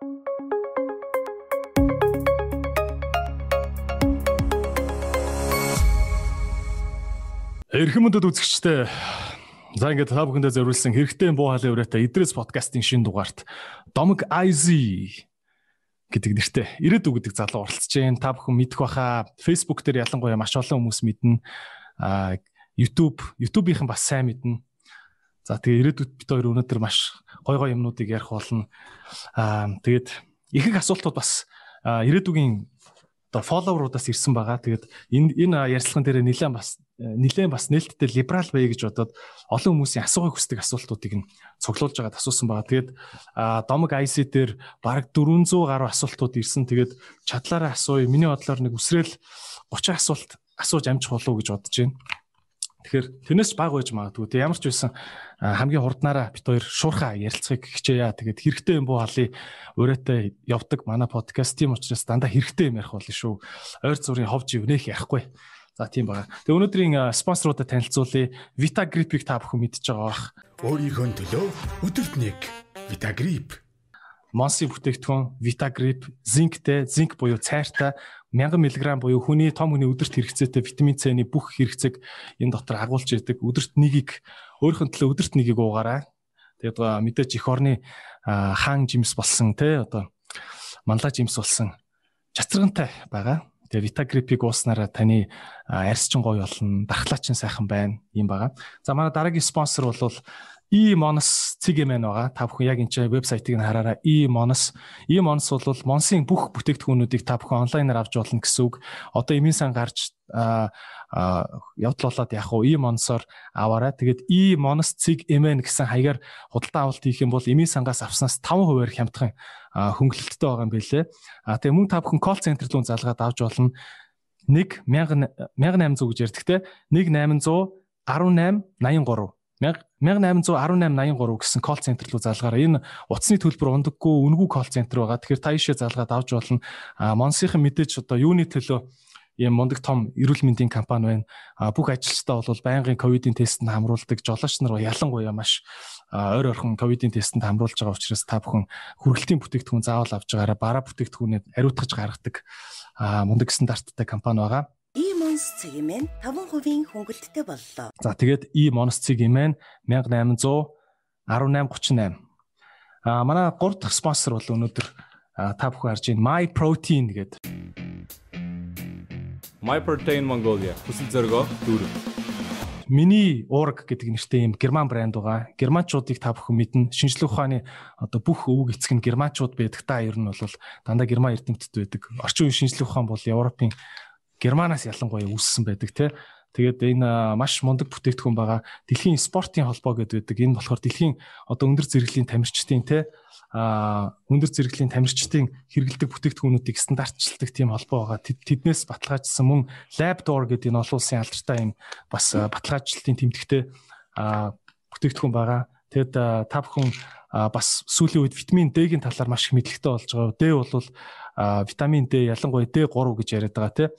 Эрхэм мөндөд үзэгчтэй За ингээд та бүхэндээ зориулсан хэрэгтэй буу халын өрөөтэй Идрээс подкастын шинэ дугаарт Домог IZ гэдэг нэртэй ирээдүг гэдэг залуу оролцож байна. Та бүхэн мэдэх баха Facebook дээр ялангуяа маш олон хүмүүс мэднэ. А YouTube, YouTube-ийнхэн бас сайн мэднэ. За тэгээ ирээдүйд бид хоёр өнөөдөр маш гой гой юмнуудыг ярих болно. Аа тэгээд их их асуултууд бас ирээдүгийн одоо фолловеруудаас ирсэн байгаа. Тэгээд энэ энэ ярилцлаган дээр нэлээд бас нэлээд бас нээлттэй либерал бай гэж бодоод олон хүмүүсийн асуухыг хүсдэг асуултуудыг нь цуглуулж байгаад асуусан байгаа. Тэгээд домог IC дээр бараг 400 гаруй асуултууд ирсэн. Тэгээд чадлаараа асууя. Миний бодлоор нэг үсрээл 30 асуулт асууж амжих болов уу гэж бодож байна. Тэгэхээр тэрнээс баг байж магадгүй. Тэг ямар ч байсан хамгийн хурднаараа бит хоёр шуурхаа ярилцахыг хичээе. Тэгээд хэрэгтэй юм буу халыг өрөөтэй явдаг манай подкаст тийм учраас дандаа хэрэгтэй юм ярих болно шүү. Ойр зүрийн ховж ивнэх ярихгүй. За тийм байгаа. Тэгээ өнөөдрийн спонсоруудад танилцуулъя. Vitagrip-ийг та бүхэн мэдж байгаа бах. Өөрийнхөө төлөө өдөрт нэг Vitagrip Монсын бүтээгдэхүүн Vitagrip, зинктэй, зинк буюу цайртай 1000 мг буюу хүний том хүний өдөрт хэрэгцээтэй витамин С-ний бүх хэрэгцээг энэ дотор агуулж идэг. Өдөрт нэгийг өөрийнхөө төлөө өдөрт нэгийг уугаарай. Тэгээд мэдээж эх орны хаан жимс болсон те одоо манлаа жимс болсон чацрагантай байгаа. Тэгээ Vitagrip-ийг ууснараа таны арьсчин гоё болно, дархлаа чин сайхан байна юм байгаа. За манай дараагийн спонсор бол e-monos цэгэмэн байгаа. Та бүхэн яг энэ чинь вебсайтыг нь хараараа e-monos. E-monos бол Монсын бүх бүтээгдэхүүнүүдийг та бүхэн онлайнаар авч болно гэсэн үг. Одоо эмийн сан гарч явдал болоод яг уу e-monosоор аваарай. Тэгээд e-monos цэгэмэн гэсэн хаягаар худалдаа авалт хийх юм бол эмийн сангаас авснаас 5% хямдхан хөнгөлөлттэй байгаа юм билэ. А тэгээ мөн та бүхэн call center руу залгаад авч болно. 1 1800 гэж ярьдаг те 1800 18 83 1818 гэсэн колл центр руу залгаараа энэ утасны төлбөр ундаггүй үнгүй колл центр байгаа. Тэгэхээр та ишээ залгаад авч болно. А Монсынхан мэдээж одоо юуны төлөө ийм мундаг том эрүүл мэндийн компани байна. А бүх ажилчдаа бол байнгын ковидын тестэнд хамруулдаг жолооч нар ялангуяа маш ойр орхон ковидын тестэнд хамруулж байгаа учраас та бүхэн хүргэлтийн бүтээгдэхүүн заавал авч байгаараа бараа бүтээгдэхүүнээ ариутгаж гаргадаг мундаг стандарттай компани байгаа. E-Mons цэгмэн 5% хөнгөлттэй боллоо. За тэгээд E-Mons цэгмэн 1800 1838. А манай 3 дахь спонсор бол өнөөдөр та бүхэн харж байна My Protein гэдэг. My Protein Mongolia хүсэл зоригоо дүүрэг. Миний уураг гэдэг нэртэй юм герман брэнд байгаа. Германчуудыг та бүхэн мэднэ. Шинжлэх ухааны одоо бүх өвөг эцэг нь германчууд байдаг. Та ер нь бол дандаа герман эрдэмтэд байдаг. Орчин үеийн шинжлэх ухаан бол Европын Германаас ялангуяа үүссэн байдаг те. Тэгээд энэ маш мундаг бүтээгдэхүүн байгаа. Дэлхийн спортын холбоо гэдэг байдаг. Энэ болохоор дэлхийн одоо өндөр зэрэглэлийн тамирчдын те а өндөр зэрэглэлийн тамирчдын хэрэгэлдэг бүтээгдэхүүнүүдийг стандартчилдаг тийм холбоо байгаа. Тэднээс баталгаажсан мөн LabDoor гэдэг энэ олон улсын алдартай юм бас баталгаажлалтын тэмдэгтэй бүтээгдэхүүн байгаа. Тэгэд та бүхэн бас сүүлийн үед витамин D-ийн талаар маш их мэдлэгтэй болж байгаа. D бол витамин D ялангуяа D3 гэж яриад байгаа тийм.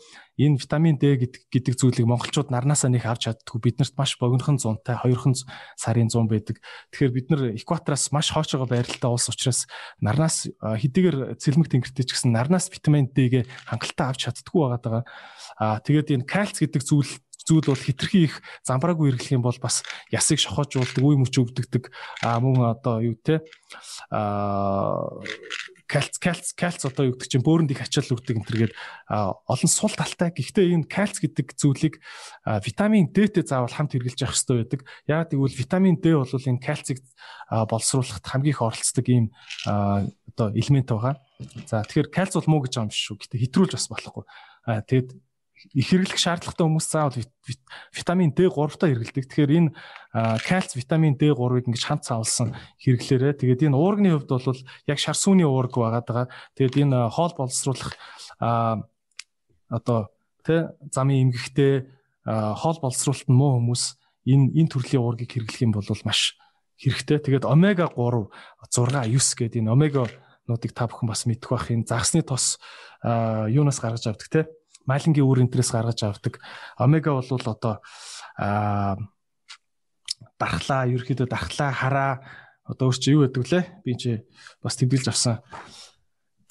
Энэ витамин D гэдэг гэдэг зүйлийг монголчууд нарнаасаа нэг авч чаддгүй. Биднэрт маш богинохон зунтай 2хан сарын зун байдаг. Тэгэхээр бид нар экватораас маш хоочоогоо байралтай улс учраас нарнаас хэдийгээр цэлмэг тэнгэртэй ч гэсэн нарнаас витамин D-гээ хангалттай авч чаддгүй байгаа. Аа тэгээд энэ кальц гэдэг зүйл зүйл бол хитрхи их замбраагүй хэрэглэх юм бол бас ясыг шохоожуулдаг, үе мөч өвдөгдөг. Мөн одоо юу те аа кальц кальц кальц одоо юу гэдэг чинь бөөрөнд их ачаал өгдөг энэ төргээд олон сул талтай. Гэхдээ энэ кальц гэдэг зүйлийг витамин D-тэй заавал хамт хэрэглэж явах хэрэгтэй байдаг. Яг тэгвэл витамин D бол энэ кальцийг боловсруулахад хамгийн их оролцдог ийм одоо элемент байгаа. За тэгэхээр кальц бол муу гэж байгаа юм шүү. Гэтэ хэтрүүлж бас болохгүй. Тэгэд их хэрэглэх шаардлагатай хүмүүс заавал витамин D3 та хэрэглэдэг. Тэгэхээр энэ кальц, витамин D3-ыг ингэж хамт цаавалсан хэрэглээрээ. Тэгээд энэ уурганы хувьд бол яг шар сүний уург байгаад байгаа. Тэгээд энэ хоол боловсруулах одоо тэ замын эмгэгтэй хоол боловсруулалт нь муу хүмүүс энэ энэ төрлийн уургийг хэрэглэх юм бол маш хэрэгтэй. Тэгээд омега 3 6 9 гэдэг энэ омега нуудыг та бүхэн бас мэдэх бах энэ загсны тос юунаас гаргаж авдаг те малингийн үр энтрээс гаргаж авдаг. Омега бол одоо аа дархлаа, ерөөхдөө дархлаа, хараа одоо өөр чи юу гэдэг лээ? Би чи бас тэмдэглэж авсан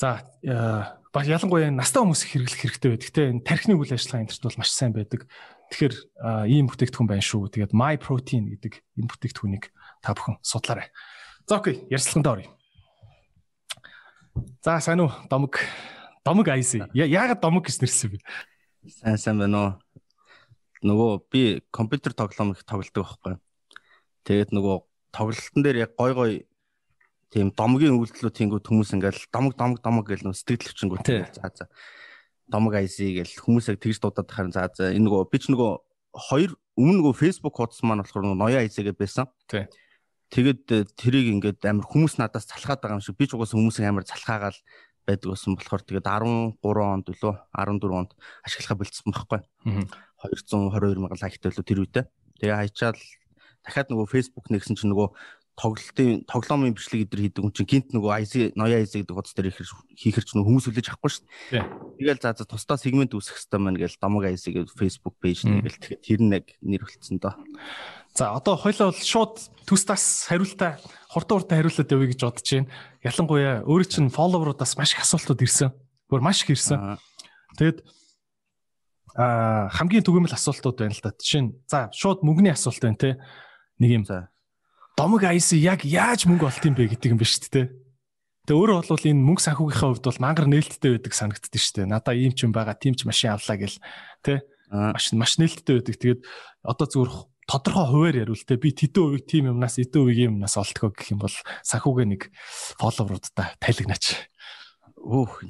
За бас ялангуяа настай хүмүүс хэрэглэх хэрэгтэй байдаг. Гэтэ энэ тархины үйл ажиллагаа энэ бол маш сайн байдаг. Тэгэхээр ийм бүтээгдэхүүн байна шүү. Тэгээд My Protein гэдэг энэ бүтээгдэхүүнийг та бүхэн судлаарай. За окей, ярилцлаганд оръё. За сайн уу? Домог. Домог IC. Яагаад домог гэж нэрсэн бэ? Сайн сайн байна уу? Нөгөө би компьютер тоглоом их тоглодог байхгүй. Тэгээд нөгөө тоглолтын дээр яг гой гой тийм домгийн үйлдэлүүд тэнгүү хүмүүс ингээл домог домог домог гэж нөө сэтгэл өвчнгүү. За за. Домог IC гэж хүмүүсээ тэгж дуудаад харин за за энэ нөгөө би ч нөгөө хоёр өмнө нөгөө Facebook хуудас маань болохоор нөгөө ноёа IC гэж байсан. Тий. Тэгээд тэрийг ингээд амар хүмүүс надаас залхаад байгаа юм шиг би ч угаасаа хүмүүсийг амар залхаагаал байдаг болсон болохоор тэгээд 13 онд лөө 14 онд ашиглахаа болцсон байхгүй. 222 мянган лайктай лөө тэр үедээ. Тэгээ хайчаал дахиад нөгөө Facebook нэгсэн чинь нөгөө тоглолтын тоглоомын бичлэг эдэр хийдэг хүн чинь гинт нөгөө IC ноёа IC гэдэг хуудас дээр хийхэр чинь хүмүүс үлээж авахгүй шүү дээ. Тэгэл за за тусдаа сегмент үүсгэх хэрэгтэй маань гэж домог IC гэдэг Facebook пэйж нэгэл тэгэхээр тэр нэг нэр болцсон доо. За одоо хоёлоо бол шууд төстас хариултаа хурдан хурдан хариулаад явъя гэж бодож байна. Ялангуяа өөрөө чинь фолловеруудаас маш их асуултууд ирсэн. Гөр маш их ирсэн. Тэгэд а хамгийн түгээмэл асуултууд байна л да. Жишээ нь за шууд мөнгөний асуулт байна те. Нэг юм. Домог IC яг яаж мөнгө олт юм бэ гэдэг юм ба шүү дээ. Тэгээ өөрөө бол энэ мөнгө санхүүгийнхаа хувьд бол мангар нээлттэй байдаг санагддаг шүү дээ. Надаа ийм ч юм байгаа, тийм ч машин авлаа гэл тэ маш маш нээлттэй байдаг. Тэгээд одоо зүгээр тодорхой хуваар яривал те би тэдэн үеиг тим юмнаас эдэн үеийн юмнаас олдгоо гэх юм бол санхүүгээ нэг фолловеруудтай тайлагнаач. Өөх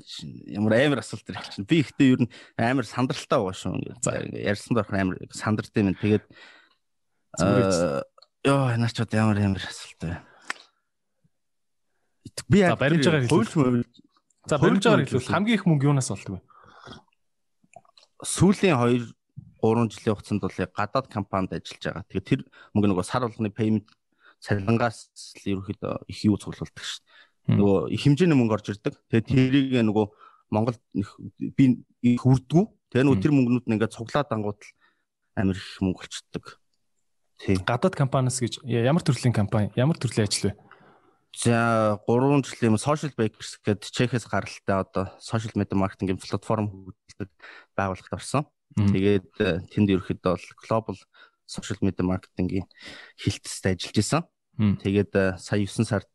ямар амар асуулт ирэх чинь. Би ихтэй ер нь амар сандралтай байгаа шүү. Ярьсан дорх амар сандарт юм. Тэгээд Йоо, наач чад ямар ямар асуулт вэ? Би яг баримжаагаар хэлвэл За баримжаагаар хэлвэл хамгийн их мөнгө юунаас вэ? Сүүлийн 2 3 жилийн хугацаанд бол гадаад компанид ажиллаж байгаа. Тэгэхээр тэр мөнгө нөгөө сар болгоны payment цалингаас л ерөөхдөө их юу цуглуулдаг ш. Нөгөө их хэмжээний мөнгө орж ирдэг. Тэгээд тэрийг нөгөө Монголд би их хүрдгүү. Тэгээ нөгөө тэр мөнгнүүд нь ингээд цуглаад ангууд амир их мөнгө олчдөг. Тийм. Гадаад компаниас гэж ямар төрлийн компани, ямар төрлийн ажил вэ? За 3 жилийн social bakers гэдэг Чехээс гаралтай одоо social media marketing платформ хөгжүүлдэг байгууллагт орсон. Тэгээд э, тэнд ерөөхдөө бол global social media marketing-ийн хилтэст ажиллаж исэн. Тэгээд э, сая 9 сард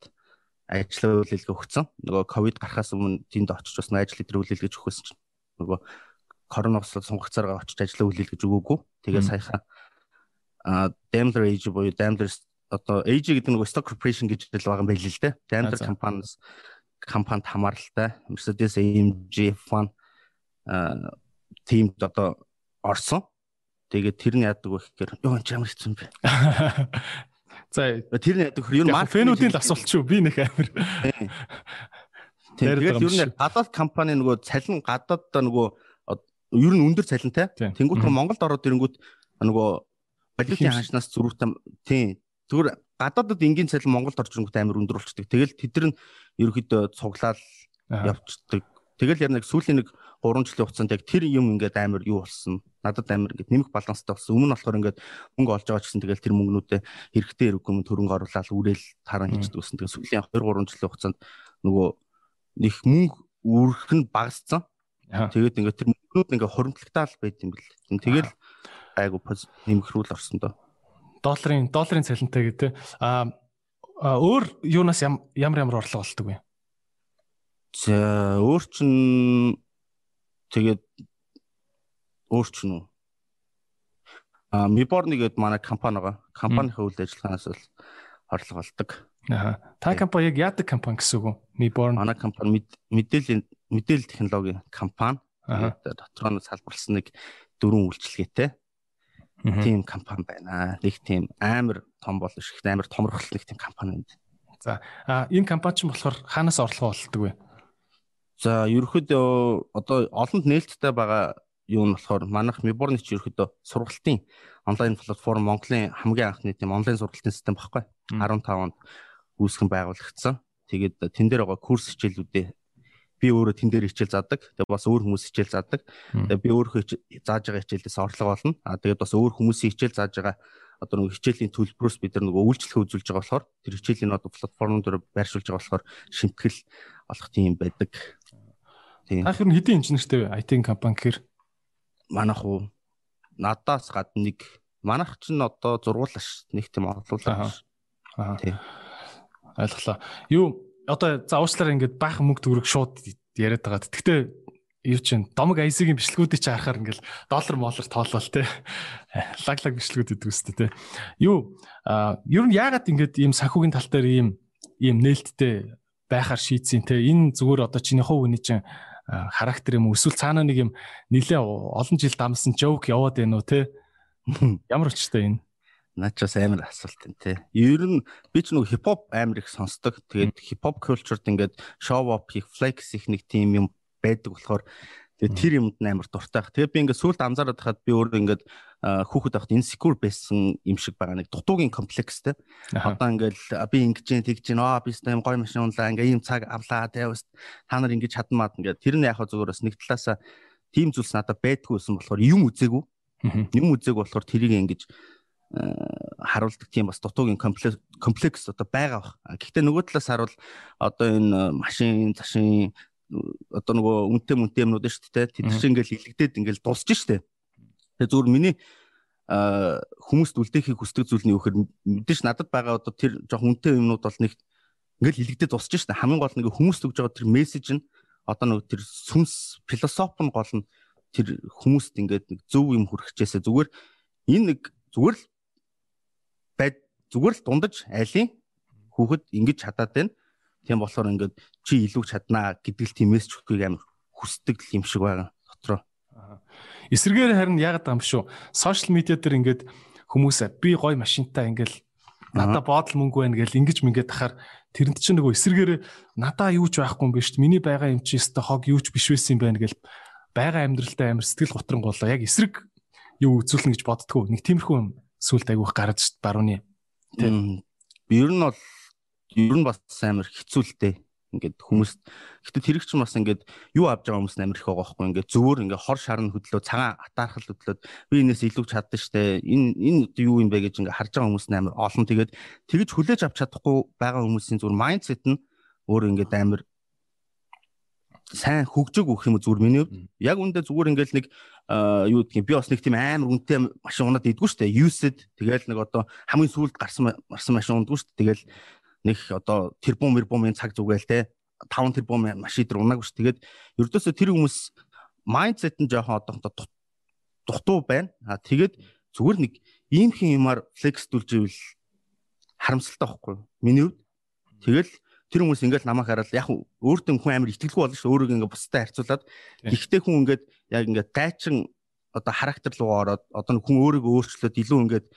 ажлын үйлэлгээ өгсөн. Нөгөө ковид гарахаас өмнө тэнд очиж бас ажил үйлэлгэж өгөхөөс чинь нөгөө коронавирус сунгагцаараа очиж ажлаа үйлэлгэж өгөөгүй. Тэгээд саяхан а Daimler AG буюу Daimler одоо AG гэдэг нэг stock corporation гэж л байгаа юм байл л дээ. Daimler компаниас компанид хамааралтай Mercedes AMG F1 а тиймд одоо орсон. Тэгээд тэр нь яадаг вэ гэхээр ёо энэ ямар хэцүү юм бэ? За тэр нь яадаг хөр юу марк фэнүүдийн л асуулт шүү. Би нэг амир. Тэгээд ер нь гадаад компани нөгөө цалин гадаад нөгөө ер нь өндөр цалинтай. Тэнгүүт Монголд ороод ирэнгүүт нөгөө Балиутын ханшнаас зөрүүтэй тийм зүгээр гадаадд энгийн цалин Монголд орж ирэнгүүт амар өндөр болчдөг. Тэгэл тэд нар ерөөхдөө цуглаал явцдаг. Тэгэл яг нэг сүүлийн нэг 3 жилийн хугацаанд яг тэр юм ингээд амар юу болсон. Надад амар ингээд нэмэх баланстай болсон. Өмнө нь болохоор ингээд мөнгө олж байгаа ч гэсэн тэгэл тэр мөнгнүүдээ хэрэгтэй хэрэггүй юм төрөнгө оруулаад үрээл таран хийждэг гэсэн. Тэгээ сүүлийн 2 3 жилийн хугацаанд нөгөө их мөнгө үрэх нь багассан. Тэгээд ингээд тэр мөнгнүүд ингээд хоримтлагтаал байт юм бэл. Тэгэл айгу нэмэгрүүл орсон доо. Долларын долларын цалинтай гэдэг. А өөр юунаас ямар ямар орлого олдог вэ? За өөр чин тэгээд өөр чин үү? А Миборны гэдэг манай компани байгаа. Компанийн үйл ажиллагаанаас бол орлого олдог. Аа. Та компани яг яадаг компани гэсэн үг үү? Миборн. Манай компани мэдээллийн мэдээлэл технологийн компани. Аа. Дотроо нь салбарлсан нэг дөрвөн үйлчилгээтэй тийм компани байна. Нэг тийм амар том бол их амар томрохлол нэг тийм компани байна. За а энэ компани ч болохоор хаанаас орлого олдог вэ? За ерөөхдөө одоо олонд нээлттэй байгаа юу нь болохоор манайх Миборны ч ерөөхдөө сургалтын онлайн платформ Монголын хамгийн анхны тийм онлайн сургалтын систем багхгүй 15 онд үүсгэн байгуулагдсан. Тэгээд тэн дээр байгаа курс хичээлүүдээ би өөрөө тэн дээр хичээл заадаг. Тэгээ бас өөр хүмүүс хичээл заадаг. Тэгээ би өөрөө зааж байгаа хичээлээс орлого олно. А тэгээд бас өөр хүмүүсийн хичээл зааж байгаа одоо нэг хичээлийн төлбөрөөс бид нар нэг үйлчлэл үзүүлж байгаа болохоор тэр хичээлийн одоо платформ дээр байршуулж байгаа болохоор шимтгэл олох тийм байдаг. Тийм. Та хэр хэдийн инженертэй вэ? IT компани гэхэр Манайх уу надаас гадна нэг манайх ч н одоо зургуулаш нэг тийм орлуулаа. Аа. Тийм. Ойлголоо. Юу одоо за уучлаарай ингээд баахан мөнгө төгрөг шууд яриад байгаа. Гэхдээ юу чинь домог IC-ийн бичлэгүүдийг чи харахаар ингээл доллар моллор тоолол те. Лаг лаг бичлэгүүд гэдэг үстэй те. Юу ер нь яагаад ингээд ийм санхүүгийн тал дээр ийм ийм нээлттэй байхаар шийдсэн те. Энэ зүгээр одоо чиний хувь хүний чинь характер юм эсвэл цаана нэг юм нилээ олон жил дамсан жоок яваад байна уу те. Ямар өчтэй энэ? Наач бас амар асуулт энэ тий. Ер нь би ч нэг хипхоп амар их сонсдог. Тэгээд хипхоп culture-д ингээд show up хийх, flex их нэг тийм юм байдаг болохоор тэгээд тэр юмд амар дуртай. Тэгээд би ингээд сүулт анзаараад хахад би өөрөө ингээд хүүхэд байхад insecure байсан юм шиг байгаа нэг дутуугийн комплекстэй. Одоо ингээд би ингэж जैन тэгж जैन аа би сте гоё машин унлаа ингээд ийм цаг авлаа тэгээд та нар ингэж чадан маад ингээд тэр нь яг зүгээр бас нэг талаасаа тийм зүйлс надад байдгүй байсан болохоор юм үзээгүй. Юм үзээгүй болохоор тэрийг ингэж харуулдаг тийм бас дутуугийн комплекс комплекс одоо байгаа бах. Гэхдээ нөгөө талаас харуул одоо энэ машин, цашин одоо нөгөө үнэтэй мүнтэй юмнууд шүү дээ. Тэд чинь ингээл хилэгдээд ингээл дуусж штэ. Тэгээ зүгээр миний хүмүүст үлдээхийг хүсдэг зүйл нь юу гэхээр мэдээж надад байгаа одоо тэр жоох үнэтэй юмнууд бол нэг ингээл хилэгдээд дуусж штэ. Хамгийн гол нэг хүмүүст өгж байгаа тэр мессеж нь одоо нөгөө тэр сүнс философи нь гол нь тэр хүмүүст ингээд нэг зөв юм хүрчихээсээ зүгээр энэ нэг зүгээр л байд зүгээр л дундаж айлын хүүхэд ингэж чадаад байна. Тийм болохоор ингээд чи илүү чаднаа гэдэг л тийм мессеж өгөхийг амар хүсдэг юм шиг байгаа дотроо. Эсвэргээр харин яагаад юм шүү. Сошиал медиа дээр ингээд хүмүүс би гой машинтай ингээл надаа боодол мөнгө байна гэл ингэж мингээд тахаар тэрэнд чинь нөгөө эсэргээр надаа юу ч байхгүй юм биш үү миний байгаа юм чи өстө хог юу ч биш байсан юм байна гэл байгаа амьдралтай амар сэтгэл готрангуулаа яг эсрэг юу үзүүлнэ гэж боддгоо нэг тиймэрхүү юм сүлд айгүйх гарч шít барууны. Тийм. Ер нь бол ер нь бас амар хэцүүлтэй. Ингээд хүмүүст гэтээ тэр их ч бас ингээд юу авч байгаа хүмүүс амар их байгаа байхгүй. Ингээд зөвөр ингээд хор шарн хөдлөө цагаан атаархал хөдлөөд би энэс илүү чадсан штэ. Энэ энэ юу юм бэ гэж ингээд харж байгаа хүмүүс амар олон. Тэгээд тэгэж хүлээж авч чадахгүй байгаа хүмүүсийн зүгээр майндсет нь өөр ингээд амар сайн хөгжөг өгөх юм зүгээр миний хувьд? Яг үндэ зүгээр ингээл нэг юу гэдгийг би бас нэг тийм амар үнэтэй машин унаад идэггүй дээ used тэгэл нэг одоо хамгийн сүүлд гарсан марсан машин ундгүй дээ тэгэл нэг одоо тэрбум мэрбумын цаг зүгээл те 5 тэрбум машин дээр унаагүй шүү. Тэгээд ердөөсөө тэр хүмүүс майндсет нь жоохон одоо дутуу байна. А тэгээд зүгээр нэг ийм хин юмар флексдүүлж ивэл харамсалтай байхгүй миний хувьд. Тэгэл тэр хүмүүс ингээл намайг хараад яг өөртөө хүн амар итгэлгүй болно шүү. Өөрийгөө ингээ бустай харьцуулаад ихтэй хүн ингээд яг ингээд гайчин одоо характер руу ороод одоо хүн өөрийгөө өөрчлөөд илүү ингээд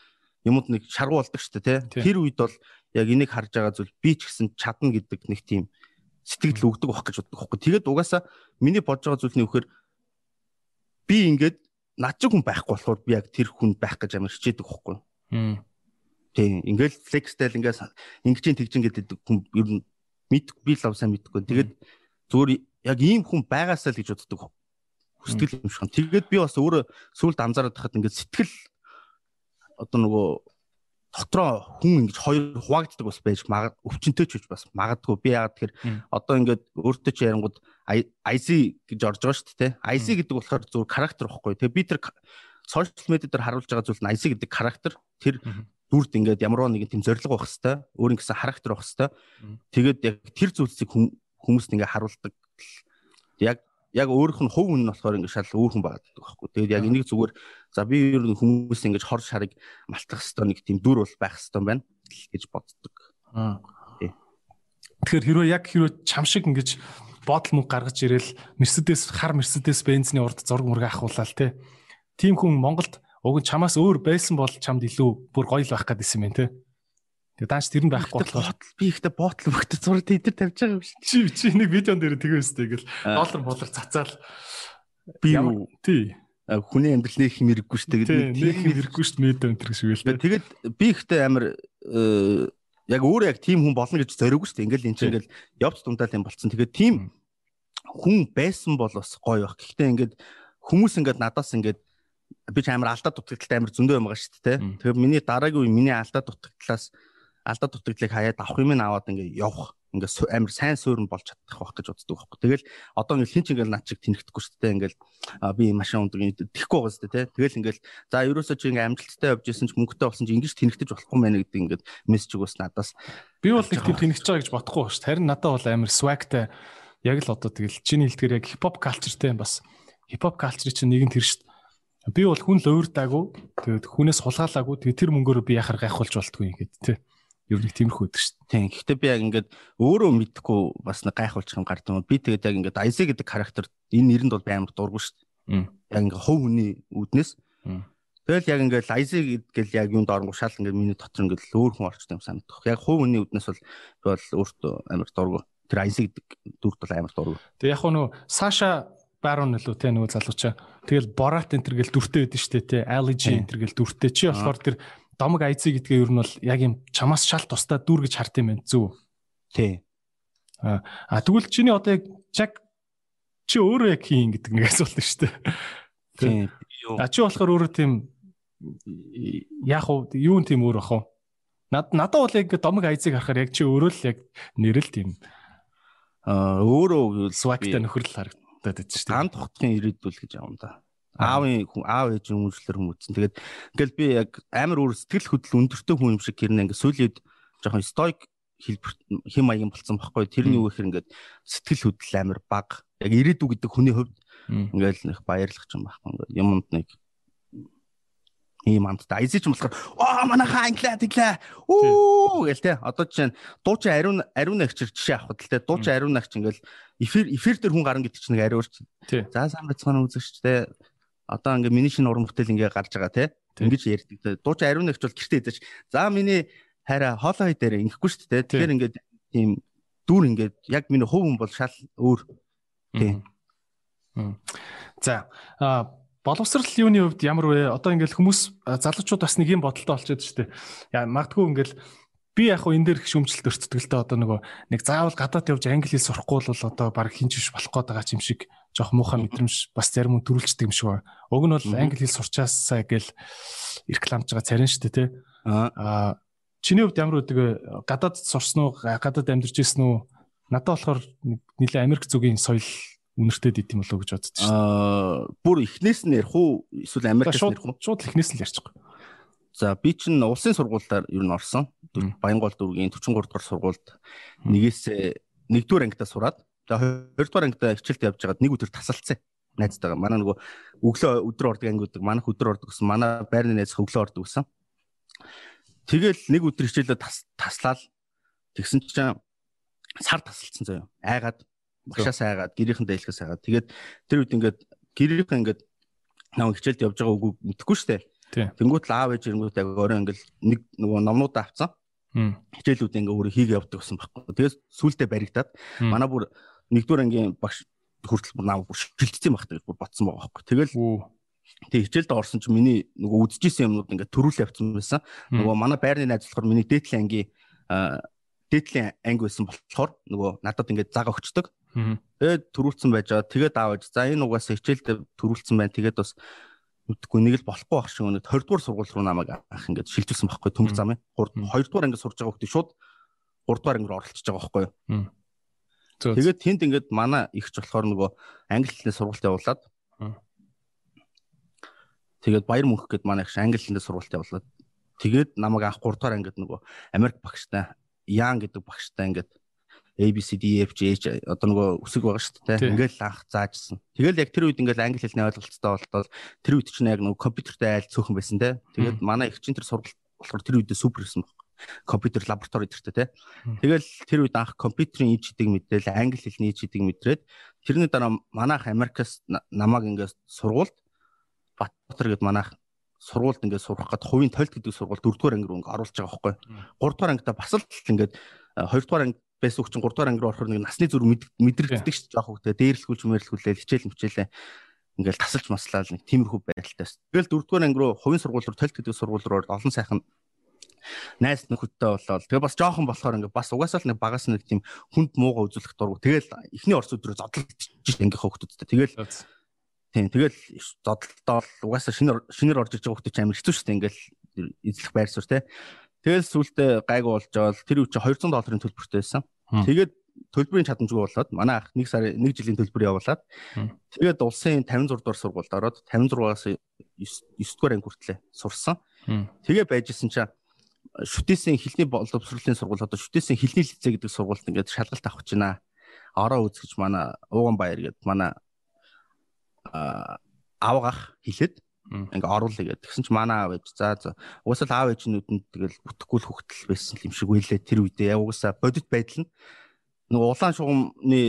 юмуд нэг шаргуу болдог шүү дээ тий. Тэр үед бол яг энийг харж байгаа зүйл би ч гэсэн чадна гэдэг нэг тийм сэтгэл өгдөг байх гэж боддог байхгүй тэгээд угаасаа миний бодож байгаа зүйл нь вөхөр би ингээд над шиг хүн байхгүй болохоор би яг тэр хүн байх гэж амар хичээдэг байхгүй Тийм ингээл флекстэл ингээс ингэж тэгжин гэдэг хүн ер нь мэд би л сайн мэдгүй. Тэгээд зүгээр яг ийм хүн байгаасаа л гэж боддог. Хүсдэг юм шиг. Тэгээд би бас өөрөө сүулт анзаараад тахад ингээд сэтгэл одоо нөгөө дотроо хүн ингэж хоёр хуваагддаг бас байж өвчнөд ч бас магадгүй. Би яагаад тэгэхээр одоо ингээд өөртөө ч ярингууд IC гэж орж байгаа шүү дээ IC гэдэг болохоор зөв характер واخгүй тэгээ би тэр сошиал медиа дээр харуулж байгаа зүйл нь IC гэдэг характер тэр дүрд ингээд ямар нэгэн тийм зориг байх хэвээр өөр нэгэн характер байх хэвээр. Тэгээд яг тэр зүйлсийг хүмүүст ингээд харуулдаг яг яг өөрөх нь хувь хүн нь болохоор ингээд шал өөр хүн байгаад байхгүй тэгээд яг энийг зүгээр за би ер нь хүмүүс ингээд хор шарыг малтах хэвээр нэг тийм дүр бол байх хэвээр байна гэж боддог. Тэгэхээр хэрвээ яг хэрвээ чам шиг ингэж бодол мөнгө гаргаж ирэл Mercedes хар Mercedes Benz-ний урд зураг мөргө ахуулаад те. Тим хүн Монголд уг нь чамаас өөр байсан бол чамд илүү бүр гоё л байх гэдсэн юм те. Тэгээ дааш тэр нь байхгүй болохоор би ихтэй боотл мөхтэй зураг дээр тавьж байгаа юм шиг. Чи чи нэг видеон дээр тэгээ өстэй гэл доллар болор цацаал би юу тий хүний амьдрал нэг юм хэрэггүй шүү дээ. Нэг юм хэрэггүй шүү дээ медиа энэ шиг л. Тэгээд би ихтэй амар э, яг өөрөө яг тийм хүн болно гэж зориугүй шүү дээ. Ингээл энэ чинь ингээл явц дундаал юм болцсон. Тэгээд тийм хүн байсан бол бас гоё байх. Гэхдээ ингээд хүмүүс ингээд надаас ингээд би ч амар алдаа дутагдaltaй амар зөндөө юм байгаа шүү дээ. Тэгэхээр миний дараагийн үе миний алдаа дутагдлаас алдаа дутагдлыг хаяад авах юм аваад ингээ явах. ингээд су- амар сайн суурн болж чадах байх гэж боддог байхгүй. Тэгэл одоо ингээд хин ч ингээд над чиг тэнэгдэхгүй шүү дээ. Ингээд а, би машин юм тэхгүй байгаа шүү дээ. тэ. Тэгэл ингээд за ерөөсөө чи ингээд амжилттай явж исэн ч мөнгөтэй болсон чи ингэж тэнэгдэж болохгүй мэн гэдэг ингээд мессеж өгөөс надаас Би бол нэг тийм тэнэгч байгаа гэж бодохгүй шүү. дээ. Харин надад бол амар swagтай яг л одоо тэгэл чиний хэлдгээр яг хипхоп калчертэй бас хипхоп калчер чинь нэгэн тэр шүү. дээ. Би бол хүн л уурдаагүй. Тэгээд хүнээс хулгаалаагүй. Тэгээд тэр мөнгөөр би яхаар гайхуулж болтгүй ингээд тий. Ер нь тиймэрхүү өгдөг шүү. дээ. Тийм. Гэхдээ би яг ингээд өөрөө мэдхгүй бас нэг гайхуулчих юм гардаг юм. Би тэгээд яг ингээд Айзе гэдэг характер энэ нэрэнд бол амар дургу шүү. Дээ. Яг ингээд хов хүний үүднээс. Мм. Тэгэл яг ингээд Айзе гэдгээл яг юунд оронгоо шал ингээд миний дотор ингээд л өөр хүн орчтой юм санагдах. Яг хов хүний үүднээс бол би бол өөртөө амар дургу. Тэр Айзе гэдэг дүрт бол амар дургу. Тэгээ яг нөө Саша Барон нөлөө те нөгөө залуучаа. Тэгэл Борат энэ төр гэл дүртэй байдэн штэ те. Алiji энэ төр гэл дүртэй. Чи болохоор тэр домог айцыг гэдгээ ер нь бол яг юм чамаас шал тусдаа дүр гэж харт юм байна. Зүг. Тий. А а тэгвэл чиний одоо яг яг чи өөрөө яг хийн гэдэг нэг асуулт нь шүү дээ. Тийм. Юу А чи болохоор өөрөө тийм яг уу юу тийм өөр ах уу? Над надад бол яг домог айцыг харахаар яг чи өөрөө л яг нэрэл тийм аа өөрөө swagтай нөхрөл харагдаад байдаг шүү дээ. тан тогтхын ирээдүүл гэж юм да. Аавын хүн аав ээж хүмүүжлэр хүмүүцэн. Тэгээд ингээл би яг амар өөр сэтгэл хөдлөл өндөртэй хүн юм шиг гэрнэ ингээд сүүлийн үед жоохон стоик хэлбэр хэм маягийн болцсон байхгүй. Тэрний юу гэхээр ингээд сэтгэл хөдлөл амар бага. Яг ирээдүү гэдэг хүний хувьд ингээл нэг баярлах юм байхгүй. Ингээд юмд нэг ийм амттай. Айзич юм болохоор оо манайхаа англиа тэглээ. Оо гэл те. Одоо жишээ нь дуучин ариун ариун агчир жишээ авах те. Дуучин ариун агч ингээл эфир эфир дээр хүн гарна гэдэг чинь нэг ариурч. За сайн байцгаана үзэгч те. Одоо ингээ миний шинэ уран бүтээл ингээ гарч байгаа те. Ингэж ярьдаг те. Дуучин ариун агч бол гэртээ идэж. За миний хараа хоолой дээр ингэхгүй шүү дээ. Тэгэхээр ингээд тийм дүр ингээд яг миний хувь хүн бол шал өөр. Тий. Мм. За боловсрал юуны хувьд ямар вэ? Одоо ингээл хүмүүс залуучууд бас нэг юм бодолтой болчиход шүү дээ. Яа магадгүй ингээл би яг хуу энэ дээр их шүмжлэлт өртдөгөлтэй одоо нөгөө нэг заавал гадаад явж англи хэл сурахгүй бол одоо баг хинч биш болох гээд байгаа юм шиг жоох муухай мэдрэмж бас зарим хүн төрүүлчихдэг юм шиг байна. Уг нь бол англи хэл сурчаасаа гэл рекламж байгаа царин шүү дээ тий. Аа чиний хувьд ямар үдэг гадаад сурсан уу? Гадаад амьдарч ирсэн үү? Надад болохоор нэлээ Америк зүгийн соёл үнэртэй дит юм болоо гэж боддоо шүү. аа бүр ихнээс нь ярих уу эсвэл нь ярих уу? Шууд л ихнээс нь л ярьчихгүй. За би чинь улсын сургуультаар ер нь орсон. Баянгол дүүргийн 43 дугаар сургуульд нэгээс нэгдүгээр ангидаа сураад за хоёрдугаар ангидаа хичээлд явж байгаад нэг өдөр тасалцсан. Найзтайгаа манай нөгөө өглөө өдөр ордог анги үүдэг манайх өдөр ордог гэсэн манай байрны найз өглөө ордог гэсэн. Тэгэл нэг өдөр хичээлээ тас таслаад тэгсэн чинь сар тасалцсан заяа. Айгаад багшаас айгаад гэрийнхэн дэйлэхээс айгаад тэгээд тэр үед ингээд гэрийнхэн ингээд намайг хичээлд явж байгаа үгүй мэдэхгүй штэ. Тий. Тэнгүүт л аав ээж ирэнгүүт өөрөө ингээл нэг нөгөө номнуудаа авцсан. Хичээлүүд ингээ өөрөө хийгээ явдаг гэсэн байхгүй. Тэгээс сүултээ баригдаад манай бүр нэгдүгээр ангийн багш хүртэл бүр намайг бүр шилжсэн байх гэж бүр бодсон байгаа байхгүй. Тэгэл тэг хичээлд орсон чинь миний нөгөө үдчихсэн юмнууд ингээ төрүүлээ авсан байсан. Нөгөө манай байрны найз болохоор миний дээдлийн ангийн дээдлийн анги байсан болохоор нөгөө надад ингээ заг өгчдөг. Тэгээд төрүүлсэн байж байгаа. Тэгээд аавж за энэ угаасаа хичээлдээ төрүүлсэн байна. Тэгээд бас мэдгүй нэг л болохгүй байх шиг өнөд 20 дугаар сургууль руу намайг анх ингээд шилжүүлсэн байхгүй. Төмөр зам ээ. 2 дугаар ангид сурж байгаа хүмүүс шууд 3 дугаар ангид оролцож байгаа байхгүй юу. Тэгээд тэнд ингээд манай ихч болохоор нөгөө англи хэлний сургалт явуулаад тэгээд баяр мөнх гэд манай ихч англи хэлний сургалт явуулаад тэгээд намайг анх 3 дугаар ангид нөгөө Америк багштай Ян гэдэг багштай ингээд ABCDFG одоо нөгөө үсэг байгаа шүү дээ. Ингээл анх заажсан. Тэгэл яг тэр үед ингээл англи хэлний ойлголцтой болтол тэр үед чинь яг нөгөө компьютертэй айл цөөхөн байсан те. Тэгээд манай их чинь тэр сургалт болохоор тэр үедээ супер байсан баг. Компьютер лаборатори дэртэ те. Тэгэл тэр үед анх компьютерийн иж хийдэг мэдээл англи хэлний иж хийдэг мэдрээд тэрний дараа манайх Америкас на- намайг ингээд сургуульд Баттар гэд манайх сургуульд ингээд сурах гэд хувийн тойлт гэдэг сургууль дөрөвдүгээр анги руу ингээд оруулж байгаа байхгүй. Гуравдугаар ангида бас л ингээд хоёрдугаар анги байсан хүчин 3 дугаар анги руу орохоор нэг насны зүрх мэд- мэдрэгддэг дээ жоох хөвгтэй дээрлэхүүлж мэрэлхүүлээл хичээл мчээлээ ингээл тасалж маслаад нэг тиймэрхүү байдалтай. Тэгэл 4 дугаар анги руу хувийн сургууль руу толт гэдэг сургууль руу олон сайхан найз нөхөдтэй болоод тэгээ бас жоохон болохоор ингээ бас угаасаа л нэг багаас нэг тийм хүнд мууга үзүүлэх дургу. Тэгэл эхний орц өдрөө зодолж ингээ хөөхтүүдтэй. Тэгэл тийм тэгэл зодолтоо угаасаа шинээр шинээр орж иж байгаа хөөхтэй ч амар хэцүү шүү дээ ингээл эзлэх байр суурь те. Тэгэл сүултээ байгаа бол тэр үе чи 200 долларын төлбөртэй байсан. Тэгээд төлбөрийн чадамжгүй болоод манай ах 1 сарын 1 жилийн төлбөр явуулаад тэгээд улсын 56 дугаар сургуульд ороод 56-аас 9 дугаар анги хүртлээ сурсан. Тэгээ байжсэн чинь шүтээсийн хилний боловсролын сургууль одоо шүтээсийн хилний лицей гэдэг сургуульд ингээд шалгалт авах гэж байна. Ороо үзгэж манай Ууган Баяр гэдэг манай аавгах хэлээд ингээ оруулъя гэдэг. Тэгсэн чинь манай аав ээж за за угсаал аав ээжнүүдэнд тэгэл бүтэхгүй л хөвгтөл байсан юм шиг байлээ тэр үедээ. Яг угсаа бодит байдал нь нөгөө улаан шугамны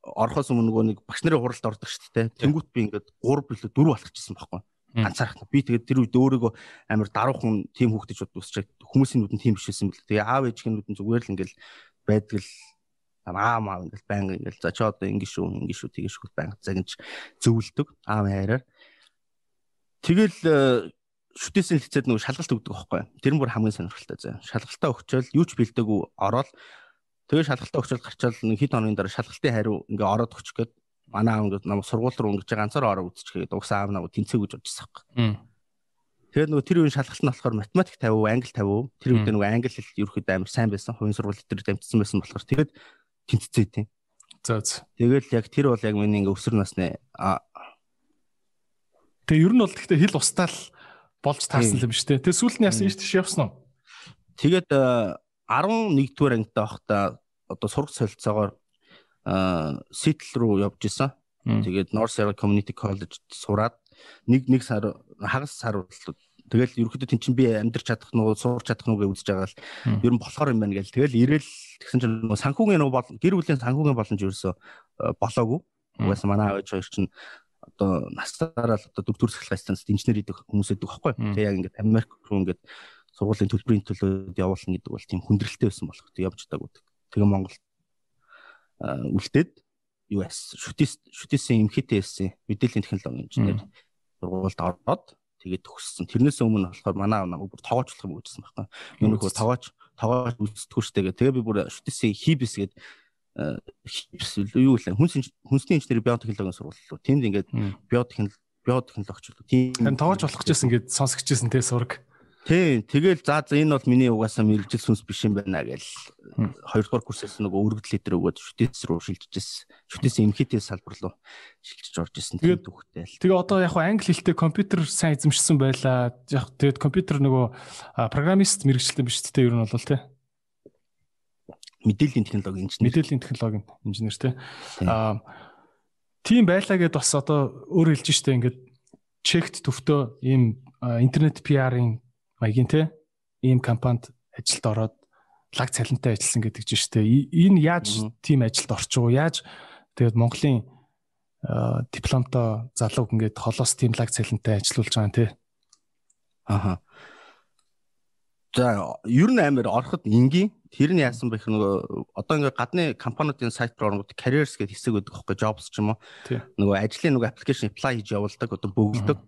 орохоос өмнө нөгөө нэг багш нарын хуралд ордог шүү дээ. Тэнгүүт би ингээд 3 билүү 4 болчихсон байхгүй. Ганцаарх. Би тэгээд тэр үед өөрийгөө амар даруухан тим хүүхдэж бодвсчаад хүмүүсийн нүдэн тим бишсэн бэл. Тэгээ аав ээжийн нүдэн зүгээр л ингээл байдаг л аа маа ингээл байнга ингээл за чи одоо ингэ шүү ингэ шүү тэгээ шүү байнга загинж зөвлөдөг аав хайраар Тэгэл э, шүтээсийн лицейд нөгөө шалгалт өгдөг байхгүй. Тэр нь бүр хамгийн сонирхолтой заа. Шалгалтаа өгчөөл юу ч бэлдээгүй ороод тэгээ шалгалтаа өгчөөл гарчаал нэг хэд хоногийн дараа шалгалтын хариу ингээ ороод өгч гээд манай аав ингээ нам сургууль руу ингээ ганцаар ороо үзчихээд угсаа аав наваа тэнцээ гэж бодчихсан байхгүй. Тэгээд нөгөө тэр үеийн шалгалт нь болохоор математик 50, англи 50. Тэр үед нөгөө англи хэл ерөөхдөө амар сайн байсан. Хувийн сургууль дээр дамжсан байсан болохоор тэгээд тэнцээ тийм. За за. Тэгэл яг тэр бол яг миний ингээ өсвөр насны Тэгээ ер нь бол гэхдээ хил устаал болж таарсан юм шүү дээ. Тэгээ сүүл нь яасан ийш тийш явсан уу? Тэгээд 11 дугаар ангид байхдаа одоо сурах солилцоогоор Ситл руу явж исэн. Тэгээд North Sierra Community College сураад нэг нэг сар хагас сар тэгэл ерөөхдөө тэн чинь би амьдрч чадах нь сурч чадах нь гэж үзэж байгаа л ер нь болохоор юм байна гэл тэгэл ирээл тэгсэн чинь санхүүгийн нөгөө гэр бүлийн санхүүгийн боломж ерөөсө болоогүй. Угаасаа манай аав хоёр чинь одоо настаараа л одоо дөрөв сахилгын станцд инженер идэх хүмүүс өгдөг байхгүй. Тэгээ яг ингээд Америк руу ингээд сургуулийн төлбөрийн төлөөд явуулна гэдэг бол тийм хүндрэлтэй байсан болох тэг явж таагүй. Тэгээ Монгол үлдээд US шүтээс шүтээсийн МХТС мэдээллийн технологийн инженер сургуульд ороод тэгээд төгссөн. Тэрнээс өмнө болохоор манай аав бүр тоогоочлох юм үзсэн байхгүй. Юу нөхөө тоогооч тоогооч үзтгүү штэ тэгээ би бүр шүтээсийн хибс гэдэг юу вэ? Хүнс хүнсний инженери биотехнологийн сургууль лөө. Тэнд ингээд биотехнологи биотехнологич лөө. Тийм тоож болох гэжсэн ингээд сонсогчсэн те сураг. Тийм. Тэгэл за за энэ бол миний угаасаа мэрэгжил сүнс биш юм байна гэл хоёрдугаар курсээс нөгөө өргөдөл литер өгөөд шүтээс рүү шилжижсэн. Шүтээс эмхэтээс салбар руу шилжиж орж исэн тийм төвхтэй л. Тэгээ одоо яг англи хэлтэй компьютер сайн эзэмшсэн байлаа. Яг тэгээд компьютер нөгөө программист мэрэгчлэн биш тэ ер нь бол тэ мэдээллийн технологи инженер. Мэдээллийн технологийн инженер тий. Аа тийм байлаа гэд бас одоо өөр хэлж штэ ингээд чект төвтөө ийм интернет PR-ын маягийн тий ийм компанид ажилд ороод лаг цалинтай ажилласан гэдэг чинь штэ. Энэ яаж тийм ажилд орчих уу? Яаж тэгээд Монголын дипломтой залуу ингээд холоос тийм лаг цалинтай ажиллаулж байгаа тий. Аха. За ер нь амар ороход энгийн тэр нь яасан бэх нөгөө одоо ингээ гадны компаниудын сайт руу оронгууд careers гэдэг хэсэг байдаг хөөхгүй jobs ч юм уу. Нөгөө ажлын нөгөө application apply хийж явуулдаг одоо бөглөдөг.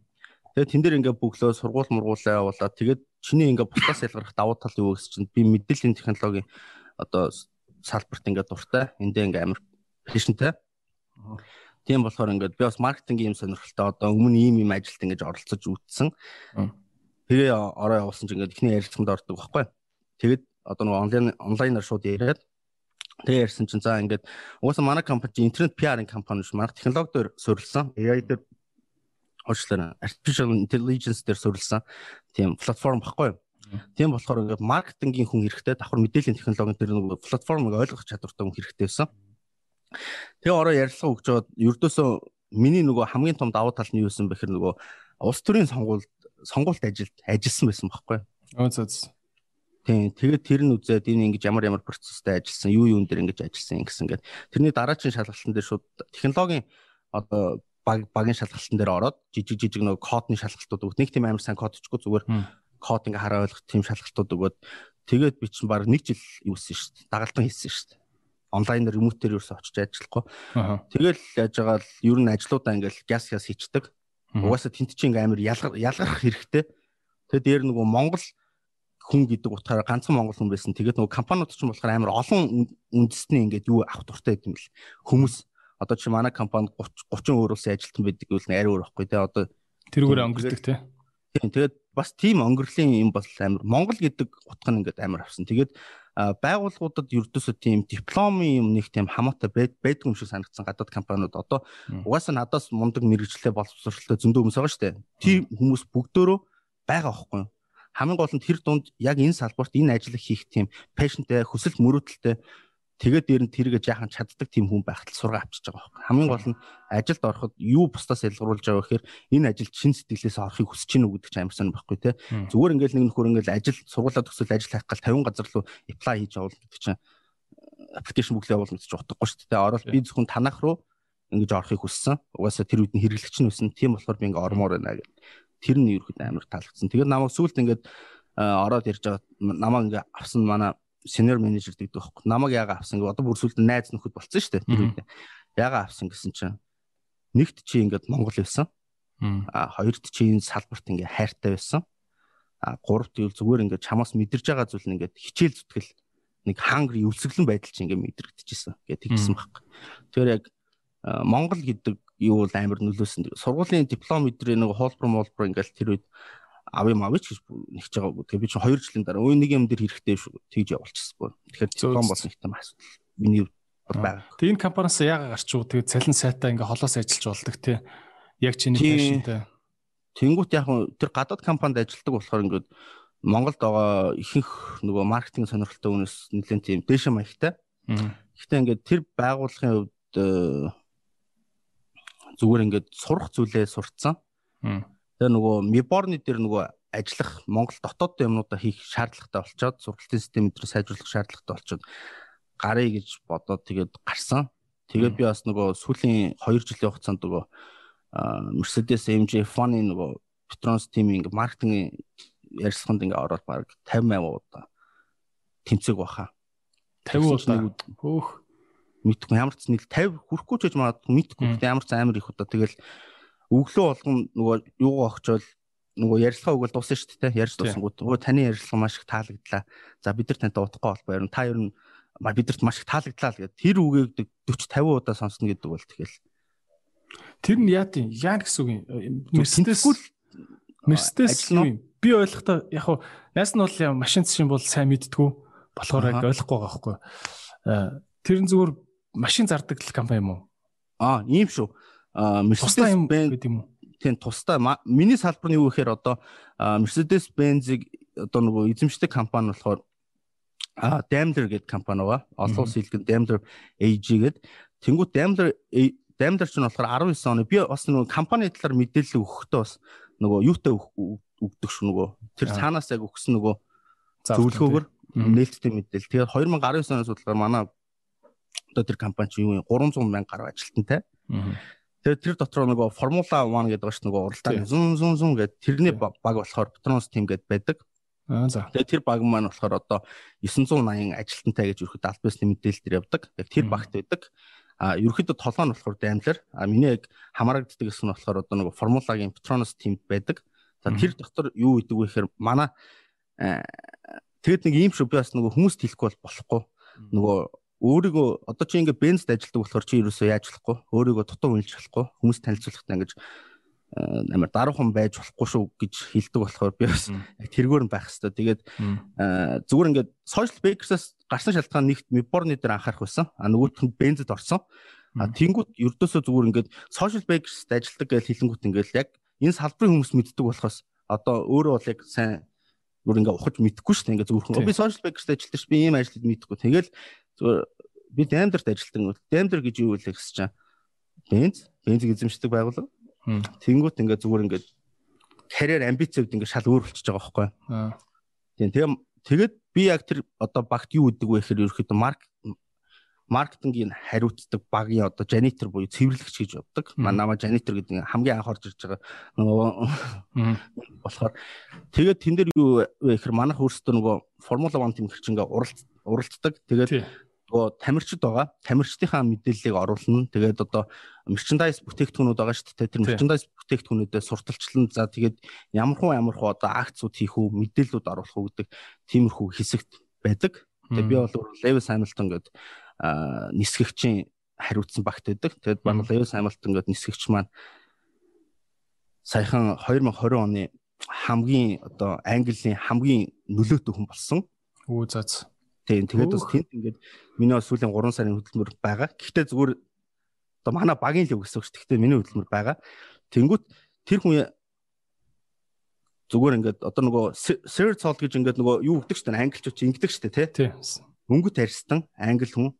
Тэгээд тэн дээр ингээ бөглөө сургууль мургуулаа явуулаад тэгээд чиний ингээ бусдаас ялгарх давуу тал юу гэсэн чинь би мэдээллийн технологийн одоо салбарт ингээ дуртай. Эндээ ингээ амар passionтэй. Тийм болохоор ингээд би бас маркетингийн юм сонирхолтой одоо өмнө ийм ийм ажилд ингэж оролцож үтсэн. Тэгээ ороо явуулсан чинь ингээд ихний ярилцлаганд ордог байхгүй. Тэгээд одоо нэг онлайн онлайнаар шууд яриад тэгээ ярьсан чинь за ингээд угаасаа манай компани интернет PR-ын компани ш манай технологи дээр суурилсан. AI дээр уучлаарай. Artificial intelligence дээр суурилсан тийм платформ баггүй. Тийм болохоор ингээд маркетингийн хүн хэрэгтэй давхар мэдээллийн технологийн дээр нэг платформыг ойлгох чадвартай хүн хэрэгтэй байсан. Тэгээ ороо ярилцлага өгч жоод ердөөсөө миний нөгөө хамгийн том давуу тал нь юу байсан бэхэр нөгөө улс төрийн сонгуульд сонгуульт ажилд ажилласан байсан байхгүй. Өө зөө. Тийм. Тэгээд тэр нь үзээд энэ ингэж ямар ямар процесстэй ажилласан, юу юун дээр ингэж ажилласан гэсэн ингээд тэрний дараагийн шалгалтын дээр шууд технологийн одоо баг багийн шалгалтын дээр ороод жижиг жижиг нөгөө кодны шалгалтууд өгд. Нэг тийм амар сайн кодчгүй зүгээр код ингээ хараа ойлгох тийм шалгалтууд өгөөд тэгээд би чинь баг нэг жил юусэн шүү дээ. Дагалдан хийсэн шүү дээ. Онлайнаар ремотээр ерөөсө очиж ажиллахгүй. Тэгэл яаж байгаа л ер нь ажлуудаа ингээл гяс гяс хийчдэг. Угаасаа тент чинь ингээм амар ялгарх хэрэгтэй. Тэгээд дээр нөгөө Монгол хүн гэдэг утгаараа ганцхан монгол хүн байсан. Тэгээд нөгөө компаниуд ч юм болохоор амар олон үндэсний ингээд юу авах дуртай гэдэг юм бэл. Хүмүүс одоо чи манай компанид 30 30 өөр улсын ажилтан байдаг гэвэл арай өөр байхгүй те одоо тэрүүгээр өнгөрдөг те. Тийм тэгээд бас тийм өнгөрлийн юм бол амар Монгол гэдэг утга нь ингээд амар авсан. Тэгээд байгууллагуудад ердөөсөө тийм дипломын юм нэг тийм хамаатай байдаг юм шиг санагдсан гадаад компаниуд одоо угаасаа надаас мундаг мэрэгчлээ боловсруулалтаа зөндөө хүмүүс байгаа шүү дээ. Тийм хүмүүс бүгдөө байгаа байхгүй юу? Хамгийн гол нь тэр дунд яг энэ салбарт энэ ажил хийх тийм пашнтэй хүсэл мөрөөдөлтэй тэгээд дээр нь тэргээ жаахан чаддаг тийм хүн байхад сургаа авчиж байгаа байхгүй. Хамгийн гол нь ажилд ороход юу бусдаас ялгаруулж байгаа гэхээр энэ ажилд шин сэтгэлээс орохыг хүсэж гинүү гэдэг чинь амар сонир байхгүй те. Зүгээр ингээл нэг нөхөр ингээл ажил сургуулаа төгсөл ажил хайх гал 50 газар руу apply хийж явуул гэдэг чинь аппликейшн бүглээ явуул гэж утгагүй шүү дээ. Орол би зөвхөн танах руу ингэж орохыг хүссэн. Угаасаа тэр үед нь хэрэглэгч нь өсөн. Тийм болохоор би ингээ ормоор байна гэдэг. Тэр нь ерөөд амар таалагдсан. Тэгээд намайг сүулт ингээд ороод ирж байгаа намайг ингээ авсан манай senior manager гэдэг байхгүй. Намайг яага авсан гэвэл одоо бүр сүлд найз нөхөд болцсон шүү дээ. Тэр үед. Яага авсан гэсэн чинь нэгт чи ингээд Монгол байсан. А хоёрт чи энэ салбарт ингээ хайртай байсан. А гуравт юу зүгээр ингээ чамаас мэдэрж байгаа зүйл нь ингээ хичээл зүтгэл нэг хангри өвсгөлэн байдал чи ингээ мэдрэгдэжсэн гэдэг хэлсэн байхгүй. Тэгэхээр яг Монгол гэдэг юу бол амар нөлөөсөн. Сургуулийн диплом өдрөө нэг хуулбар молбор ингээл тэр үед ав юм авъя гэж нэгж байгаагүй. Тэгээ би чинь 2 жилийн дараа өө нэг юм дээр хэрэгтэй шүү. Тэгж явуулчихсан. Тэгэхээр диплом болсон их юм асуудал. Миний байгаа. Тэг энэ компаниас яагаад гарч уу? Тэгээ цалин сайтаа ингээ холоос ажиллаж болдог тий. Яг чиний пашнтай. Тэнгүүт яг тэр гадаад компанид ажилладаг болохоор ингээд Монголд байгаа ихэнх нөгөө маркетинг сонирхолтой хүнээс нэлээд тийм дэше маягтай. Гэхдээ ингээд тэр байгууллагын хувьд зүгээр ингээд сурах зүйлээ сурцсан. Тэгээ нөгөө Миборны дээр нөгөө ажиллах Монгол дотоодтой юмнуудаа хийх шаардлагатай болчоод сургалтын систем өдрөө сайжруулах шаардлагатай болчоод гарыг гэж бодоод тэгээд гарсан. Тэгээд би бас нөгөө сүүлийн 2 жилийн хугацаанд нөгөө Mercedes AMG F1-ийн нөгөө Petronas team-ийн маркетинг ярилцлаганд ингээ ороод баг 50 8 удаа тэмцээг баха. 50 удаа хөөх мэдгүй ямар ч нэг 50 хүрэхгүй ч гэж магадгүй мэдгүй ямар ч амар их удаа. Тэгэл өглөө болгон нөгөө юугаа огчвол нөгөө ярилцлага өгвөл дуусна шүү дээ ярьж дуусангууд нөгөө таны ярилцлага маш их таалагдлаа. За бид нар тантай удахгүй холбоо ярина та ер нь бидэрт маш их таалагдлаа л гэдэг тэр үгийг 40 50 удаа сонсно гэдэг бол тэгэл. Тэр нь яа тийм? Яа гэсэн үг юм? Мерседес Мерседес юм. Би ойлгохдоо яг хуу найс нь бол машин зшин бол сайн мэдтгүү. Болохоор яг ойлгохгүй байгаа хгүй тэр нь зүгээр машин зардаг компани юм уу аа ийм шүү Mercedes Benz гэдэг юм уу? Тийм тусдаа миний салбар нь юу гэхээр одоо Mercedes Benz-ийг одоо нөгөө эзэмшдэг компани болохоор а Daimler гэдэг компани байгаа. Олон улсын хэлгэн Daimler AG гэдэг. Тэнгүүт Daimler Daimler ч нь болохоор 19 оны би бас нөгөө компани талаар мэдээлэл өгөхдөө бас нөгөө юутай өгдөг шүү нөгөө тэр цаанаас яг өгсөн нөгөө зөвлөгөөгөр нээлттэй мэдээлэл. Тэгээд 2019 оноос судалгаар манай одоо тэр компани чинь юу вэ? 300 мянга гаруй ажилтнтай. Тэгээд тэр дотор нөгөө Формула 1 гэдэг ба ш нөгөө уралдааны зүүн зүүн зүүн гэдэг тэрний баг болохоор Petronas team гэдэг байдаг. Аа за. Тэгээд тэр баг маань болохоор одоо 980 ажилтнтай гэж ерөөхдөө албасны мэдээлэлээр явдаг. Тэр багт байдаг. А ерөөхдөө толгой нь болохоор Daimler. А миний яг хамаарагддаг гэсэн нь болохоор одоо нөгөө Формулагийн Petronas team байдаг. За тэр дотор юу гэдэг вэ гэхээр манай тэгэд нэг юм шүү би бас нөгөө хүмүүст хэлэхгүй бол болохгүй. Нөгөө өөрийгөө одоо чи ингээ бензд ажилладаг болохоор чи ерөөсөө яаж болохгүй? Өөрийгөө дутуу үйлж болохгүй? Хүмүүс танилцуулахтаа ингэж э, амар даруухан байж болохгүй шүү гэж хэлдэг болохоор би бас яг тэргээр нь байх хэвээр тэгээд э, зүгээр ингээд social bakers-аас гарсан шалтгаан нэгт миборны дээр анхаарах байсан. А нөгөөх нь бензэд орсон. А тэнгууд ердөөсөө зүгээр ингээд social bakers-д ажилладаг гэж хэлэнгүүт ингээд яг энэ салбарын хүмүүс мэддэг болохоос одоо өөрөө бол яг сайн бүр ингээ ухаж мэдэхгүй шүү дээ ингээ зүгээр би social bakers-д ажилладаг ш би ийм ажлыг мэдэхгүй тэгэл зүгээр би Daimler-д ажилладаг. Daimler гэж юу вэ гэсэн чинь бенз, бензийг эзэмшдэг байгууллага. Тэнгүүт ингээд зүгээр ингээд карьер амбицууд ингээд шал өөр болчихж байгаа байхгүй. Тийм тэгээ тэгээд би яг тэр одоо багт юу үдэг вэ гэхээр ерөөхдөө марк маркетингийн хариуцдаг багийн одоо жанитор буюу цэвэрлэгч гэж явдаг. Манаа жанитор гэдэг хамгийн анх орж ирж байгаа нөгөө болохоор тэгээд тэн дээр юу вэ гэхээр манайх өөрсдөө нөгөө Формула 1 тэмгэрч ингээ уралддаг. Тэгээд нөгөө тамирчид байгаа. Тамирчдынхаа мэдээллийг оруулна. Тэгээд одоо мерчендайз бүтээгдэхүүнүүд байгаа шүү дээ. Тэр мерчендайз бүтээгдэхүүнүүдэд сурталчлан за тэгээд ямар хуу ямар хуу одоо акцууд хийх үү, мэдээллүүд оруулах уу гэдэг тиймэрхүү хэсэгт байдаг. Тэгээд би бол Lewis Hamilton гэдэг нисгэгчийн хариуцсан багт байдаг. Тэгээд баг Lewis Hamilton гэдэг нисгэгч маань саяхан 2020 оны хамгийн одоо Английн хамгийн нөлөөтэй хүн болсон. Үу заац. Тийм тэгээд бас тэнд ингээд миний бас сүүлийн 3 сарын хөдөлмөр байгаа. Гэхдээ зүгээр одоо манай багийн л үг гэсэн үг шүү. Гэхдээ миний хөдөлмөр байгаа. Тэнгүүт тэр хүн зүгээр ингээд одоо нөгөө Sir Sol гэж ингээд нөгөө юу өгдөг шүү дээ англичууд ингэдэг шүү дээ тий. Өнгөт арьстан англи хүн.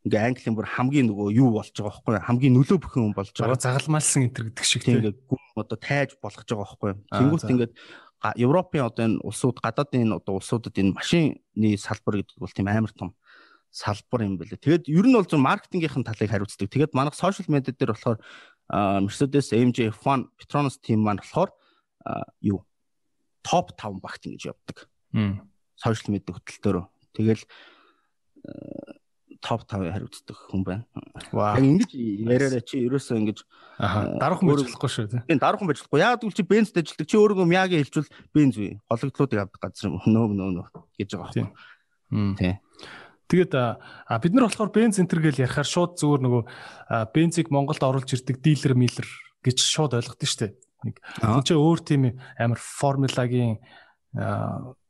Ингээ английн бүр хамгийн нөгөө юу болж байгаа байхгүй хамгийн нөлөө бүхэн хүн болж байгаа. Загалмаалсан энэ гэдэг шиг тий. Ингээ гүн одоо тайж болгож байгаа байхгүй. Тэнгүүт ингээд Европын одоо энэ улсууд гадаадын одоо улсуудад энэ машины салбар гэдэг бол тийм амар том салбар юм бэлээ. Тэгээд ер нь бол зөв маркетингийнхэн талыг хариуцдаг. Тэгээд манайх сошиал медиа дээр болохоор Mercedes AMG F1 Petronas team маань болохоор юу топ 5 багт ингэж явдаг. Сошиал медиа хөтөлтөөр. Тэгэл топ 5 хариуцдаг хүн байна. Яг ингэж яриараа чи ерөөсөө ингэж дараахан байж болохгүй шүү тий. Тийм дараахан байж болохгүй. Яг тэгвэл чи бензд ажилладаг. Чи өөрөө мяагийн хэлжүүл бенз үе. Гологдлуудыг авдаг газар нөө нөө нөө гэж байгаа байхгүй. Тийм. Тэгээд бид нар болохоор бенз центр гэж ярихаар шууд зүгээр нөгөө бензийг Монголд оруулж ирдэг дилер миллер гэж шууд ойлгодсон шүү дээ. Нэг энэ өөр тийм амар формулагийн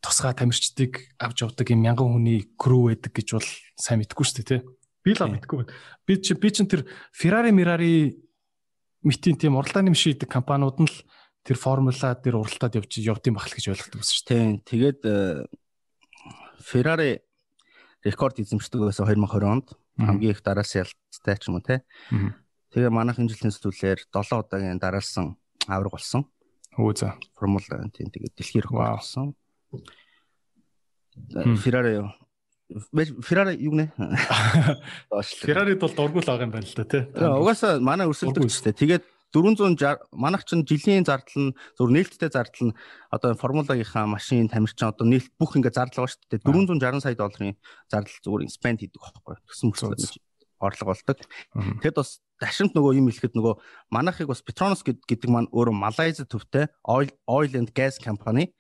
тусгай тамирчдыг авч явдаг юм мянган хүний крүү байдаг гэж бол сайн мэдгүй шүү дээ тий. Би л мэдгүй байна. Би чи би чин тэр Ferrari Mirari митийн тийм уралдааны машин идэг компаниуд нь л тэр формула дээр уралдаад явж явдсан байх л гэж ойлгодог байсан шүү дээ. Тэгээд Ferrari рекорд эзэмшдэг байсан 2020 онд хамгийн их дараалсан ялцтай ч юм уу те. Тэгээ манайх энэ жилийн сүүлээр 7 удаагийн дараалсан авраг болсон. Өө за. Формула тийм тэгээ дэлхийн рекорд болсон. Ferrari Ferrari юу нэ? Ferrari-д бол дургуул байгаа юм байна л да тий. Угаасаа манай өрсөлдөг ч тий. Тэгээд 460 манайх чинь жилийн зардал нь зөв нээлттэй зардал нь одоо формулагийнхаа машин тамирчин одоо нээлт бүх ингээ зардал байгаа шүү дээ 460 сая долларын зардал зүгээр спенд хийдэг байхгүй төсөн мөсөж орлого болдог. Тэгэд бас дашинт нөгөө юм хэлэхэд нөгөө манайхыг бас Petronas гэдэг маань өөрөө Малайз төвтэй oil oil and gas company.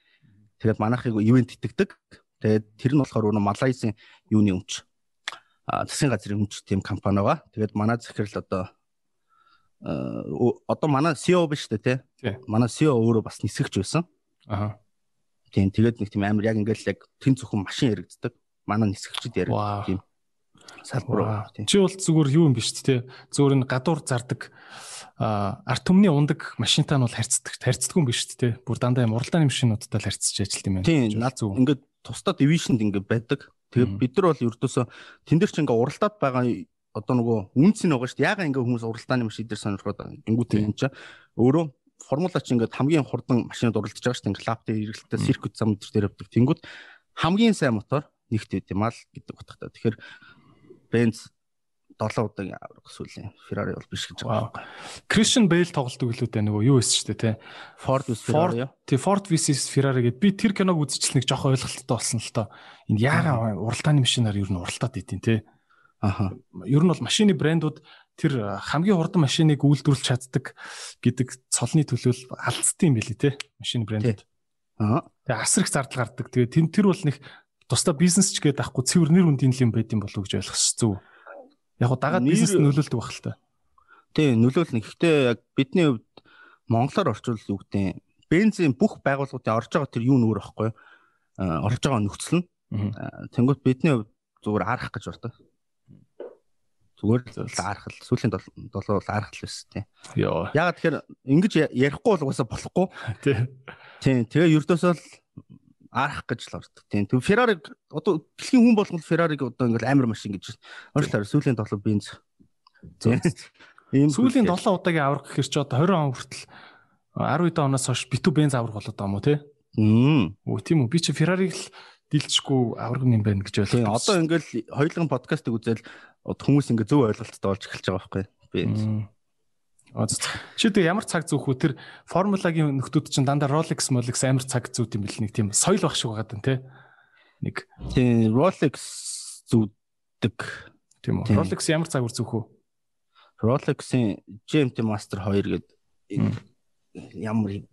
Тэгээд манайхыг ивент итгэдэг. Тэгээд тэр нь болохоор өөрөө Малайзын юуны өмч а засгийн газрын өмч тийм компани байгаа. Тэгээд манай захирал одоо одоо манай CEO биш үү те. Манай CEO өөрөө бас нисгэж байсан. Аа. Тийм тэгээд нэг тийм амар яг ингээл яг тэн зөвхөн машин яригддаг. Манай нисгэгчд яригддаг тийм салбар. Чи бол зүгээр юу юм биш те. Зүгээр энэ гадуур зардаг арт түмний ундаг машинтаа нь бол харьцдаг харьцдаг юм биш те. Бүр дандаа юм уралдааны машинуудтай л харьцаж ажилт юм байна. Тийм наад зөв. Ингээд тусдаа дивишнд ингээд байдаг. Тэгээд бид нар бол ердөөсөө тэн дээр чи ингээд уралдаад байгаа одоо нөгөө үнц нь байгаа шүү дээ. Яга ингээ хүмүүс уралдааны машин дээр сонирхоод гингүүт юм чаа. Өөрөө формула чи ингээ хамгийн хурдан машинад уралдаж байгаа шүү дээ. Ингээ лаптын эргэлтээ циркут зам дээр явдаг. Тэнгүүд хамгийн сайн мотор нэгт байт юм аа л гэдэг утгатай. Тэгэхээр Benz 7 удаагийн авраг сүүлийн Ferrari бол биш гэж байгаа. Christian Bale тоглолт өглөөдөө нөгөө юу эсэж штэ тий. Ford vs Ferrari. Тий Ford vs Ferrari гэд би тэр киног үзчихл нэг жоох ойлголттой болсон л тоо. Энд яага уралдааны машинаар ер нь уралдаад идэв тий. Аха. Ер нь бол машины брэндүүд тэр хамгийн хурдан машиныг үйлдвэрлэж чаддаг гэдэг цолны төлөөл алдсан юм билий те машины брэндүүд. Аа. Тэгээ асар их зардал гардаг. Тэгээ тэн тэр бол нэг тусдаа бизнес ч гээд ахгүй цэвэр нэр үндийн юм байд юм болов гэж ойлгох зүв. Яг го дагаад бизнес нөлөөлдөг байх л та. Тий, нөлөөлнө. Гэхдээ яг бидний хувьд монголоор орчуулж юу гэдэг бензин бүх байгууллагуудын орж байгаа тэр юу нөр байхгүй орж байгаа нөхцөл нь. Тэнгүүт бидний хувьд зүгээр арах гэж байна Зүгээр л арахл сүүлийн 7 бол арахл байсан тий. Йоо. Ягаад тэгэхээр ингэж ярихгүй бол угаасаа болохгүй. Тий. Тий. Тэгээ ердөөсөө л арах гэж л ордог. Тийм. Тэг Ferrari одоо дэлхийн хүн болгол Ferrari-г одоо ингээл амар машин гэж өөрчлөөр сүүлийн 7 бенз. Ийм сүүлийн 7 удаагийн авраг гэхэр чи одоо 20 он хүртэл 10 оноос хойш битүү бенз авраг болоод байгаа юм уу те? Мм. Өө тийм үү. Би чи Ferrari-г л дилчгүй авраг юм байна гэж ойлгосон. Тийм. Одоо ингээл хоёулын подкастыг үзэл хүмүүс ингээ зөв ойлголттой болж эхэлж байгаа байхгүй би. Чи тэг ямар цаг зүүх үү тэр формулагийн нөхдүүд чинь дандаа Rolex Rolex амар цаг зүйд юм бэл нэг тийм соёл баг шиг байгаа даа нэг тийм Rolex зүүдэг тийм үү? Rolex ямар цаг үр зүүх үү Rolex-ийн GMT Master 2 гэдэг ямар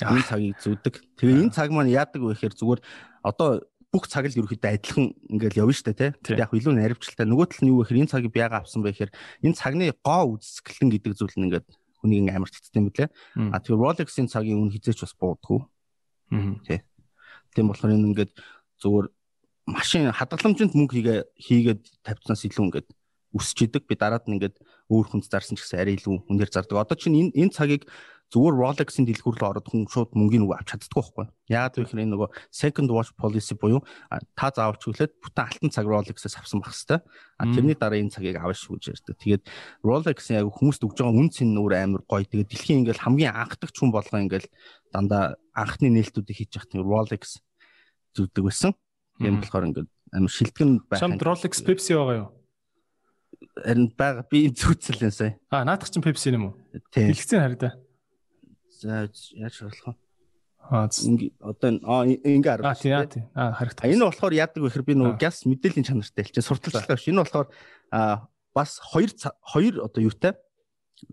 энэ цагийг зүүдэг. Тэгээ энэ цаг маань яадаг вэ гэхээр зүгээр одоо бүх цаг л ерөөхдөө адилхан ингээл явна штэ тий. Яг илүү наривчлалтай. Нөгөө тал нь юу гэхээр энэ цагийг би яага авсан бэ гэхээр энэ цагны гоо үзэсгэлэн гэдэг зүйл нь ингээд хүнийг амар татсан юм блэ. А тэгээ Rolex-ийн цагийн үн хизээч бас буудаггүй. Аа. Тий. Тийм болохоор энэ ингээд зүгээр машин хадгаламжинд мөнгө хийгээ хийгээд тавьцнаас илүү ингээд өсч идэг. Би дараад нь ингээд өөр хүнд зарсан ч гэсэн арай илүү үнээр зардаг. Одоо чинь энэ энэ цагийг зүгээр Rolex-ийн дэлгүүр рүү ороод хүн шууд мөнгөний нөгөө авч чаддаг байхгүй. Яагаад вэ гэхээр энэ нөгөө second watch policy буюу та заавч хүлээд бүтэн алтан цаг Rolex-ээс авсан байх хэвээр. А тэрний дараа энэ цагийг авах шүү гэж ярьдаг. Тэгээд Rolex-ийн яг хүмүүст өгж байгаа үн цэн нөр амар гоё. Тэгээд дэлхийн ингээл хамгийн анхдагч хүн болгоо ингээл дандаа анхны нээлтүүдийг хийж тийм Rolex зүгдэг байсан. Тийм болохоор ингээд амар шилтгэн байх. Чамд Rolex Pepsi байгаа юу? Харин байгаа би зүүцэлэн сая. А наадах чинь Pepsi юм уу? Хэлгцэн харагдаа. За яаж болох вэ? Аа одоо ингээ харах. Аа тийм аа тийм. Аа харагдав. Энэ болохоор яадаг вэ гэхээр би нөгөө газ мэдээллийн чанартай хэлчихэ сурталчилгаа биш. Энэ болохоор аа бас хоёр хоёр одоо юутай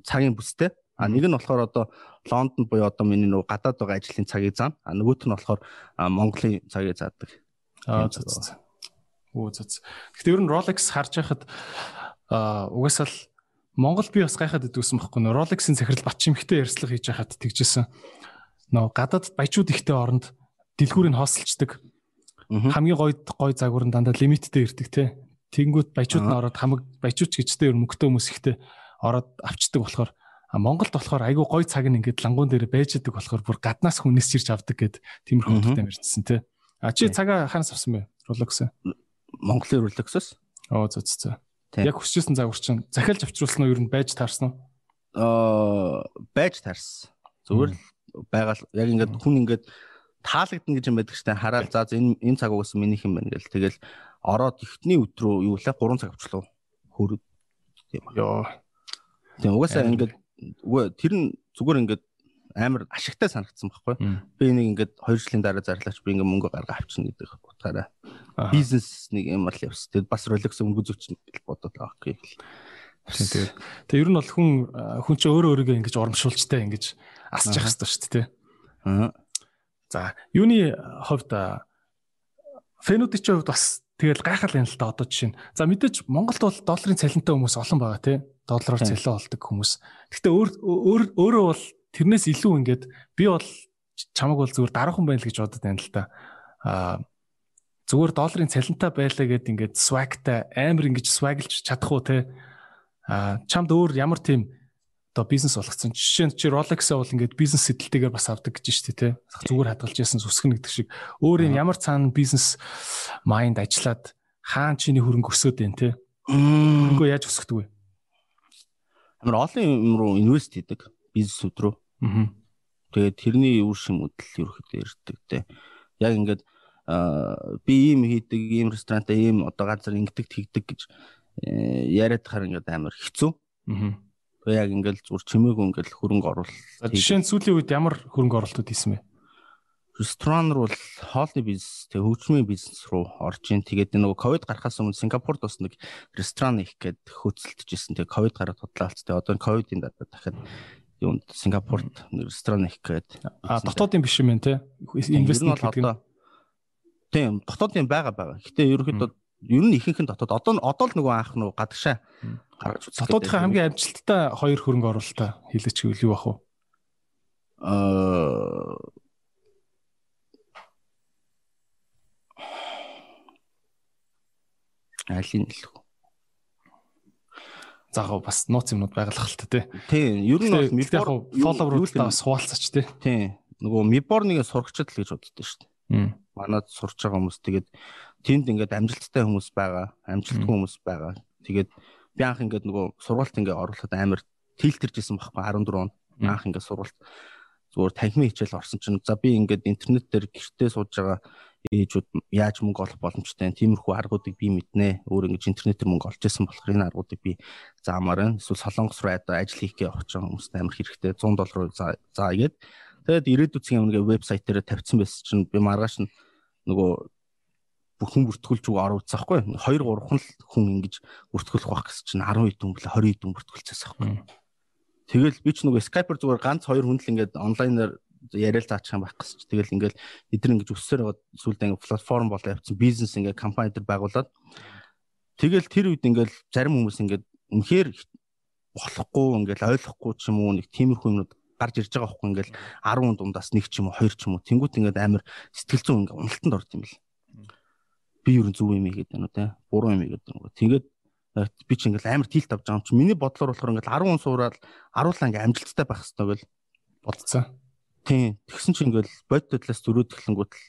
цагийн бүстэй. А нэг нь болохоор одоо Лондонд буюу одоо миний нөгөө гадаад байгаа ажлын цагийг заана. А нөгөөх нь болохоор Монголын цагийг заадаг. Аа зү зү. Оо зү зү. Гэхдээ ер нь Rolex харж байхад аа угаасаа л Монгол би бас гайхаад идвсэн байхгүй нөө Rolex-ийн захирал Батчимхтэй ярьцлага хийж байхад тэгжсэн. Нөө гадаад баячууд ихтэй оронд дэлгүүрийг хоосолчдаг. Хамгийн гоё гоё загвар нь дандаа лимиттэй ирдэг те. Тэнгүүт баячууд нь ороод хамаг баячууч гэжтэй ер мөнгөтэй хүмүүс ихтэй ороод авчдаг болохоор А Монголд болохоор айгүй гой цаг нь ингээд лангуун дээр байж идэг болохоор бүр гаднаас хүнээс ирж авдаг гэд тиймэрхүү хөдөлтөм ярьжсэн тий. А чи цагаа хаанаас авсан бэ? Rolex. Монголын Rolex-оос. Оо зөө зөө. Яг хүсчихсэн загвар чинь захиалж авчруулсан уу ер нь байж таарсан уу? Аа байж таарсан. Зүгээр л байгаа л яг ингээд хүн ингээд таалагдана гэж юм байдаг штэ хараад за энэ энэ цаг угсаа минийх юм байна гэл тэгэл ороод ихтний өдрөө юу лээ 3 цаг авчлаа. Хөрөд. Тийм. Йоо. Тийм угаасаа ингээд үгүй тэр нь зүгээр ингээд амар ашигтай санагдсан байхгүй. Би нэг ингээд 2 жилийн дараа зарлаач би ингээд мөнгө гаргаа авчна гэдэг утгаараа бизнес нэг ямар л явс. Тэгэд бас Rolex өнгө зүгч гэж бодоод байгаа юм. Тэгээд тэг ер нь бол хүн хүн чи өөрөө өөрийгөө ингэж урамшуулчтай ингэж асч явах хэрэгтэй шүү дээ. Аа. За, юуны хувьд фэнүүдийн чинь хувьд бас тэгэл гайхал юм л да одоо жишээ нь. За мэдээж Монголд бол долларын цалинтай хүмүүс олон байгаа тий. Доллараар цалин болдог хүмүүс. Гэхдээ өөр өөрөө бол тэрнээс илүү ингээд би бол чамаг бол зүгээр дараахан байл гэж бодод байна л да. Аа зүгээр долларын цалинтай байлаа гэд ингээд swagтай амар ингэж swaglж чадах уу те? А чамд өөр ямар тийм одоо бизнес болгоцсон? Жишээ нь чи Rolex-аа бол ингээд бизнес сэтэлтэйгээр бас авдаг гэж штэ те. Зүгээр хадгалж яасан үсгэн гэдэг шиг. Өөр юм ямар цаана бизнес майнд ажиллаад хаан чиний хөрөнгө өсөөд байна те? Хөрөнгөө яаж өсгдөг вэ амар олон юм руу инвест хийдэг бизнесүүд рүү аа тэгээд тэрний үр шимүүдэл ерөөхдөө ирдэг те яг ингээд би ийм хийдэг, ийм ресторанта ийм одоо газар ингэдэг тэгдэг гэж э, яриад хаар ингээд амар хэцүү. Аа. Тэгээ яг ингээд зур чимээгүй ингээд хөрөнгө оруулалт. Жишээ нь сүүлийн үед ямар хөрөнгө оруулалтууд хийсэн бэ? Ресторан руу хоолны бизнес, тэгээ хөгжмийн бизнес руу орж ийн. Тэгээд нөгөө ковид гарахаас өмнө Сингапурд бас нэг ресторан их гээд хөөцөлдөж ирсэн. Тэгээ ковид гараад худлаалц. Тэгээ одоо ковидын дараа дахиад юунд Сингапурд ресторан их гээд. А дотоодын биш юм байна те. Инвестмент гэдэг нь Тийм дотоодын байгаа байгаа. Гэтэ ерөнхийдөө ер нь ихэнх нь дотоод одоо одоо л нөгөө анх нөгөө гадагшаа гаргаж үзсэн. Дотоодынхаа хамгийн амжилттай хоёр хөрөнгө оруулалтаа хэлээч гэвэл юу бах вэ? Аа Айлын л хөө. Заагаа бас нууц юмнууд байгалах л та тий. Тийм, ер нь бол мибор фолловеруудаа бас хуваалцаач тий. Тийм. Нөгөө мибор нэг сурагчд л гэж боддоо шүү дээ манад сурч байгаа хүмүүс тэгээд тэнд ингээд амжилттай хүмүүс байгаа, амжилтгүй хүмүүс байгаа. Тэгээд би анх ингээд нөгөө сургуульд ингээд оруулахад амар тэлтэржсэн байхгүй 14 он. Анх ингээд сургуульд зүгээр танхимын хичээл орсон чинь за би ингээд интернет дээр гэртээ сууж байгаа ээжүүд яаж мөнгө олох боломжтой вэ? Тиймэрхүү аргуудыг би мэднэ. Өөр ингэж интернетээр мөнгө олж исэн болохоор энэ аргуудыг би заамаар нь эсвэл Солонгос руу ажил хийх гэж явах хүмүүст амар хэрэгтэй. 100 доллар за за игээд тэгээд ирээдүйд цэгийн өмнө вебсайт дээр тавьсан байсан чинь би маргааш нь нөгөө бүхэн бүртгүүлж үг оруулсан байхгүй 2 3хан л хүн ингэж бүртгүүлэх байх гэсэн чинь 10 хэдэн хүн блэ 20 хэдэн бүртгүүлчихсэн байхгүй. Тэгэл би ч нөгөө Skype-аар зүгээр ганц хоёр хүн л ингэж онлайнаар яриад заачих юм байх чинь. Тэгэл ингээл эдгээр ингэж өссөөр байгаа сүлд ингэ платформ болоо явцсан бизнес ингэ компани дээр байгуулад. Тэгэл тэр үед ингээл зарим хүмүүс ингээд үнэхээр болохгүй ингээл ойлгохгүй ч юм уу нэг тиймэрхүү юмнууд гарч ирж байгаа байхгүй ингээл 10 дундаас нэг ч юм уу хоёр ч юм уу. Тэнгуут ингээд амар сэтгэл зүйн ингээд уналтанд орд юм бэл. би юу зөв юм ийгээд байна уу те буруу юм ийгээд байна уу тэгээд би чи ингээл амар тилт авч байгаа юм чи. Миний бодлоор болохоор ингээл 10 хүн суураад аруулаа ингээл амжилттай байх хэрэгтэй гэл бодцоо. Тийм. Тэгсэн чи ингээл бодит талаас зөрөөд эхлэнгүүт л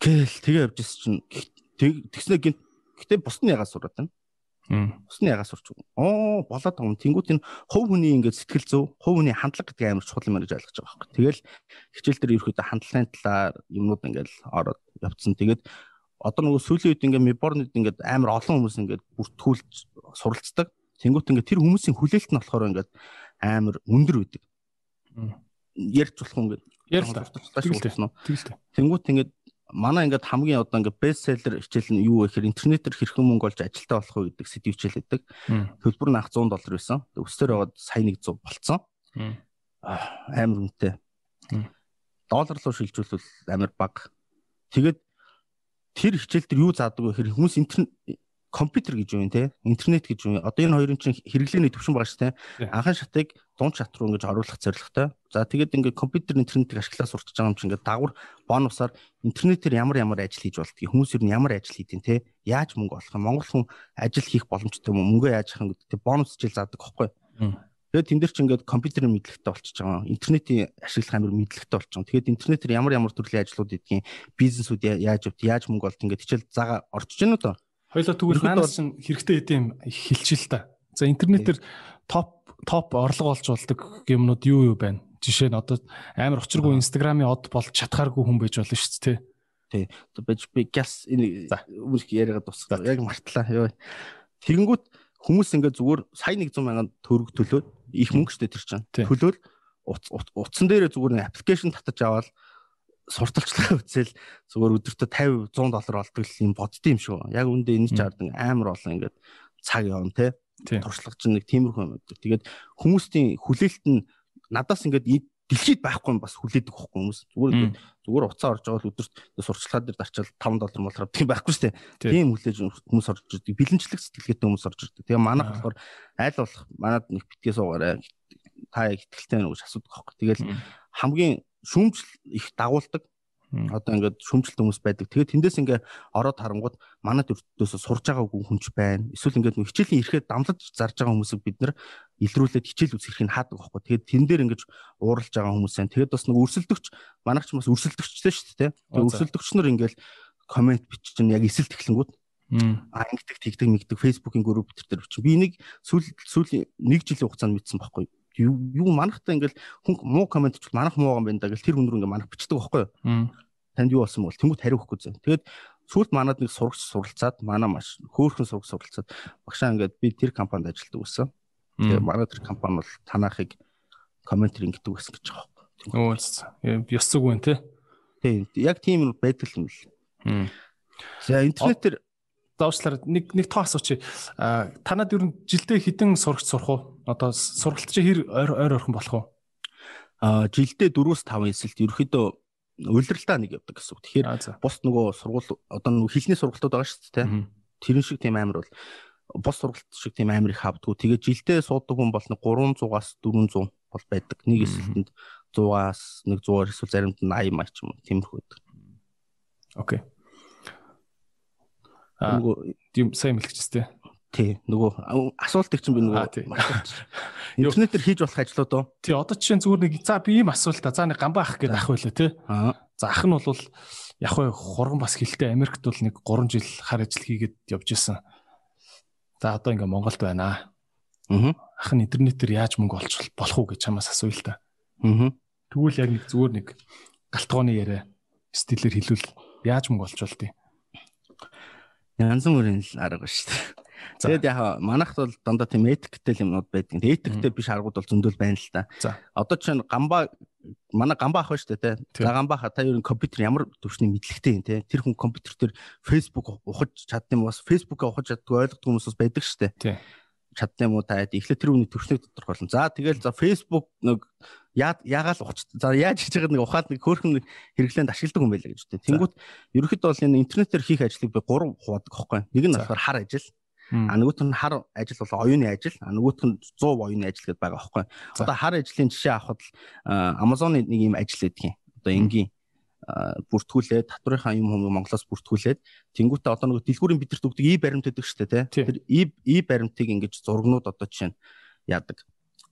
гээл тэгээ явж ирсэн чинь тэгснэ гинт гэтээ бус нь ягаад сураад байна. Бус нь ягаад сурч. Оо болоод байгаа юм. Тэнгүүт энэ хувь хүний ингээд сэтгэл зүй, хувь хүний хандлага гэдэг амар чухал юм гэж ойлгож байгаа байхгүй. Тэгэл хичээл дээр ерөөхдөө хандлагын талаар юмнууд ингээд ороод явцсан. Тэгээд одоо нөгөө сүүлийн үед ингээд миборнод ингээд амар олон хүмүүс ингээд бүртгүүлж суралцдаг. Тэнгүүт ингээд тэр хүмүүсийн хүлээлт нь болохоор ингээд амар өндөр үүдэг. Ярьж болох юм ингээд. Ярьж байна. Тэнгүүт ингээд манай ингээд хамгийн одоо ингээд бестселлер хичээл нь юу вэ гэхээр интернетээр хэрхэн мөнгө олж ажилтаа болох вэ гэдэг сэдв хичээл байдаг. Төлбөр нь ах 100 доллар байсан. Өстөр яваад сая 100 болцсон. Амар үнэтэй. Доллар руу шилжүүлвэл амар бага. Тэгээд тэр хичээл дээр юу заадаг вэ гэхээр хүмүүс интернет компьютер гэж юу юм те интернет гэж юу одоо энэ хоёрын чинь хэрэглээний төвшин байгаа шүү те анхан шатыг дунд шат руу ингэж оруулах зорилготой за тэгээд ингээд компьютер интернетийг ашиглаад сурч байгаа юм чинь ингээд дагвар бонусаар интернетээр ямар ямар ажил хийж болдгийг хүмүүс ер нь ямар ажил хийдин те яаж мөнгө олох юм? Монгол хүн ажил хийх боломжтой юм мөнгөө яаж юм гэдэг те бонус хичээл заадаг байхгүй Тэгээд тэн дээр чи ингээд компьютерийн мэдлэгтэй болчихж байгаа. Интернетийн ашиглах амир мэдлэгтэй болчихсон. Тэгээд интернетээр ямар ямар төрлийн ажлууд идэгин бизнесүүд яаж явт, яаж мөнгө олт ингээд хичээл заага орчиж гэнэ үү. Хоёлоо тэгвэл манаас чинь хэрэгтэй хэдэм хэлчихэл та. За интернетээр топ топ орлого олж болдог юмнууд юу юу байна? Жишээ нь одоо амар учиргүй инстаграмын од болж чадхааргүй хүн байж болно шүү дээ. Тий. Бэж би гяс энэ өмнөх яриагаа дуусгав. Яг мартлаа. Йоо. Тэгэнгүүт хүмүүс ингээд зүгээр сая 100 мянган төгрөг төлөөд их мөнгө штэ тэр чинь. Төлөөл утсан дээрээ зүгээр нэг аппликейшн татаж аваад сурталчилгаа үзэл зүгээр өдөртөө 50 100 доллар олдог юм боддсон юм шүү. Яг үндэ энэ ч ард амар олон ингээд цаг явна те. Туршлага чинь нэг тиймэрхүү юм байдаг. Тэгээд хүмүүсийн хүлээлт нь надаас ингээд дэлхийд байхгүй юм бас хүлээдэг хөхгүй хүмүүс. Зүгээр зүгээр уцаа орж байгаа л өдөрт сурчлагаа дээр дарчаал 5 доллар молроо тийм байхгүй шүү дээ. Тийм хүлээж хүмүүс орж ирдэг. Бэлэнчлэг сэтгэлгээтэй хүмүүс орж ирдэг. Тэгээ манайх болохоор айл болох манад нэг битгээс суугаарай. Та яг ихтэлтэй уу гэж асуудаг хөхгүй. Тэгэл хамгийн шүүмжил их дагуулдаг. Одоо ингээд шүүмжилт хүмүүс байдаг. Тэгээд тэндээс ингээ ороод харангууд манай төртөөс сурж байгаагүй хүнч байна. Эсвэл ингээд нэг хичээлийн ирэхэд дамлаж зарж байгаа хүмүүсийг бид нэр илрүүлээд хичээл үзэхийг хаадаг байхгүй. Тэгээд тэн дээр ингэж ууралж байгаа хүмүүс байна. Тэгээд бас нэг өрсөлдөгч манайх ч бас өрсөлдөгчтэй шүү дээ. Тэгээд өрсөлдөгч нар ингээл комент биччихэн яг эсэлт эхлэнгүүд а ингэдэг тэгдэг мигдэг фейсбુકийн групп дээр бичих. Би нэг сүүл сүүлийн нэг жилийн хугацаанд мэдсэн байхгүй юу манахта ингээл хүн муу комент ч манах муу юм байна да гэл тэр хүн рүү ингээ манах бичдэг байхгүй юу. Танд юу болсон бол тэнгуут хариу өгөхгүй зэ. Тэгээд сүүлд манад нэг сурагч суралцаад манай маш хөөхөн сурагч суралцаад багшаа ингээд би тэр компанид ажилладаг байсан. Тэгээд манай тэр компани бол танахыг комментэр ингэдэг гэсэн гэж байгаа байхгүй. Өө ёс зүг байна те. Тийм яг тийм байдаг юм л. За интернетээр заавчлаар нэг нэг тоо асууч. А танад ер нь жилдээ хэдэн сурагч сурах уу? Одоо сургалт чи хэр ойр ойр орхон болох уу? А жилдээ 4-5 эсэлт ерөөхдөө улиралдаа нэг явдаг гэсэн үг. Тэгэхээр бус нөгөө сургууль одоо нөгөө хилний сургалтууд байгаа шүү дээ. Тэрэн шиг тийм амар бол бус сургалт шиг тийм амар их хавдггүй. Тэгээд жилдээ суудаг хүн бол 300-аас 400 бол байдаг. Нэг эсэлтэнд 100-аас 100-аар эсвэл заримд нь 80 маяг ч юм уу тиймэрхүү байдаг. Окей. Нөгөө тийм сайн мэлгчтэй. Тий, нөгөө асуултыг чинь би нөгөө интернетээр хийж болох ажлууд уу? Тий, одоо жишээ зүгээр нэг за би ийм асуулт та за нэг гамбаа ах гэдэг ах байлаа тий. За ах нь бол яг хөө хурган бас хилтэй Америкт бол нэг 3 жил хар ажил хийгээд явж исэн. За одоо ингээ Монголд байна. Аа. Ах нь интернетээр яаж мөнгө олж болох уу гэж чамаас асууя л та. Аа. Тэгвэл яг нэг зүгээр нэг галтгооны яриа стилээр хэлвэл яаж мөнгө олж болдгийг янз бүрийн л арга шүү дээ. Тэгээд яг манайхд бол дандаа тийм этиктэй юмнууд байдаг. Этиктэй биш аргууд бол зөндөл байна л та. Одоо чинь гамбаа манай гамбаа ах ба шүү дээ те. За гамбаа ха та ер нь компьютер ямар төвшний мэдлэгтэй юм те. Тэр хүн компьютер дээр Facebook ухаж чадсан юм бас Facebook-а ухаж чаддгүй ойлгодог хүмүүс бас байдаг шүү дээ чадсан юм уу та эхлээд тэр үний төвшнийг тодорхойлно. За тэгэл за Facebook нэг яагаал ухч за яаж хийж байгааг нэг ухаад нэг хөөрхөн хэрэглээнд ашигладаг юм байлаа гэж үү. Тэнгүүт ерөөхдөө бол энэ интернетээр хийх ажлыг би гурав хуваадаг байхгүй. Нэг нь болохоор хар ажил. А нөгөөх нь хар ажил бол оюуны ажил. А нөгөөх нь 100 оюуны ажил гэдээ байгаа байхгүй. Одоо хар ажлын жишээ авахад Amazon-ы нэг юм ажил гэдэг юм. Одоо энгийн бүртгүүлээд татврынхаа юм юм Монголоос бүртгүүлээд тэнгуүтээ одоо нэг дэлгүүрийн бидэрт өгдөг и баримт өгдөг шүү дээ тий. Тэр и и баримтыг ингэж зургнууд одоо жишээ нь яадаг.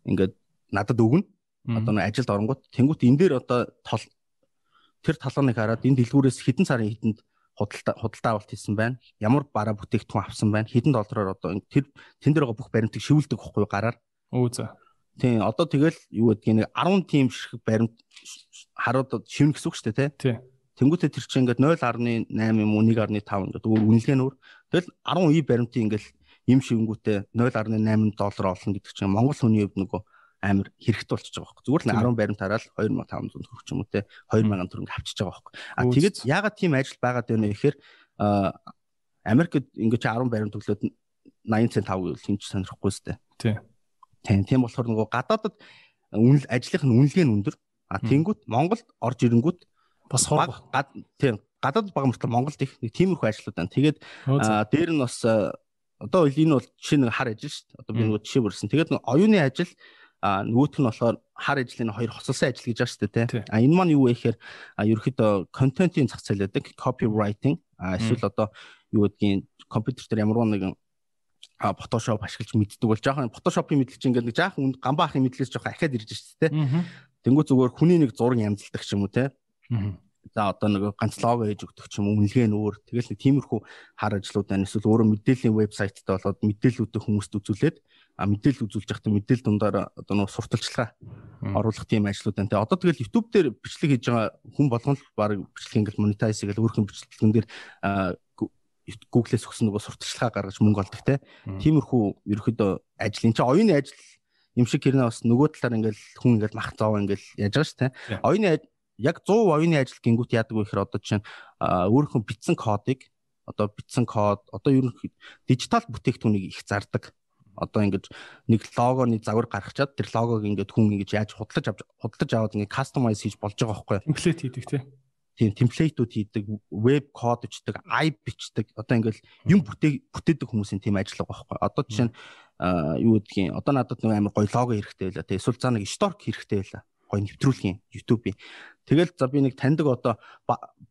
Ингээд надад өгнө. Одоо нэг ажилд оронгууд тэнгуүт энэ дээр одоо тол тэр талааныг хараад энэ дэлгүүрээс хэдэн сарын хэдэнд худалдаа худалдаа авалт хийсэн байна. Ямар бараа бүтээгдэхүүн авсан байна. Хэдэн доллараар одоо тэр тэн дээр байгаа бүх баримтыг шивүүлдэг байхгүй гараар. Өө за. Тийм одоо тэгэл юу гэдгийг нэг 10 тим шиг баримт харууд шивнэ гэсэн үг шүү дээ тий. Тэнгүүтээ тэр чинь ингээд 0.8 юм уу 1.5 ингээд үнэлгээ нөр. Тэгэл 10 и баримтын ингээд им шивнгүүтээ 0.8 доллар олно гэдэг чинь Монгол хүний хувьд нөгөө амар хэрэгтэй болчихж байгаа байхгүй. Зүгээр л 10 баримт хараад 2500 төгрөг ч юм уу те 2000 төгрөг авчиж байгаа байхгүй. А тэгээд ягаад тийм ажил байгаад байна вэ гэхээр Америкт ингээд 10 баримт өглөөд 80 цент авах гэвэл хинч сонирхгүй сте. Тийм. Тийм. Тийм болохоор нөгөө гадаадад үнэл ажлынх нь үнэлгээ нь өндөр. А тэнгүүт Монголд орж ирэнгүүт бас хор тийм гадаад бага мөртлөө Монголд их нэг тиймэрхүү ажлууд байна. Тэгээд дээр нь бас одоо энэ бол жишээ нэг хар ажил шүү дээ. Одоо би нөгөө жишээ бүрсэн. Тэгээд нэг оюуны ажил а нөгөөх нь болохоор хар ажлын хоёр хоцолсон ажил гэж байна шүү дээ тий. А энэ маань юу вэ гэхээр ерөөхдөө контентын зах зээл байдаг copywriting а эсвэл одоо юу гэдгийг компьютер дээр ямар нэгэн а Photoshop ашиглаж мэддэг бол жоохон Photoshop-ийн мэдлэг чинь ингээд нэг жаахан гамбаахын мэдлэгээс жоохон ахиад ирж шүү дээ. Тэнгүү зүгээр хүний нэг зураг янзалдаг ч юм уу те. За одоо нэг ганц лого ээж өгдөг ч юм уу үнэлгээ нь өөр. Тэгэл нэг тиймэрхүү хар ажлууд байна. Эсвэл өөрөө мэдээллийн вебсайттай болоод мэдээллүүдээ хүмүүст үзүүлээд а мэдээлэл үзүүлж явахдаа мэдээлэл дундаар одоо нэг сурталчилгаа оруулах тийм ажлууд байна. Тэгээ одоо тэгэл YouTube дээр бичлэг хийж байгаа хүн болгон л баг бичлэг ингээл монетайз хийгээл өөрхөн бичлэгэн дээр Google-с өгсөн нөгөө сурталчилгаа гаргаж мөнгө олдог те. Тиймэрхүү ерөөхдөө ажил энэ чинь оюуны ажил юм шиг хэрнээ бас нөгөө талаар ингээл хүн ингээл мах зов ингээл яаж байгаа шүү те. Оюуны яг 100 оюуны ажил гингүүт яадаг вэ гэхээр одоо чинь өөрийнхөө бичсэн кодыг одоо бичсэн код одоо ер нь дижитал бүтээгдэхүүнийг их зардаг. Одоо ингэж нэг логоны загвар гаргачаад тэр логог ингээд хүн ингэж яаж худалдаж авч худалдаж аваад ингээд кастомайз хийж болж байгаа байхгүй темплейт хийдэг тий. Тийм темплейтүүд хийдэг веб код бичдэг ай бичдэг. Одоо ингээд юм бүтээг бүтээдэг хүмүүсийн тийм ажиллага байхгүй одоо жишээ нь юу гэдгийг одоо надад нэг амар гоё лого хэрэгтэй байла тий эсвэл цаа нэг сторк хэрэгтэй байла гоё нэвтрүүлгийн YouTube-ийн тэгэл за би нэг таньдаг одоо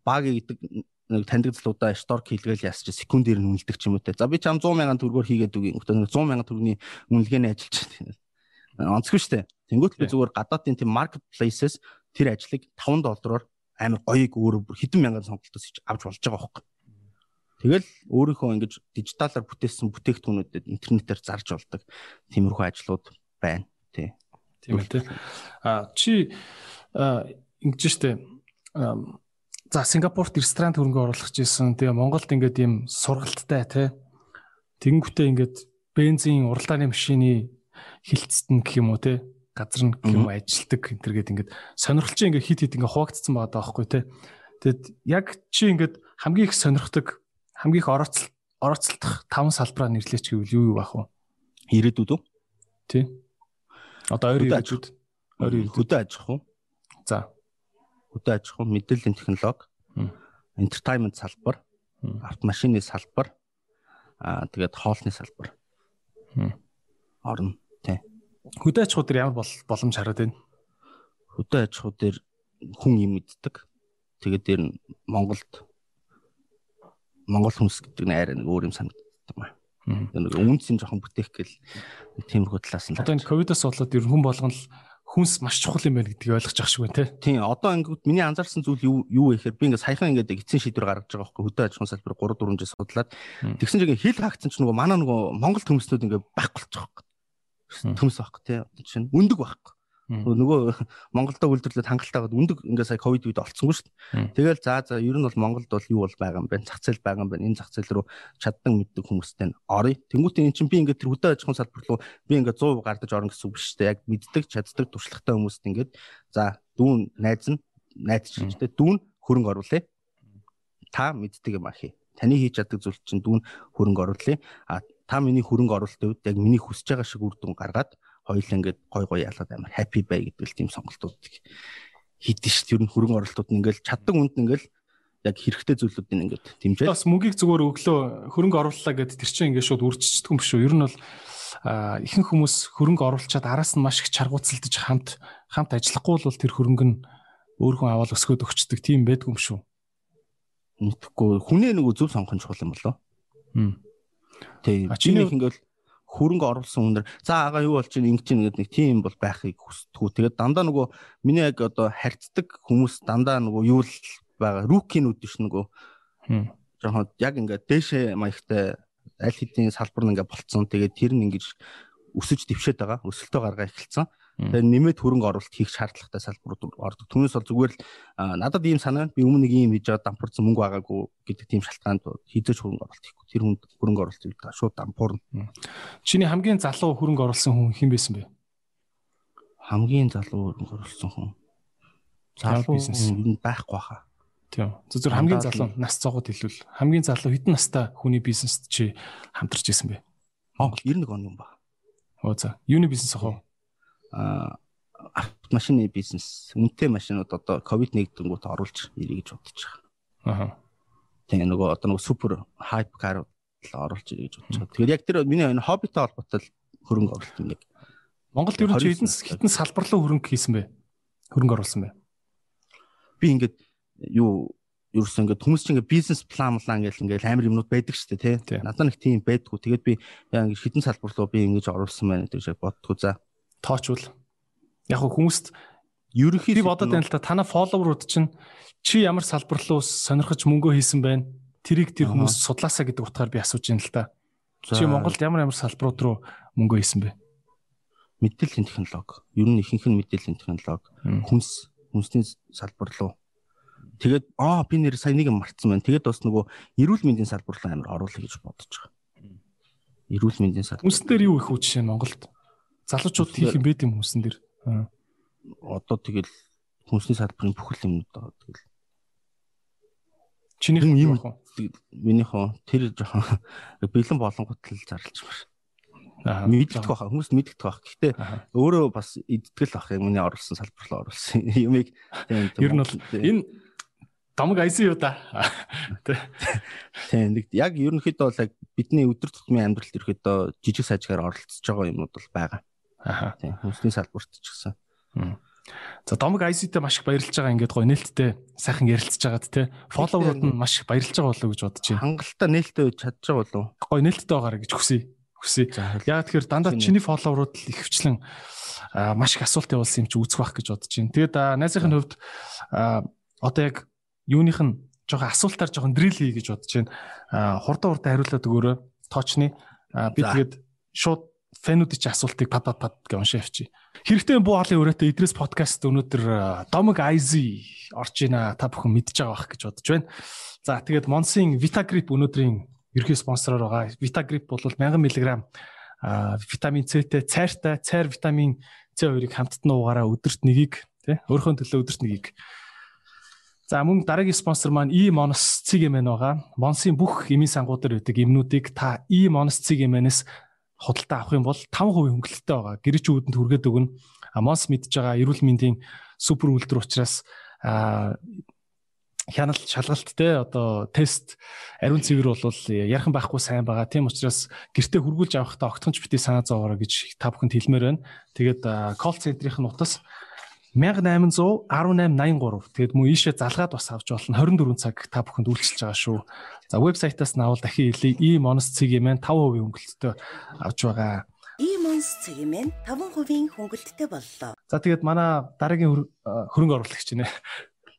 баг гэдэг нэг таньдаг залуудаа шторк хийлгээл ясч секундээр нь үнэлдэг ч юм уу те. За би чам 100 сая төгрөгөөр хийгээд үгүй. Нэг 100 сая төгрөгийн үнэлгээний ажиллаж байна. Онцгүй штэ. Тэнгүүт би зүгээр гадаадын тийм marketplace-с тэр ажлыг 5 доллараар амар гоёг өөр хэдэн мянган сонголтоос хийж авч болж байгаа байхгүй. Тэгэл өөрийнхөө ингэж дижиталаар бүтээсэн бүтээгдэхүүнүүдэд интернетээр зарж болдог тиймэрхүү ажлууд байна тий. Тийм ээ тий. А чи ингэж штэ За Сингапурт ресторан хөрөнгө оруулах гэсэн. Тэгээ Монголд ингээд ийм сургалттай тий. Тэнгүүтээ ингээд бензин уралдааны машины хилцэт нь гэх юм уу тий. Газар нь гэх юм ажилтдаг энэ төргээд ингээд сонирхолч ингээд хит хит ингээд хуваагдсан байгаа даахгүй тий. Тэгэд яг чи ингээд хамгийн их сонирхдаг хамгийн их орооцол орооцолдох таван салбараа нэрлэеч гэвэл юу юу байх вэ? Ирээдүйд үү? Тий. Одоо ойрын ирээдүйд. Ойрын хөдөө аж ахуй. За хөдөө аж ахуй, мэдээллийн технологи, entertainment салбар, автомашины салбар, аа тэгээд хоолны салбар. Орно тий. Хөдөө аж ахуй дээр ямар боломж хараад байна? Хөдөө аж ахуй дээр хүн юм мэддэг. Тэгээд дээр нь Монголд Монгол хүмүүс гэдэг нь арай нэг өөр юм санагддаг маа. Нэг үнцэн жоохон бүтээх гэл тиймэрхүү талаас нь. Одоо энэ ковидос болоод ер нь хүн болгон л хүнс маш чухал юм байна гэдгийг ойлгож ах шиг байна те. Тийм одоо ингээд миний анзаарсан зүйл юу юу вэ гэхээр би ингээд саяхан ингээд эцсийн шийдвэр гаргаж байгаа байхгүй хөдөө аж ахуйн салбар 3 4 жил судлаад тэгсэн чинь хил хаагцсан чинь нөгөө манай нөгөө Монгол төмснүүд ингээд байхгүй болчих واخ. Төмс байхгүй те. Одоо чинь өндөг байхгүй нөгөө Монголдо үйлдвэрлээд хангалттай гад үндэг ингээ сая ковид үед олцсонгүй шүү дээ. Тэгэл за за ер нь бол Монголд бол юу бол байгаа юм бэ? Зах зээл байгаа юм байна. Энэ зах зээл рүү чаддаг мэддэг хүмүүстэй нь оръё. Тэнгүүтээ эн чинь би ингээ тэр хөдөө аж ахуйн салбар руу би ингээ 100% гардаж орно гэсэн үг биш дээ. Яг мэддэг, чаддаг, туршлагатай хүмүүст ингээд за дүүн найз нь найз чинь тэ дүүн хөрөнгө оруулъя. Та мэддэг юм ахи. Таны хийж чаддаг зүйл чинь дүүн хөрөнгө оруулъя. А та миний хөрөнгө оруулалтын үед яг миний хүсэж байгаа шиг үр дүн гаргаад хоёулаа ингээд гой гой ялаад амар happy бай гэдэг л тийм сонголтууд хийдэж шүү. Ер нь хөрөнгө оруулалтууд нь ингээд чаддаг үнд ингээд яг хэрэгтэй зүйлүүдийг ингээд дэмжээ. Бас мөгийг зүгээр өглөө хөрөнгө оруулалаа гэд тэр чинь ингээд шууд үржиждэг юм биш үү? Ер нь бол ихэнх хүмүүс хөрөнгө оруулчаад араас нь маш их чаргууцалдаж хамт хамт ажиллахгүй бол тэр хөрөнгө нь өөр хүн аваад өсгөөд өгчдөг тийм байдгүй юм шүү. Мэдхгүй хүнээ нөгөө зөв сонгох нь чухал юм болоо. Тийм. Чиний- Чиний ингээл хөрөнгө оруулсан хүнээр за агаа юу болж чинь ингэж чинь гэдэг нэг тийм бол байхыг хүсдэггүй. Тэгээд дандаа нөгөө миний яг одоо харьцдаг хүмүүс дандаа нөгөө юу л байгаа рукинууд биш нөгөө Хм. жоохон яг ингээд дээшээ маягтай аль хэдийн салбар нь ингээд болцсон. Тэгээд тэр нь ингэж өсөж дэвшээд байгаа. Өсөлтөө гаргаа эхэлсэн. Мм. Тэгээд нэмээд хөрөнгө оруулалт хийх шаардлагатай салбарууд ордог. Түүнээс бол зүгээр л надад ийм санаа би өмнө нэг ийм хийж байгаа дампуурсан мөнгө байгаагүй гэдэг тийм шалтгаанд хизээч хөрөнгө оруулалт хийхгүй. Тэр хүнд хөрөнгө оруулалт хийх та шууд дампуурна. Чиний хамгийн залуу хөрөнгө оруулсан хүн хэн байсан бэ? Хамгийн залуу хөрөнгө оруулсан хүн. Залуу бизнес? байхгүй хаа. Тийм. Зөв зөв хамгийн залуу нас цогод хэлвэл хамгийн залуу хэдэн настай хүний бизнест чи хамтарч исэн бэ? Аа 91 он юм ба. Оо за. Юуны бизнес ах вэ? Автомашины бизнес үнэтэй машинууд одоо ковид нэгдэнгүүт оруулж ирэй гэж бодож байгаа. Аа. Тэгээ нөгөө одоо нөгөө супер хайп карууд оруулж ирэй гэж бодож байгаа. Тэгээд яг тэр миний энэ хоббитой холбоотой хөрөнгө оруулалт яг. Монголд ер нь чи 29 хэдэн хэдэн салбар руу хөрөнгө хийсэн бэ? Хөрөнгө оруулсан бэ? Би ингээд юу ерөөсөө ингээд хүмүүс чинь ингээд бизнес план план гэж ингээд амар юмнууд байдаг шүү дээ тий. Надад нэг тийм байдгүй. Тэгээд би яа ингээд хитэн салбар руу би ингэж оруулсан байна гэж боддгоо за. Тоочвол яг хүмүүст Ерөнхийдөө би бодоод байна л да танаа фолловерууд чинь чи ямар салбар руу сонирхож мөнгө хийсэн байна? Тэрийг тэр хүмүүс судлаасаа гэдэг утгаар би асууж байна л. За, Чи Монголд ямар ямар салбарууд руу мөнгө хийсэн бэ? мэдээллийн технологи. Ер нь ихэнх нь мэдээллийн технологи. Хүнс хүнсний салбар руу тэгээд аа би нэр сая нэг юм мартсан байна. Тэгээд бас нөгөө эрүүл мэндийн салбар руу амар оруулах гэж бодож байгаа. Эрүүл мэндийн салбар. Хүнсэн дээр юу их нь Монголд? Залуучууд хийх юм байт юм хүнсэн дээр. Аа. Одоо тэгэл хүнсний салбарын бүхэл юмнууд байгаа. Тэгэл Чиний Юм, юм. юм минийхөө тэр жоохон бэлэн болонгот л зарлж байна. Аа. Мэддэх баха хүмүүс мэддэх баха. Гэхдээ өөрөө бас идтгэл бах юм миний оруулсан салбар руу оруулсан юмыг тийм Ер нь бол энэ домог айсан юу да? Тийм нэг яг ерөнхийдөө бол яг бидний өдөр тутмын амьдралд ерөөдөө жижиг сажгаар оролцож байгаа юмнууд бол байгаа. Аха. Тийм хүнсний салбарт ч гэсэн. За домог IC-тэй маш их баярлж байгаа ингээд гоё нээлттэй сайхан ярилцж байгаад те. Фолловерууд нь маш их баярлж байгаа болов уу гэж бодож байна. Хангалттай нээлттэй чадж байгаа болов. Гоё нээлттэй байгаарай гэж хүсье. Хүсье. Яг тэгэхээр дандаа Чиний. фолловерууд л ихвчлэн аа, маш их асуулт явуулсан юм чи үүсэх байх гэж бодож байна. Тэгээд аа, найзынхын хувьд аа, одоо яг юуных нь жоохон асуултаар жоохон дрил хий гэж бодож байна. Аа, Хурдан хурдан хариулаад өгөөрэй. Тоочны Аа, би тэгээд шууд фэнүүдийн чи асуултыг пад пад пад гэж уншаа явчих. Хэрэгтэй буу хаалын өрөөтэй Идрээс подкаст өнөөдөр Домог Айзи орж ийн та бүхэн мэдж байгаа бах гэж бодож байна. За тэгээд Монсын Vitagrip өнөөдрийн ерхий спонсороор байгаа. Vitagrip бол 1000 мг витамин С-тэй цайртай цайр витамин С2-ыг хамтд нь уугаараа өдөрт нэгийг тий өөрийнхөө төлөө өдөрт нэгийг За мөн дараагийн спонсор маань E Monos Цигэмэн байгаа. Монсын бүх эмийн сангууд дээр байдаг эмнүүдийг та E Monos Цигэмэнээс худалдаа авах юм бол 5% хөнгөлөлттэй байгаа. Гэрэж үүдэнд хүргээд өгнө. А Монс мэдж байгаа эрүүл мэндийн супер үйлдвэр учраас хяналт шалгалт те одоо тест ариун цэвэр бол ярхан байхгүй сайн байгаа. Тийм учраас гэртээ хургуулж авахдаа огтхонч битгий санаа зовоорой гэж та бүхэнд хэлмээр байна. Тэгээд колл центрийн утас 181883. Тэгээд мөн ийшээ залгаад бас авч болно. 24 цаг та бүхэнд үйлчилж байгаа шүү. За вебсайтаас наавал дахин. E цэгийн маань 5% хөнгөлөлтөй авч байгаа. Имонс цэгийн 5% хөнгөлттэй боллоо. За тэгээд манай дараагийн хөрөнгө оруулагч нэ.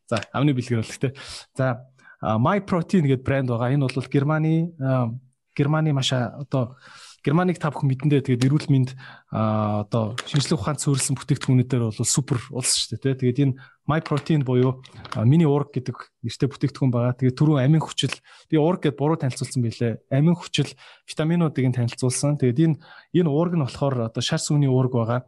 За амны бэлгэрүүлэх те. За My Protein гэдэг брэнд байгаа. Энэ бол Германы Германы маш одоо Германыг та бүхэн мэдэндээ тэгээд эрүүл мэнд одоо шинжлэх ухаанд суурилсан бүтээгдэхүүнүүдээр бол супер улс шүү дээ те. Тэгээд энэ My Protein буюу Mini Org гэдэг нэртэй бүтээгдэхүүн байгаа. Тэгээд түрүүн амин хүчил би Org гэдээ буруу танилцуулсан байлээ. Амин хүчил витаминуудыг нь танилцуулсан. Тэгээд энэ энэ Org нь болохоор одоо шар сүмний Org байгаа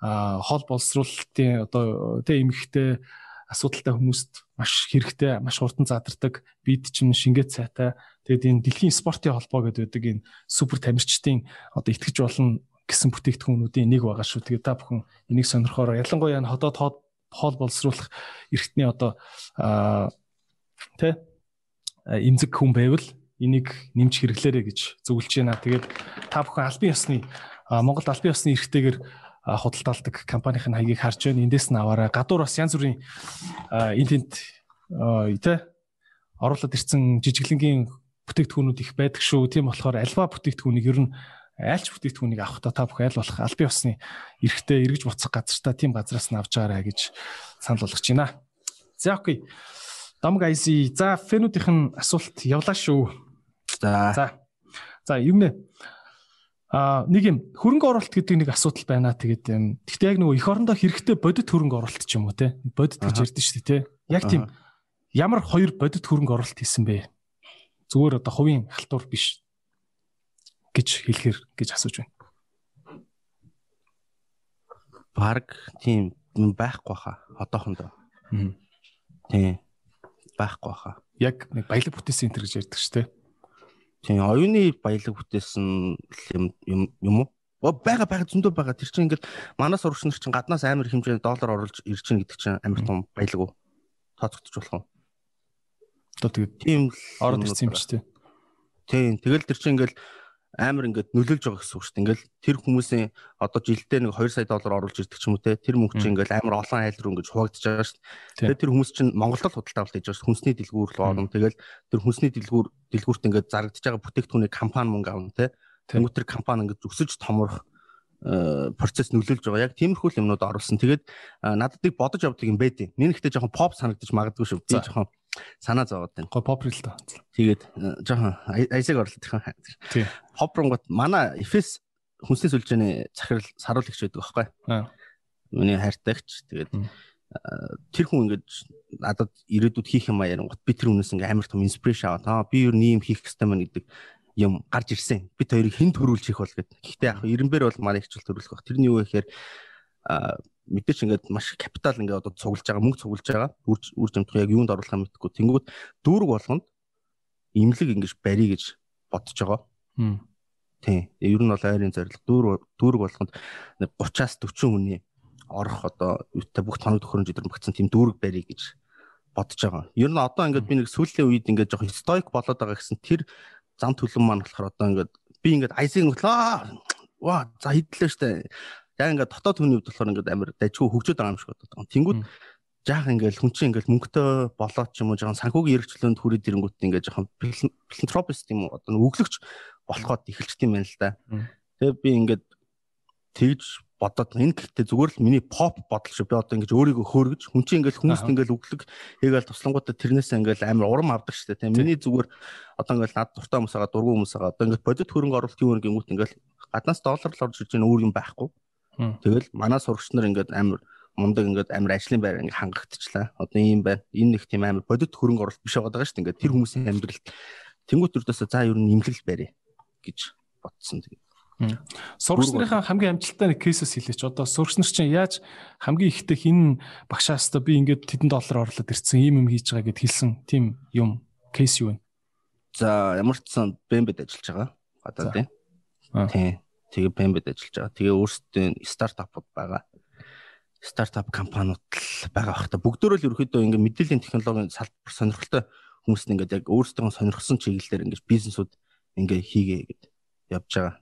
а хол боловсруулалтын одоо тэ эмэгтэй асуудалтай хүмүүст маш хэрэгтэй, маш хурдан задардаг, бид чинь шингээд сайтай. Тэгээд энэ дэлхийн спортын холбоо гэдэг энэ супер тамирчдын одоо итгэж болно гэсэн бүтээгдэхүүнүүдийн нэг байгаа шүү. Тэгээд та бүхэн энийг сонирхоор ялангуяа энэ ходоод хол хол боловсруулах эрхтний одоо тэ а, эмзэг хүн байвал энийг нэмж хэрэглээрэй гэж зөвлөж байна. Тэгээд та бүхэн албан ёсны а, Монгол албан ёсны эрхтэйгээр худалдаалдаг компанийн хаягийг харж байна. Эндээс нь аваарай. Гадуур бас янз бүрийн энэ тент тэ оруулаад ирсэн жижиглэнгийн бүтээгдэхүүнүүд их байдаг шүү. Тийм болохоор альва бүтээгдэхүүнийг ер нь айлч бүтээгдэхүүнийг авахдаа та бүхэн аль болох аль бие усны эрэхтэй эргэж буцах газартаа тийм газраас нь авч байгаарай гэж санал болгож байна. За окей. Дамг IC. За фэнүүдийнх нь асуулт явлаа шүү. За. За. За юм нэ. А нэг юм хөрөнгө оруулалт гэдэг нэг асуудал байна. Тэгээд гэхдээ яг нөгөө эх орондоо хэрэгтэй бодит хөрөнгө оруулалт ч юм уу те. Бодит гэж ярьдэн шүү дээ те. Яг тийм ямар хоёр бодит хөрөнгө оруулалт хийсэн бэ? Зүгээр одоо хувийн халтур биш гэж хэлэхэр гэж асууж байна. Бараг тийм байхгүй хаа одоохондоо. Тийм байхгүй хаа. Яг нэг баялаг бүтээсэн энэ гэж ярьдаг шүү дээ. Тийм оюуны баялаг бүтээсэн юм юм юм уу? Бага бага зөндөө байгаа. Тэр чинь ингээд манай сурагч нар чинь гаднаас амар хэмжээний доллар оруулж ирж чинь гэдэг чинь амар том баялаг уу? Тооцогдож болох уу? Одоо тэгээд тийм ороод ирсэн юм чи тээ. Тийм тэгэл тэр чинь ингээд амар ингээд нөлөөлж байгаа гэсэн үг шүү дээ. Ингээл тэр хүмүүсийн одоо жилдээ нэг 2 сая доллар оруулж ирдэг ч юм уу те. Тэр мөнгө чинь ингээл амар олон айл руу ингээд хуваагдаж байгаа шүү дээ. Тэгээ тэр хүмүүс чинь Монголд л худалдаа авалт хийж байгаа шүү. Хүнсний дэлгүүр рүү орно. Тэгэл тэр хүнсний дэлгүүр дэлгүүрт ингээд зарагдаж байгаа бүтээгдэхүүний компани мөнгө авна те. Тэнгүүт тэр компани ингээд өсөж томрох процесс нөлөөлж байгаа. Яг тиймэрхүү юмнууд оруулсан. Тэгээд надад нэг бодож явдаг юм байдیں۔ Миний ихтэй жоохон pop санагдаж магадгүй шүү. Би жоохон санаа зовоод байна. Го pop рэл та. Тэгээд жоохон айсаг орлоо. Тийм. Pop ронгот манай Эфес хүнсний сүлжээний захирал саруулагч байдаг байхгүй. Аа. Миний хайртагч. Тэгээд тэр хүн ингэж надад ирээдүйд хийх юм аа ярангот би тэр хүнээс ингээм амар том инспирэшн аваад аа би юу нэм хийх хэрэгтэй мэн гэдэг юм гарч ирсэн. Бид хоёрыг хэн төрүүлж хийх бол гэд. Гэхдээ яг эренбэр бол манай хичээл төрүүлэх баг. Тэрний юу гэхээр мэдээч ингээд маш капитал ингээд одоо цуглаж байгаа мөнгө цуглаж байгаа үр үр жимтгүй яг юунд оруулахаа мэдгүй тэнгүүд дүүрэг болгонд имлэг ингэж барий гэж бодож байгаа. Тийм. Ер нь бол айрын зорилго дүүрэг дүүрэг болгонд 30-аас 40 хүний орох одоо юутай бүх тоног төхөөрөмж өдр багцсан тийм дүүрэг барий гэж бодож байгаа. Ер нь одоо ингээд би нэг сүүлийн үед ингээд жоох стоик болоод байгаа гэсэн тэр зам төлөв маань болохоор одоо ингээд би ингээд айсыг хөтлөө. Ваа за хидлээ штэ яг ингээд дотоод хүний хувьд болохоор ингээд амар дажгүй хөгжөөд байгаа юм шиг бодоод байгаа. Тэнгүүд жаах ингээд хүн чинь ингээд мөнгөтэй болоод ч юм уу жоохон санхүүгийн хэрэгчлөөнд хүрээд ирэнгүүт ингээд жоохон филантропист юм уу одоо өглөгч болоход эхэлчихсэн юм байна л да. Тэгээ би ингээд тэгж бодоод энэ гэхдээ зүгээр л миний pop бодол шүү. Би одоо ингэж өөрийгөө хөөргөж хүн чинь ингээл хүмүүст ингээл өглөг хийгээл туслангуудаа тэрнээс ингээл амар урам авдаг шүү дээ. Миний зүгээр одоо ингээл над дуртай хүмүүс байгаа дургүй хүмүүс байгаа. Одоо ингээд бодит хөрөнгө оруулалт юу нэгэн ингээл гаднаас доллар л орж ирж байгаа өөр юм байхгүй. Тэгэл манай сурагч нар ингээд амар мундаг ингээд амар ажлын байр ингээд хангагдчихлаа. Одоо ийм байна. Энэ нэг тийм амар бодит хөрөнгө оруулалт биш байгаа шүү дээ. Ингээд тэр хүмүүсийн амьдралд тэнгуут төрдөөс за ер нь имлэл барь гэж бодсон. Тэгээд Сурагч нарын хамгийн амжилттай нэг кейсээс хэлээч. Одоо сурагч нар чинь яаж хамгийн ихтэй хин багшаас та би ингээд тэдэн доллар орлоод ирсэн ийм юм хийж байгаа гэд хэлсэн тийм юм кейс юу вэ? За ямар ч сан бэмбэд ажиллаж байгаа. Гадаад тийм. Тийм. Тэгээ Pembed ажиллаж байгаа. Тэгээ өөрсдөө стартапууд байгаа. Стартап компаниуд л байгаа бах та. Бүгдөө л ерөөхдөө ингээ мэдээллийн технологийн салбар сонирхолтой хүмүүст ингээд яг өөрсдөө сонирхсан чиглэлээр ингээд бизнесүүд ингээ хийгээ гэд явж байгаа.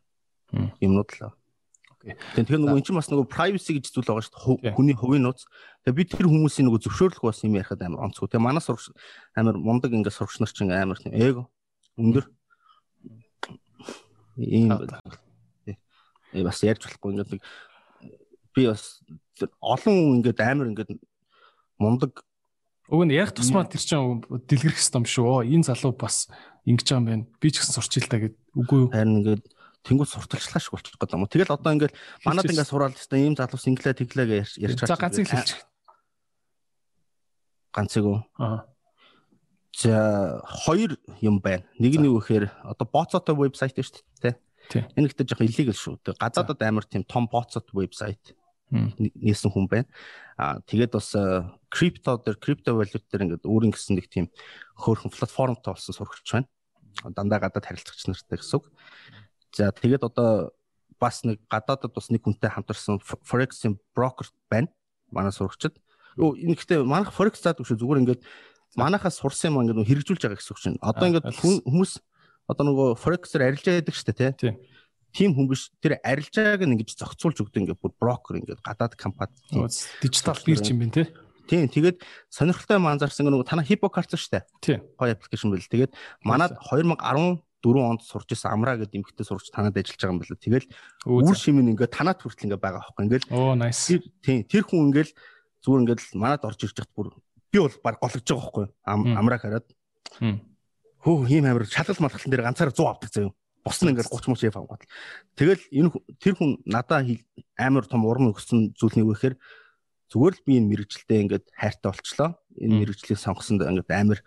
Юмнууд л. Окей. Тэгэхээр нөгөө эн чинь бас нөгөө privacy гэж зүйл байгаа шүү дээ. Хүний хувийн нууц. Тэгээ би тэр хүмүүсийн нөгөө зөвшөөрлөх бас юм ярихад амар онцгой. Тэгээ манай сурагч амар мундаг ингээ сурагч нар чинь амар тийм эго өндөр ийм бас ярьж болохгүй ингээд нэг би бас олон ингээд амар ингээд мундаг Уг нь ярих тусмаа тэр чинь дэлгэрэх юм шүү. Энэ залуу бас ингэж байгаа юм байна. Би ч гэсэн сурч ил та гэд үгүй юу. Харин ингээд тэнгуү сурталчлаа шиг болчих гээд юм. Тэгэл одоо ингээд манад ингээд сураал тест ийм залуус инглээ тэглээ гэж ярьж байгаа. За ганцыг хэлчих. Ганцыг уу? Аа. За хоёр юм байна. Нэг нь юу гэхээр одоо боцоотой вебсайт шүү дээ. Энэ ихтэй жоох illegal шүү. Тэг гадаадад амар тийм том боцот вебсайт нээсэн хүн байна. Аа тэгээд бас крипто дээр крипто валют дээр ингээд өөрийн гэсэн нэг тийм хөөрхөн платформтой болсон сурагч байна. Дандаа гадаад харилцагч нартай гэсэн үг. За тэгээд одоо бас нэг гадаадад бас нэг хүнтэй хамтарсан Forex-ийн брокер байна. Манай сурагчид. Юу энэ гэхдээ манайх Forex заадаг шүү. Зүгээр ингээд манайхаас сурсан юм ингээд хэрэгжүүлж байгаа гэсэн үг чинь. Одоо ингээд хүмүүс одоо нөгөө forex-ээр арилжаа яадаг шүү дээ тий. тийм хүн биш тэр арилжааг ингэж зохицуулж өгдөг ингээд бүр брокер ингээд гадаад компани дижитал бирж юм байна те. Тийм тэгээд сонирхолтой юм анзаарсан нөгөө танаа хипокарц шүү дээ. Тийм. Гоё аппликейшн байл. Тэгээд манад 2014 онд сурч исэн Амра гэдэг эмэгтэй сурч танад ажиллаж байгаа юм байна. Тэгэл үр шимэн ингээд танаад хүртэл ингээд байгаа байхгүй ингээд. Оо nice. Тийм тэр хүн ингээд зүгээр ингээд манад орж ирж хат бүр би бол баг гологж байгаа байхгүй. Амраг хараад. Хөө хийм амир шалгал малхалтан дээр ганцаараа 100 авдаг заяа. Бус нь ингээд 30 мөч яв авгаад. Тэгэл энэ тэр хүн надаа амар том урам өгсөн зүйл нь юу гэхээр зүгээр л би энэ мэрэгчлээ ингээд хайртай болчлоо. Энэ мэрэгчлийг сонгосонд ингээд амар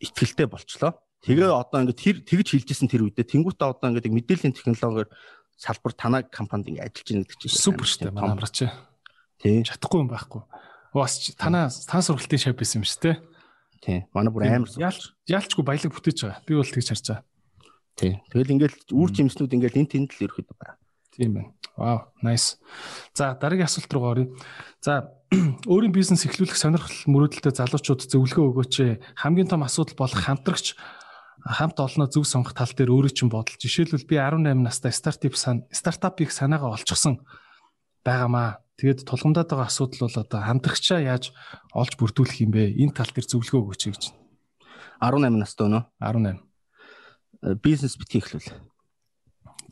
ихтгэлтэй болчлоо. Тэгээ одоо ингээд тэр тэгж хэлжсэн тэр үедээ тэнгуүтээ одоо ингээд мэдээллийн технологиор салбар танаа компанид ингээд ажиллаж байна гэдэг чинь супер шүү дээ манай амрач. Тий. Чадахгүй юм байхгүй. Бас танаа тань сургалтын шав байсан юм шүү дээ. Тий. Манай бүр амар яалч яалчгүй баялаг бүтээж байгаа. Би бол тэгж харж байгаа. Тий. Тэгэл ингээд үр жимснүүд ингээд энэ тэнд л ерөөхдөө байна. Тийм байна. Вау, nice. За дараагийн асуулт руу оръё. За өөрийн бизнес эхлүүлэх сонирхол мөрөөдөлтэй залуучууд зөвлөгөө өгөөч. Хамгийн том асуудал болох хамтрагч хамт олноо зөв сонгох тал дээр өөрөө чинь бодол. Жишээлбэл би 18 настай стартап сан стартапыг санаагаа олчихсан байгаамаа. Тэгээд тулгамдаад байгаа асуудал бол одоо хамтрагчаа яаж олж бүрдүүлэх юм бэ? Энэ тал дээр зөвлөгөө өгөөч гэж. 18 настай өнөө 18. Бизнес битгий эхлүүл.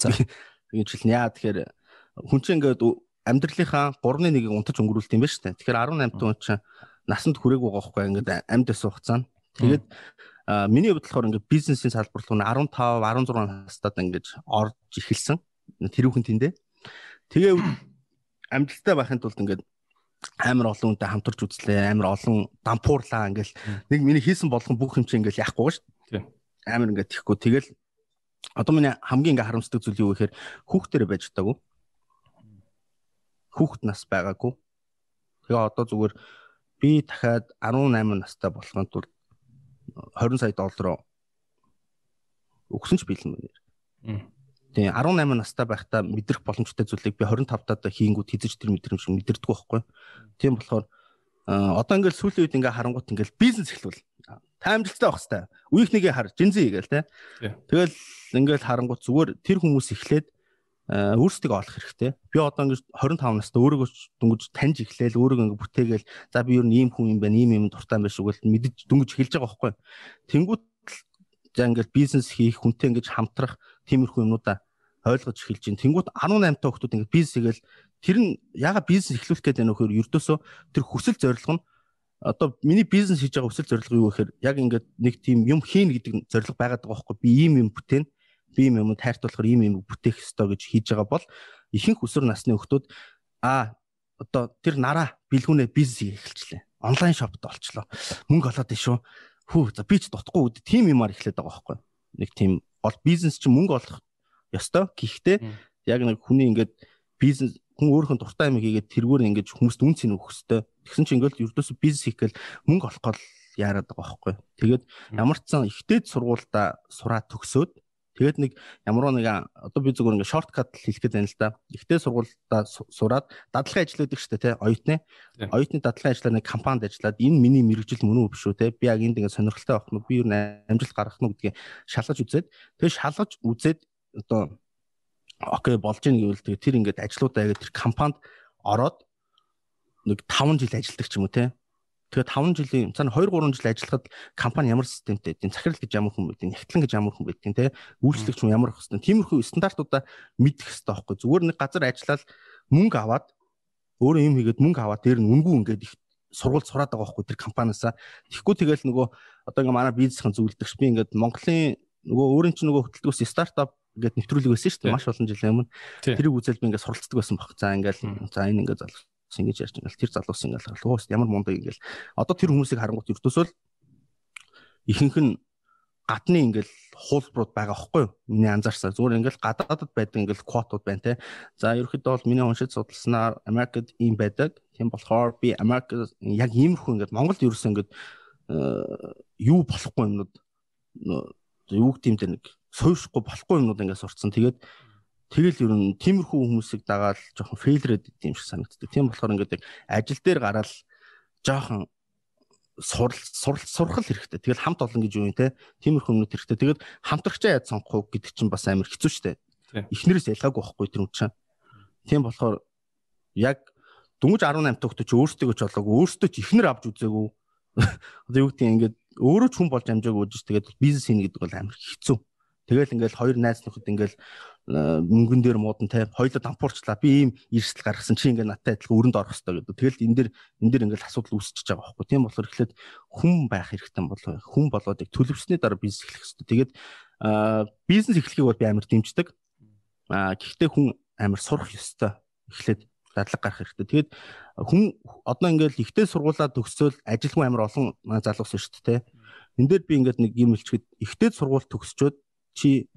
За ингэж хэлнэ. Яа тэгэхээр хүн чинь ингээд амьдралынхаа 3-1-ийг унтаж өнгөрүүлт юм ба шүү дээ. Тэгэхээр 18 хүн чинь насанд хүрээг байгаа байхгүй ингээд амьд байсан хугацаанд. Тэгээд миний хувьд болохоор ингээд бизнесийн салбар руу 15 16 настад ингээд орж эхэлсэн. Тэрүүхэн тэндээ. Тэгээ амжилттай байхын тулд ингээд амар олон хүнтэй хамтарч үзлээ. Амар олон дампуурлаа ингээл нэг миний хийсэн болгон бүх юм чинь ингээл яахгүй шүү. Амар ингээд тийхгүй. Тэгэл одоо миний хамгийн ингээ харамсдаг зүйл юу гэхээр хүүхдээр байж таагүй. Хүүхд нас байгаагүй. Тэгээ одоо зүгээр би дахиад 18 настай болохын тулд 20 сая доллароо өгсөн ч бэлэн байна. Тэгээ 18 настай байхдаа мэдрэх боломжтой зүйлийг би 25 таад хийнгүүт хизэж тэр мэдрэмж мэдэрдэг байхгүй. Тийм болохоор одоо ингээл сүүлийн үед ингээ харангуут ингээл бизнес эхлүүл таамжилттай байх хэвээр. Үеийнхнийгээ хар жинзээ гээл те. Тэгэл ингээл харангуут зүгээр тэр хүмүүс эхлээд өөрсдөө олох хэрэгтэй. Би одоо ингэж 25 настай өөрийгөө дөнгөж таньж эхлээл өөрийгөө ингэ бүтээгээл за би юу ийм хүн юм байна, ийм юм дуртай юм байна шүү гэл мэдэж дөнгөж эхэлж байгаа байхгүй. Тэнгүүт за ингээд бизнес хийх хүнтэй ингэж хамтрах тиймэрхүү юмнуудаа ойлгож эхэлж байна. Тэнгүүт 18 та хүмүүс ингээд бизнес хийгээл тэр нь яга бизнес эхлүүлэх гэдэг нь нөхөр ердөөсөө тэр хүсэл зорилго нь одоо миний бизнес хийж байгаа хүсэл зорилго юу гэхээр яг ингээд нэг тийм юм хийн гэдэг зорилго байгаад байгаа байхгүй би ийм юм бүтээн би ийм юм тайртуулахар ийм юм бүтээх ёстой гэж хийж байгаа бол ихэнх өсвөр насны хүмүүс а одоо тэр нараа бэлгүүнээ бизнес эхэлчлээ онлайн шопт олчлоо. Мөнгө олоод ишүү хүү за би ч дутхгүй үд тийм юмар эхлэх байгаа байхгүй нэг тийм ол бизнес чинь мөнгө олох ёстой. Гэхдээ яг нэг хүний ингээд бизнес хүн өөрийнхөө дуртай юм хийгээд тэргээр ингэж хүмүүст үнц нь өгөх хэвээр. Тэгсэн чинь ингээл ердөөсөө бизнес хийх гээл мөнгө олох гол яарад байгаа байхгүй. Тэгээд ямар ч сан ихтэйд сургуультай сураад төгсөөд тэгээд нэг ямар нэг одоо би зүгээр ингээ шорткат хэлэх гээд байна л да. Ихтэй сургуультай сураад дадлагын ажил өгдөг шүү дээ тий оюутны. Оюутны дадлагын ажлаар нэг компанид ажиллаад энэ миний мэрэгжил мөн үү биш үү тий би яг энд ингээ сонирхолтой байх нь би юу амжилт гаргах нь гэдгийг шалгаж үзээд тэгээд шалгаж үзээд одоо окей болж ийн гэвэл тэгээ тэр ингээд ажлуудаа яг тэр компанид ороод нэг 5 жил ажилладаг ч юм уу те. Тэгээ 5 жилийн цаана 2 3 жил ажиллахад компани ямар системтэй байдгийг, захирал гэж ямар хүн байдгийг, нягтлан гэж ямар хүн байдгийг, тэ үйлчлэгч хүн ямар хөстөн. Тиймэрхүү стандартуудаа мэдэх хэрэгтэй байхгүй. Зүгээр нэг газар ажиллаад мөнгө аваад өөрөө юм хийгээд мөнгө аваад дээр нь үнгүй ингээд их сургууль сураад байгаа байхгүй тэр компаниасаа. Тэгэхгүй тэгэл нөгөө одоо ингээ манай бизнесийн зөвлөдөгч би ингээд Монголын нөгөө өөрийн чинь нөгөө хөтөлбөрс стартап ингээд нэвтрүүлэг байсан шүү дээ маш олон жилийн өмнө. Тэрийг үзэл би ингээд суралцдаг байсан баг. За ингээд за энэ ингээд залгаж залуу ингэж ярьж ингээл тэр залуус ингээл луус ямар мундаг ингээл одоо тэр хүмүүсийг харангуут ертөөсөө л ихэнх нь гадны ингээл хуулбарууд байгаа байхгүй юу? Миний анзаарсаар зүгээр ингээл гадаадд байдаг ингээл квотууд байна те. За ерөөхдөө бол миний уншиж судалснаар Америкт ийм байдаг. Тийм болохоор би Америк яг иймэрхүү ингээд Монголд ерөөсөө ингээд э, юу болохгүй юмнууд юу гэдэм дээр нэг сойршихгүй болохгүй юмнууд ингээд сурцсан. Тэгээд тэгэл ер нь тиймэрхүү хүмүүсийг дагаад жоохон фейлрэд идэм шиг санагддаг. Тийм болохоор ингээд ажил дээр гараад жоохон сурал сурах хэрэгтэй. Тэгэл хамт олон гэж юу юм те. Тиймэрхүү юмнууд хэрэгтэй. Тэгээд хамтрагчаа яаж сонгох уу гэдэг чинь бас амар хэцүү шттэ. эхнэрээс ялгаагүй байхгүй тэр үн чинь. Тийм болохоор яг дөнгөж 18 төгтө ч өөртөө ч болоогүй өөртөө ч эхнэр авч үзээгүй. Одоо юу гэдгийг ингээд өөрөө ч хүн болж амжаагүй үжиж тэгээд бизнес хийнэ гэдэг бол амар хэцүү. Тэгэл ингээл хоёр найз нөхөд ингээл мөнгөн дээр муудан те хоёлоо дампуурчлаа би ийм эрсдэл гаргасан чи ингээ надтай адилхан өрөнд орох хэрэгтэй гэдэг. Тэгэл энэ дэр энэ дэр ингээл асуудал үүсчихэж байгаа байхгүй. Тийм болохоор эхлээд хүн байх хэрэгтэй болов. Хүн болоод яг төлөвчсөний дараа бизнес эхлэх хэрэгтэй. Тэгээд бизнес эхлэхийг бол би амар дэмждэг. Аа гэхдээ хүн амар сурах ёстой. Эхлээд дадлаг гарах хэрэгтэй. Тэгээд хүн одоо ингээл ихтэй сургуулаа төгсөөл ажилгүй амар олон залуус шүү дээ. Энд дээр би ингээд нэг юм хэлчихэд ихтэй сургууль төгсчөөд чи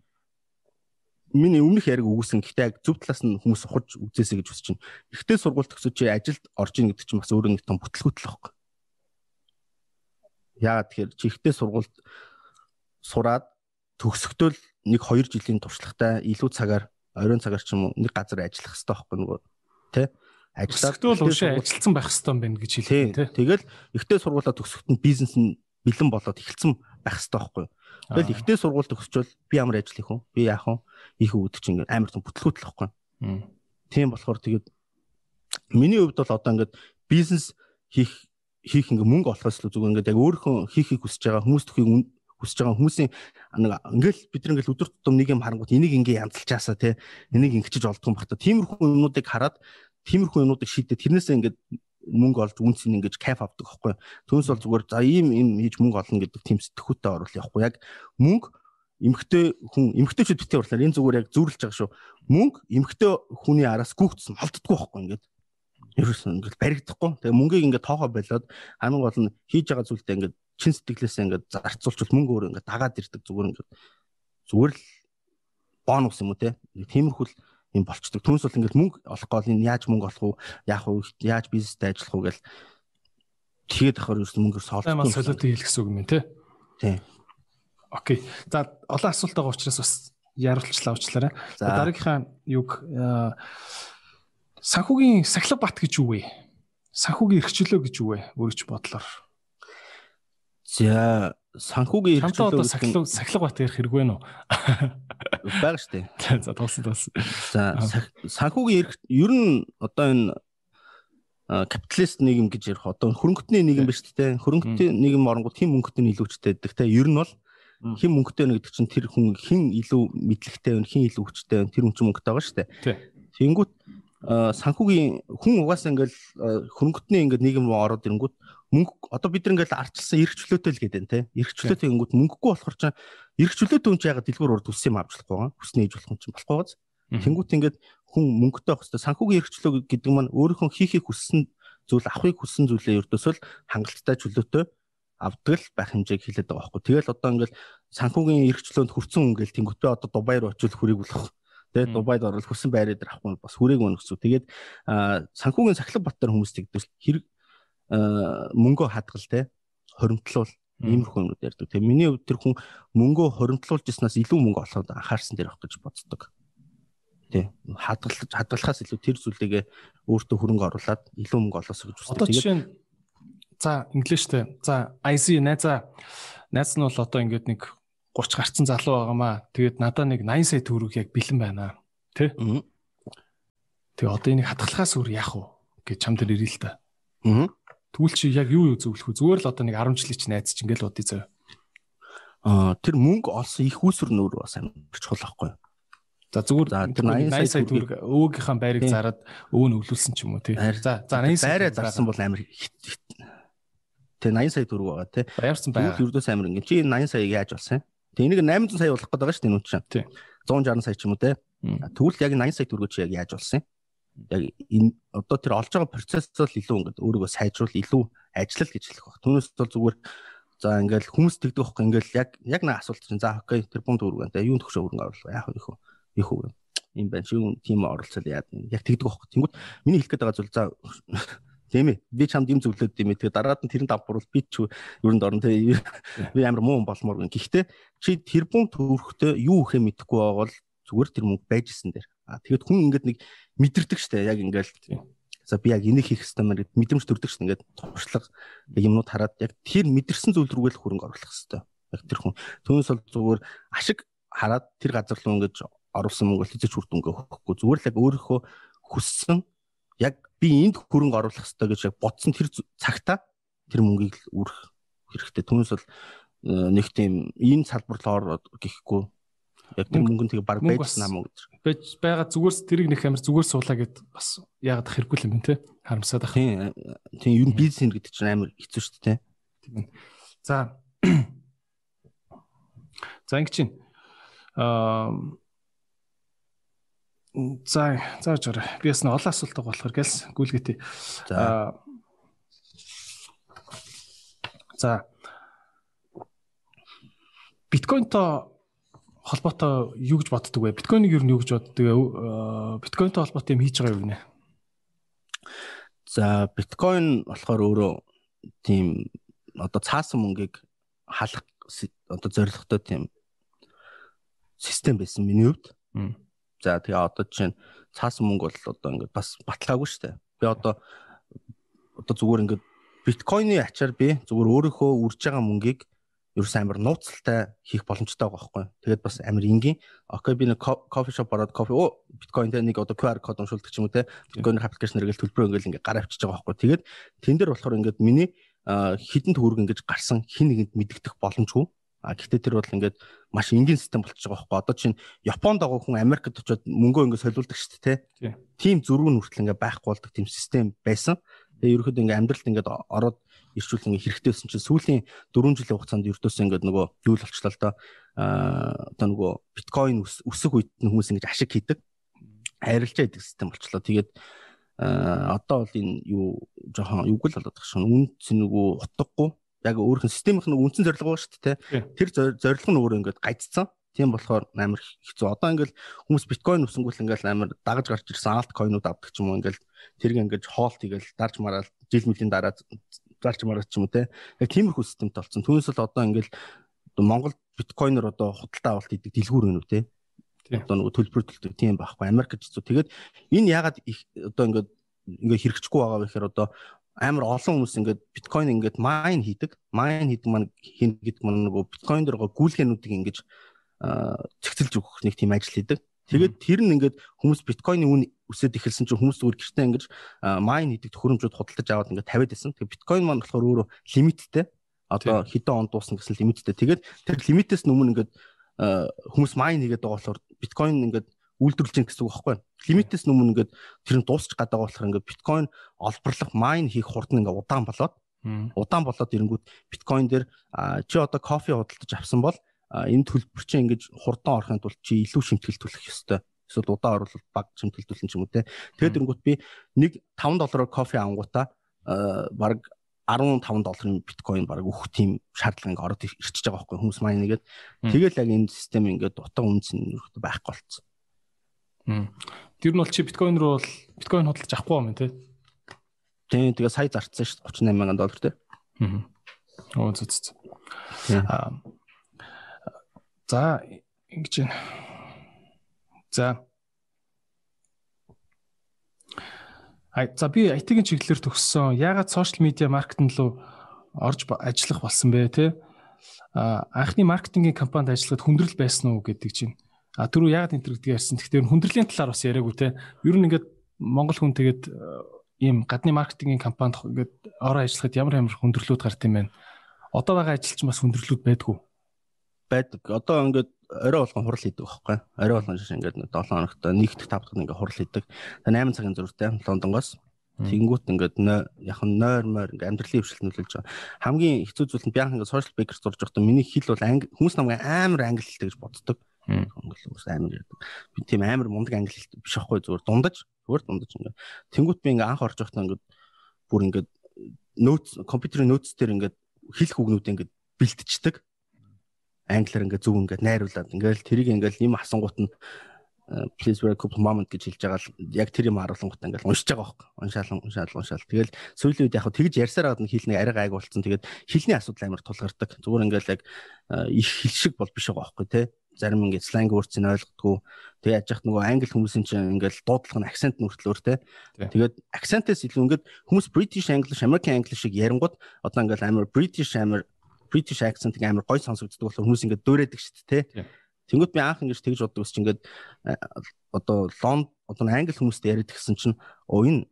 миний өмнөх яриг үгүйсэн гэхдээ яг зөв талаас нь хүмүүс ухаж үзээсэй гэж хүсэж байна. Ихтэй сургууль төгсөж чи ажилд орж ийн гэдэг чинь бас өөрөө нэг том бүтлгүүтэл байхгүй. Яагаад тэгэхээр чи ихтэй сургуульд сураад төгсөхдөө нэг 2 жилийн туршлагатай илүү цагаар оройн цагаар ч юм уу нэг газар ажиллах хэрэгтэй байхгүй нөгөө тий ажиллаад бол уушаа ажилтсан байх хэрэгтэй юм байна гэж хэлээ тий. Тэгэл ихтэй сургуулаа төгсөхөд нь бизнес нь бэлэн болоод эхэлсэн байх хэрэгтэй байхгүй. Тэгэл ихтэй сургууль төгсчвөл би ямар ажил хийх вэ? Би яах вэ? Их өвдөж чинь ингээд амар том бүтлгүүтэл байхгүй. Тийм болохоор тэгээд миний хувьд бол одоо ингээд бизнес хийх хийх ингээ мөнгө олохоос л зүгээр ингээд яг өөрийнхөө хийхийг хүсэж байгаа хүмүүс төхийг хүсэж байгаа хүмүүсийн нэг ингээл бид нар ингээл өдөр тутам нэг юм харангуут энийг ингээ янзалчаасаа те энийг ингэчиж олдгон бахта тиймэрхүү юмнуудыг хараад тиймэрхүү юмнуудыг шийдээ тэрнээсээ ингээд мөнгө олж үнс нь ингэж кайф авдаг байхгүй. Түүнээс бол зүгээр за ийм ийм хийж мөнгө олно гэдэг тийм сэтгхүүтэй оруулах явахгүй. Яг мөнгө эмгтэй хүн эмгтэйчүүд битээ урлаар энэ зүгээр яг зүүрлж байгаа шүү. Мөнгө эмгтэй хүний араас гүгдсэн холддоггүй байхгүй ингээд. Ерөөсөн ингээд баригдахгүй. Тэгээ мөнгийг ингээд тоохоо болоод хамгийн гол нь хийж байгаа зүйлдээ ингээд чин сэтгэлээсээ ингээд зарцуулчихвал мөнгө өөр ингээд дагаад ирдэг зүгээр ингээд зүгээр л бонус юм уу те. Тиймэрхүү л юм болчдөг. Түүнээс бол ингээд мөнгө олох гол нь яаж мөнгө олох уу, яах вэ, яаж бизнестэй ажиллах уу гэл тэгээд ахаар ерөөс мөнгөөр соолдсон. Таймаа солиод хийх гэсэн үг юм тий. Тий. Окей. За олон асуулт байгаа учраас бас яруулчлаа уучлаарай. Дараагийнхаа юг санхүүгийн сахилга бат гэж юу вэ? Санхүүгийн эрхчлөө гэж юу вэ? Өөрөж бодлоор. За санхүүгийн одоо сахилга сахилга бат ярих хэрэг вэ нөө? Бага штэ. За тулсан тулсан. За санхүүгийн эрх ер нь одоо энэ капиталист нийгэм гэж ярих одоо хөрөнгөтний нийгэм ба штэ. Хөрөнгөтний нийгэм оронгууд хэн мөнгөтэй нийлүүчтэй гэдэг те. Ер нь бол хэн мөнгөтэй нэг гэдэг чинь тэр хүн хэн илүү мэдлэгтэй вэ, хэн илүү хүчтэй вэ, тэр хүн чинь мөнгөтэй байгаа штэ. Тэнгүүт санхүүгийн хүн угаасаа ингээл хөрөнгөтний ингээд нийгэм рүү ороод ирэнгүүт мөнгө одоо бид ингээл арчилсан эрх чөлөөтэй л гэдэг нь те. Эрх чөлөөтэй гингүүд мөнгөгүй болохоор ч эрх чөлөөтэй хүн ч ягаад дэлгүүр урд үссэн юм авч болохгүй байгаа? Хүснээ хийж болох юм чинь болохгүй гоц тэнгуут ингээд хүн мөнгөтэй байх хэвээр санхүүгийн эрх чөлөө гэдэг маань өөрийнхөө хийхийг хүссэн зүйл авахыг хүссэн зүйлээ ердөөсөө л хангалттай чөлөөтэй авдаг л байх хэмжээг хэлээд байгаа байхгүй. Тэгэл одоо ингээл санхүүгийн эрх чөлөөнд хүрсэн хүн гээл тэнгуүтээ одоо Дубай руу очил хүрийг болох. Тэгээд Дубайд орол хүрсэн байраа дээр авахгүй бас хүрээг гэсэн. Тэгээд санхүүгийн сахилга баттар хүмүүс тэгдэг хэрэг мөнгөө хадгал те хоримтлуул иймэрхүү юмуд ярьдаг. Тэгээ миний хувьд тэр хүн мөнгөө хоримтлуулж ирснаас илүү мөнгө олоход анхаарсан дээр авах гэж боддог. Тий. Хадгалж хадгалахаас илүү тэр зүйлээгээ өөртөө хөрөнгө оруулад илүү мөнгө олоосоо гэж үздэг. Одоо жишээ нь за инглиштэй. За IC найзаа найз нь бол одоо ингээд нэг 30 гарцсан залуу байгаамаа. Тэгээд надаа нэг 80 сая төгрөг яг бэлэн байна. Тэ? Тэгээ одоо энийг хадгалахаас өөр яах вэ гэж чам дээр ирээ л та. Аа. Тэгвэл чи яг юу юу зөвлөх вэ? Зүгээр л одоо нэг 10 жилийн чи найз чи ингээл бодъё заяа. Аа тэр мөнгө олсон их үүсвэр нөр бас амар чухал байхгүй юу? За зүгээр тэр 80 сая төгрөг өвөөгийнхаа байрыг зарад өвөө нь өвлүүлсэн ч юм уу тий. За за 80 сая байраа зарсан бол амар Тэ 80 сая төгрөг байгаа тий. Баярсан байгаа. Ердөөс амар ингэ. Чи 80 саяг яаж олсон юм? Тэ энийг 800 сая болох гэдэг байгаа шүү дээ нүн чинь. Тий. 160 сая ч юм уу тий. Тэгвэл яг 80 сая төгрөгөөр чи яг яаж олсон юм? Яг энэ одоо тэр олж байгаа процессоо л илүү ингээд өөрийгөө сайжруул илүү ажиллал гэж хэлэх баг. Түүнээс бол зүгээр за ингээл хүмүүс тэгдэг байхгүй ингээл яг яг нэг асуулт чинь за окей тэр бум төгрөг энэ юу төгшөө өргөн оруулах яах вэ их үү юм байна чи юу тийм оруулцал яа яг тэгдэг байхгүй. Тэнгүүд миний хэлэх гээд байгаа зүйл за Тийм ээ. Би чамд юм зөвлөд юм ээ. Тэгээ дараад нь тэрэн давхруулал би ч юунд орно те. Би амар муу болмоор гэн. Гэхдээ чи тэр бум төрөхтэй юу ихэ мэдэхгүй байвал зүгээр тэр мөнгө байж исэн дээр. А тэгэд хүн ингээд нэг мэдэрдэг штэ яг ингээл за би яг энийг хийх хэрэгтэй мэн гэд мэдрэмж төрдөг штэ ингээд туршлага юмнууд хараад яг тэр мэдэрсэн зүйл рүүгээ л хөрөнгө оруулах хэрэгтэй. Яг тэр хүн түүнээс бол зүгээр ашиг хараад тэр газар руу ингээд оруулсан мөнгө бол хэзээ ч үр дүнгээ өгөхгүй. Зүгээр л яг өөрийнхөө хүссэн яг би энд хөрөнгө оруулах хэрэгтэй гэж бодсон тэр цагта тэр мөнгийг л үрэх хэрэгтэй. Түүнээс бол нэг тийм энэ салбар руу ороод гэхгүй яг тэр мөнгө нь тэгээ баг байжсан юм уу. Байж байгаа зүгээрс тэрийг нэг амар зүгээр суулаа гэд бас яагаад хэрэггүй юм бэ те харамсаад ах. Тийм тийм ер нь бизнес гэдэг чинь амар хэцүү шүү дээ. Тийм. За За ингэ чинь аа За зааж гараа. Би бас нэг олон асуулт байгаа болохоор гэлс гүйлгээтэй. За. За. Биткойнтой холбоотой юу гэж боддөг вэ? Биткойныг ер нь юу гэж боддөг вэ? Биткойнтой холбоотой юм хийж байгаа юу гинэ? За, биткойн болохоор өөрөө тийм одоо цаасан мөнгийг халах одоо зорилготой тийм систем байсан миний хувьд. За тэгээ одоо жишээ нь цаасан мөнгө бол одоо ингээд бас баталгаагүй шүү дээ. Би одоо одоо зүгээр ингээд биткойны ачаар би зүгээр өөрийнхөө үрж байгаа мөнгийг ерөөс амар нууцтай хийх боломжтой байгаа байхгүй. Тэгээд бас амар энгийн. Окей би нэг кофе шоп ороод кофе оо биткойн дээр нэг одоо QR код уншуулдаг ч юм уу те. Биткойн аппликейшн хэрэгэл төлбөрөө ингээл ингээ гар авчиж байгаа байхгүй. Тэгээд тэн дээр болохоор ингээд миний хідэн төгрөг ингэж гарсан хин нэгэнд мэддэх боломжгүй. А гэхдээ тэр бол ингээд маш энгийн систем болчихж байгаа байхгүй. Одоо чинь Японд байгаа хүн Америкт очиод мөнгөө ингээд солиулдаг шүү дээ, тий. Тийм зөрүүн хүртэл ингээд байхгүй болдог тийм систем байсан. Тэгээ ерөөхдөө ингээд амьдралд ингээд ороод ирчүүл ингээд хэрэгтэйсэн чинь сүүлийн 4 жилийн хугацаанд ердөөсөө ингээд нөгөө юу л болчлаа л доо. Аа одоо нөгөө биткойн өсөх үед хүмүүс ингээд ашиг хийдэг. Хайрлчаа идэг систем болчлоо. Тэгээд одоо бол энэ юу жоохон юуг л болоод шин үнц нөгөө утгагүй яг өөрхөн системийнх нь үндсэн зорилго ба шүү дээ. Тэр зорилго нь өөрөө ингээд гайцсан. Тийм болохоор амар хэцүү. Одоо ингээл хүмүүс биткойн өсөнгүүл ингээл амар дагаж гарч ирсэн алт койнууд авдаг ч юм уу ингээл тэрг ингээд хоолт игээл дарж мараал жил мөлийн дараа зарж мараад ч юм уу те. Яг тиймэрхүү системтэй болсон. Түүнээс л одоо ингээл Монгол биткойнер одоо худалдаа авалт идэг дэлгүүр үү те. Одоо нөгөө төлбөр төлдөг тийм байхгүй. Америк гэж зү. Тэгээд энэ ягаад одоо ингээд ингээ хэрэгжихгүй байгаа вэ гэхээр одоо амар олон хүмүүс ингээд биткойн ингээд майн хийдэг. Майн хийдэг маань хин гэдэг маань нөгөө биткойн байгаа гүйлгээнүүдийг ингэж цэгцэлж өгөх нэг тийм ажил хийдэг. Тэгээд тэр нь ингээд хүмүүс биткойны үн өсөд эхэлсэн чинь хүмүүс зүгээр гэртээ ингэж майн хийдэг төхөөрөмжүүд худалдаж аваад ингээд тавиад байсан. Тэгээд биткойн маань болохоор өөрөө лимиттэй. Одоо хэдэн он дуусна гэсэн лимиттэй. Тэгээд тэр лимитээс өмнө ингээд хүмүүс майн хийгээд байгаа болохоор биткойн ингээд үйлдвэрлэж гин гэсэн үг байхгүй. Лимитээс өмнө ингээд тэр нь дуусч гадаг болохоор ингээд биткойн олборлох майн хийх хурд нь ингээд удаан болоод удаан болоод ирэнгүүт биткойн дээр чи одоо кофе худалдаж авсан бол энэ төлбөр чинь ингээд хурдан орохын тулд чи илүү шимтгэл төлөх ёстой. Эсвэл удаан оруулалт баг шимтгэл төлөх юм уу те. Тэгээд ирэнгүүт би нэг 5 доллараар кофе авангуудаа баг 15 долларын биткойн баг өөх тийм шаардлага ингээд ороод ирчихэж байгаа байхгүй хүмүүс маань нэгээд тэгэл яг энэ систем ингээд утга үнс нь байхгүй болцсон. Тэр нь бол чи биткойн руу бол биткойн худалдаж авахгүй юм тий. Тийм тэгээ сая зарцсан шүү 38 мянган доллар тий. Аа. Оо зү зү. Аа. За ингэж байна. За. Ай за би IT-ийн чиглэлээр төгссөн. Яагаад сошиал медиа маркетинг руу орж ажиллах болсон бэ те? А анхны маркетингийн компанид ажиллахад хүндрэл байсан уу гэдэг чинь А түрүү яагаад энэ гэдгийг ярьсан. Тэгэхээр хүндрлийн талаар бас яриаггүй те. Ер нь ингээд Монгол хүн тэгээд э, ийм гадны маркетингийн компанид ингээд ороо ажиллахад ямар ямар хүндрэлүүд гарт юм бэ? Одоо байгаа ажилч бас хүндрэлүүд байдгүй. Байдаг. Одоо ингээд орой болгон хурал хийдэг байхгүй. Орой болгон шиш ингээд 7 хоногт нэгдэх 5 дахь ингээд хурал хийдэг. Тэгээ 8 цагийн зургтай Лондонгоос. Тэнгүүт ингээд яг нь нойр мойр ингээд амьдралын хвшилт нөлөөлж байгаа. Хамгийн хэцүү зүйл нь би анх ингээд social baker зурж байхдаа миний хэл бол хүмүүс намайг амар англи хэлтэй гэж боддог. Монгол ус амар ярьдаг. Би тийм амар мундаг англи хэлт биш аахгүй зүгээр дундаж зүгээр дундаж ингээ. Тэнгүүт би ингээ анх орж байхдаа ингээ бүр ингээ нөөц компьютерийн нөөц дээр ингээ хэлэх үгнүүд ингээ бэлтждэг. Англиар ингээ зөв ингээ найруулад ингээл тэрийг ингээл юм асангууд нь э, please very couple moment гэж хэлж байгаа л яг тэр юм харуулгангуудаа ингээл уншиж байгаа байхгүй. Уншаал уншаал уншаал. Тэгэл сүүлийн үед яг хөө тэгж ярьсаар гад хэл нэг арай гайг болцсон. Тэгээд хэлний асуудал амар тулгардаг. Зүгээр ингээл яг э, их хэл шиг бол биш байгаа байхгүй те зарим ингээд сленг өөрчн ойлгодгоо. Тэгээ яаж яхад нөгөө англи хүмүүсийн чинь ингээд дуудлага нь акцент нүртлөөр те. Тэгээд акцентээс илүү ингээд хүмүүс British English, American English шиг ярингууд одоо ингээд амар British амар British accent-ийг амар гоё сонсогддог болохоор хүмүүс ингээд дөөрөөдөг шүү дээ те. Тэнгүүт би анх ингэж тэгж боддог ус чи ингээд э, одоо лонд одоо англи хүмүүст яриад гисэн чинь оо энэ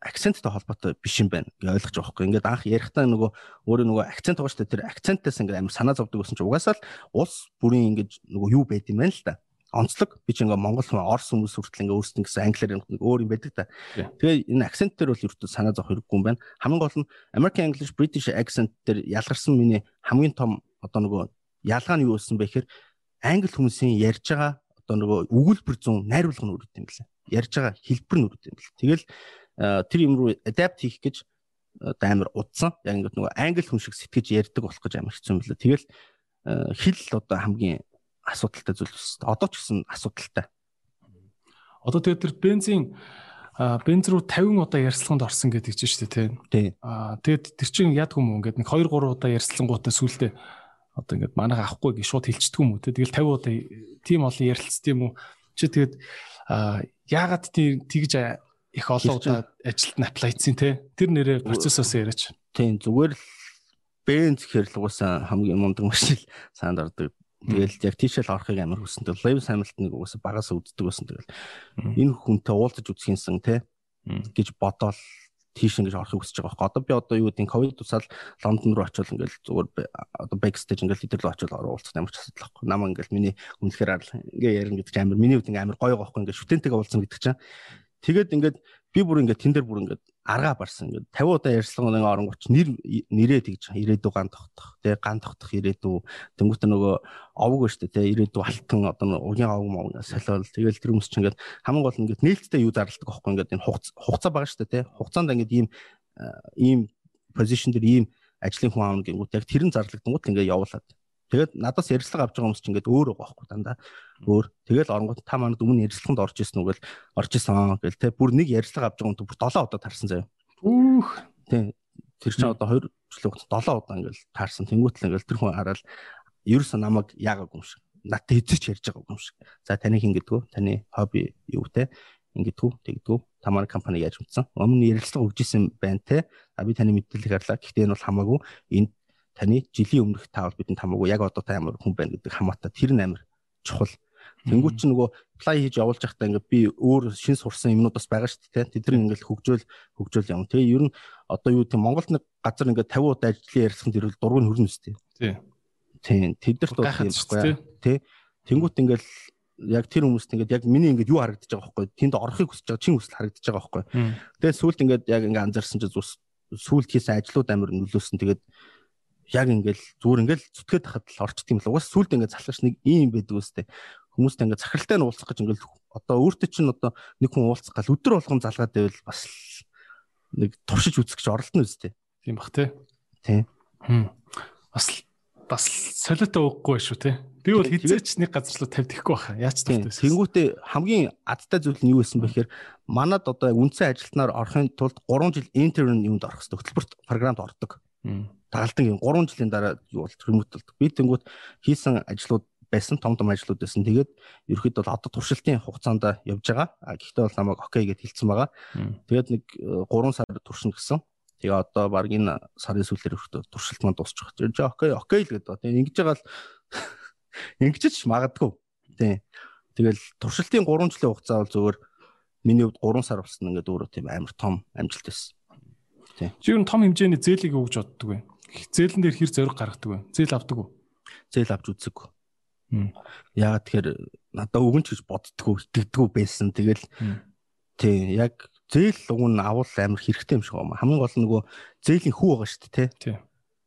акценттай холбоотой биш юм байна гэж ойлгож байгаа байхгүй. Ингээд анх ярихдаа нөгөө өөрөө нөгөө акцент байгаа шүү дээ. Тэр акцентаас ингээд амар санаа зовдөг гэсэн чинь угаасаа л улс бүрийн ингээд нөгөө юу байд юм байна л да онцлог би ч ингээ монгол хүн орс хүмүүс хүртэл ингээ өөрсдөө гэсэн англиар нэг өөр юм байдаг та. Тэгээ энэ акцент дээр бол ерөөдөө санаа зовх хэрэггүй юм байна. Хамгийн гол нь American English British accent дээр ялгарсан миний хамгийн том одоо нөгөө ялгаа нь юу болсон бэ гэхээр англи хүмүүсийн ярьж байгаа одоо нөгөө өгүүлбэр зүүн найруулга нь үрд юм байна. Ярьж байгаа хэлбэр нь үрд юм байна. Тэгэл тэр юм руу adapt хийх гэж одоо амар удсан. Яг ингээд нөгөө англи хүн шиг сэтгэж ярьдаг болох гэж амар хэцүү юм байна. Тэгэл хэл одоо хамгийн асуудалтай зүйл биш. Одоо ч гэсэн асуудалтай. Одоо тэгээд тэр бензин бенз руу 50 удаа ярьцлаганд орсон гэдэг чинь шүү дээ тий. Аа тэгээд тэр чинь яд хүм ингээд нэг 2 3 удаа ярьцлангуудаа сүултээ одоо ингээд манайха авахгүй гэж шууд хэлчихдэг юм уу те. Тэгэл 50 удаа тийм олон ярилцсан юм уу. Чи тэгээд яагаад тэгж их олон удаа ажилд нь аплайцсан те. Тэр нэрээ процессоос яриач. Тийм зүгээр л бенз гэхэр л угаасаа хамгийн мундаг машин санд ордог Тэгэл яг тийшэл орохыг амар хүссэн. Тэгэл Lewis Hamilton-ыг угаасаа багасаа үздэг байсан. Тэгэл энэ хүнтэй уулзаж үзхийнсэн те гэж бодоол тийш ингэж орохыг хүсэж байгаа байхгүй. Одоо би одоо юу гэдэг ковид тусаал Лондон руу очивол ингээл зүгээр одоо backstage ингээл рүү очивол оруулах ямар ч асуудал байхгүй. Намаа ингээл миний үнэхээр ингээ ярина гэдэг чинь амар миний хувьд ингээ амар гоё байхгүй ингээ шүтэнтэйгээ уулзсан гэдэг чинь. Тэгээд ингээд би бүр ингээд тэн дээр бүр ингээд аргаа барсан ингээд 50 удаа ярьслан нэг оронгоч нэр нэрээ тэгж ирээдүү ган тогтох тий ган тогтох ирээдүү тэнгуүтэ нөгөө овог штэ тий ирээдүү алтан одоо угийн овог мов солиол. Тэгэл тэр хүмүүс чинь ингээд хамгийн гол нь ингээд нээлттэй юу зарладаг байхгүй ингээд энэ хугацаа байгаа штэ тий хугацаанд ингээд ийм ийм позишн дээр ийм ажлын хүн аавна гингүүт яг тэрэн зарлагдангууд ингээд явуулаад Тэгээд надаас ярилцлага авч байгаа хүмүүс чинь ингээд өөр байгаа байхгүй дандаа. Өөр. Тэгэл оронгууд та манад өмнө ярилцлаганд орж исэн үг л орж исэн гэл те бүр нэг ярилцлага авч байгаа хүн бүр 7 удаа тарсан заяа. Үүх. Тийм. Тэр чинь одоо 2 жилийн хугацаанд 7 удаа ингээд таарсан. Тэнгүүтэл ингээд тэр хүн хараад ерөөсөө намайг яагаагүй юм шиг. Надад хэзээ ч ярьж байгаагүй юм шиг. За таны хин гэдгүү? Таны хобби юу те? ингэдэггүй тэгдэггүй та манай компани яаж утсан өмнө ярилцлага өгч исэн байна те а би таны мэдээлэл харлаа гэхдээ энэ бол хамаагүй энд таны жилийн өмнөх таавал бидэнд хамаагүй яг одоо та ямар хүн байна гэдэг хамаатай тэр нь амар чухал. Тэнгүүт чи нөгөө apply хийж явуулж байхдаа ингээд би өөр шин сурсан юмнууд бас байгаа шүү дээ. Тэд нар ингээд хөгжөөл хөгжөөл явна. Тэгээ ер нь одоо юу тийм Монголд нэг газар ингээд 50 удаа ажлын ярилцсан дэрвэл дургуй хөрнө үстэй. Тий. Тийм. Тэдэрт бол тийм байхгүй. Тий. Тэнгүүт ингээд яг тэр хүмүүст ингээд яг миний ингээд юу харагдаж байгаа байхгүй. Тэнд орохыг хүсэж байгаа чин хүсэл харагдаж байгаа байхгүй. Тэгээ сүулт ингээд яг ингээд анзаарсан чинь сүулт хийсэн ажлууд амар нөлөөсөн. Тэгээд яг ингээл зүгээр ингээл зүтгээд тахад л орчт юм л угаас сүулт ингээд залхаж нэг ийм байдаг үстэй. Хүмүүстэй ингээд захиралтай нь уулзах гэж ингээл одоо өөртөө чинь одоо нэг хүн уулзах гал өдөр болгон залгаад байвал бас нэг туршиж үзэх гэж оролдоно үстэй. Тийм бах тий тий бас бас солиотой уухгүй шүү тий би бол хизээч нэг газар руу тавьдаггүй баха яач тавьдаг тэнгүүтээ хамгийн адтай зүйл нь юу байсан бэ гэхээр манад одоо үндсэн ажилтнаар орохын тулд 3 жил интерн юунд орох хэрэгтэй хөтөлбөрт програмд ордог тагалдан 3 жилийн дараа юу бол ремонт болдог. Би тэнгууд хийсэн ажлууд байсан том том ажлууд байсан. Тэгээд ерөөхдөө бол одоо туршилтын хугацаанд явж байгаа. А гэхдээ бол намайг окей гэж хэлсэн байгаа. Тэгээд нэг 3 сар туршина гэсэн. Тэгээ одоо баг энэ сарын сүүлээр өрхтөө туршилт маань дуусчих. Жи окей окей л гэдэг. Тэгээ ингэж байгаа л ингэж ч магадгүй. Тий. Тэгэл туршилтын 3 жилийн хугацаа бол зөвөр миний хувьд 3 сар болсон ингээд өөрөө тийм амар том амжилт байсан. Тий. Чи юу том хэмжээний зээлийг өгж боддог вэ? Зээлэн дээр хэр зориг гаргадаг вэ? Зээл авдаг уу? Зээл авч үзэггүй. Яагаад тэгэхээр надаа өгөн ч гэж боддгоо итгэдэггүй байсан. Тэгэл тий яг зээл өгн авал амар хэрэгтэй юм шиг байна. Хамгийн гол нь нөгөө зээлийн хүү байгаа шүү дээ тий.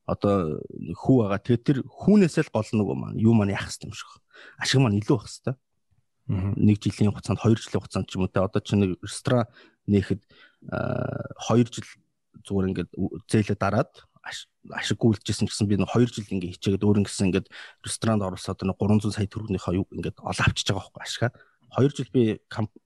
Одоо хүү байгаа. Тэгээд тэр хүүнээсээ л гол нөгөө маань юу маань яах хэрэгтэй юм шиг. Ашиг маань илүү байх хэрэгтэй. Нэг жилийн хугацаанд 2 жилийн хугацаанд ч юм уу те одоо чи нэг ресторан нээхэд 2 жил зүгээр ингээд зээлээ дараад ашиггүй үлжсэн гэсэн би 2 жил ингээ хичээгээд өөр ингэсэн ингээд ресторанд оруулсаад нэг 300 сая төгрөгийнхаа юу ингээд олоо авчиж байгаа байхгүй ашига 2 жил би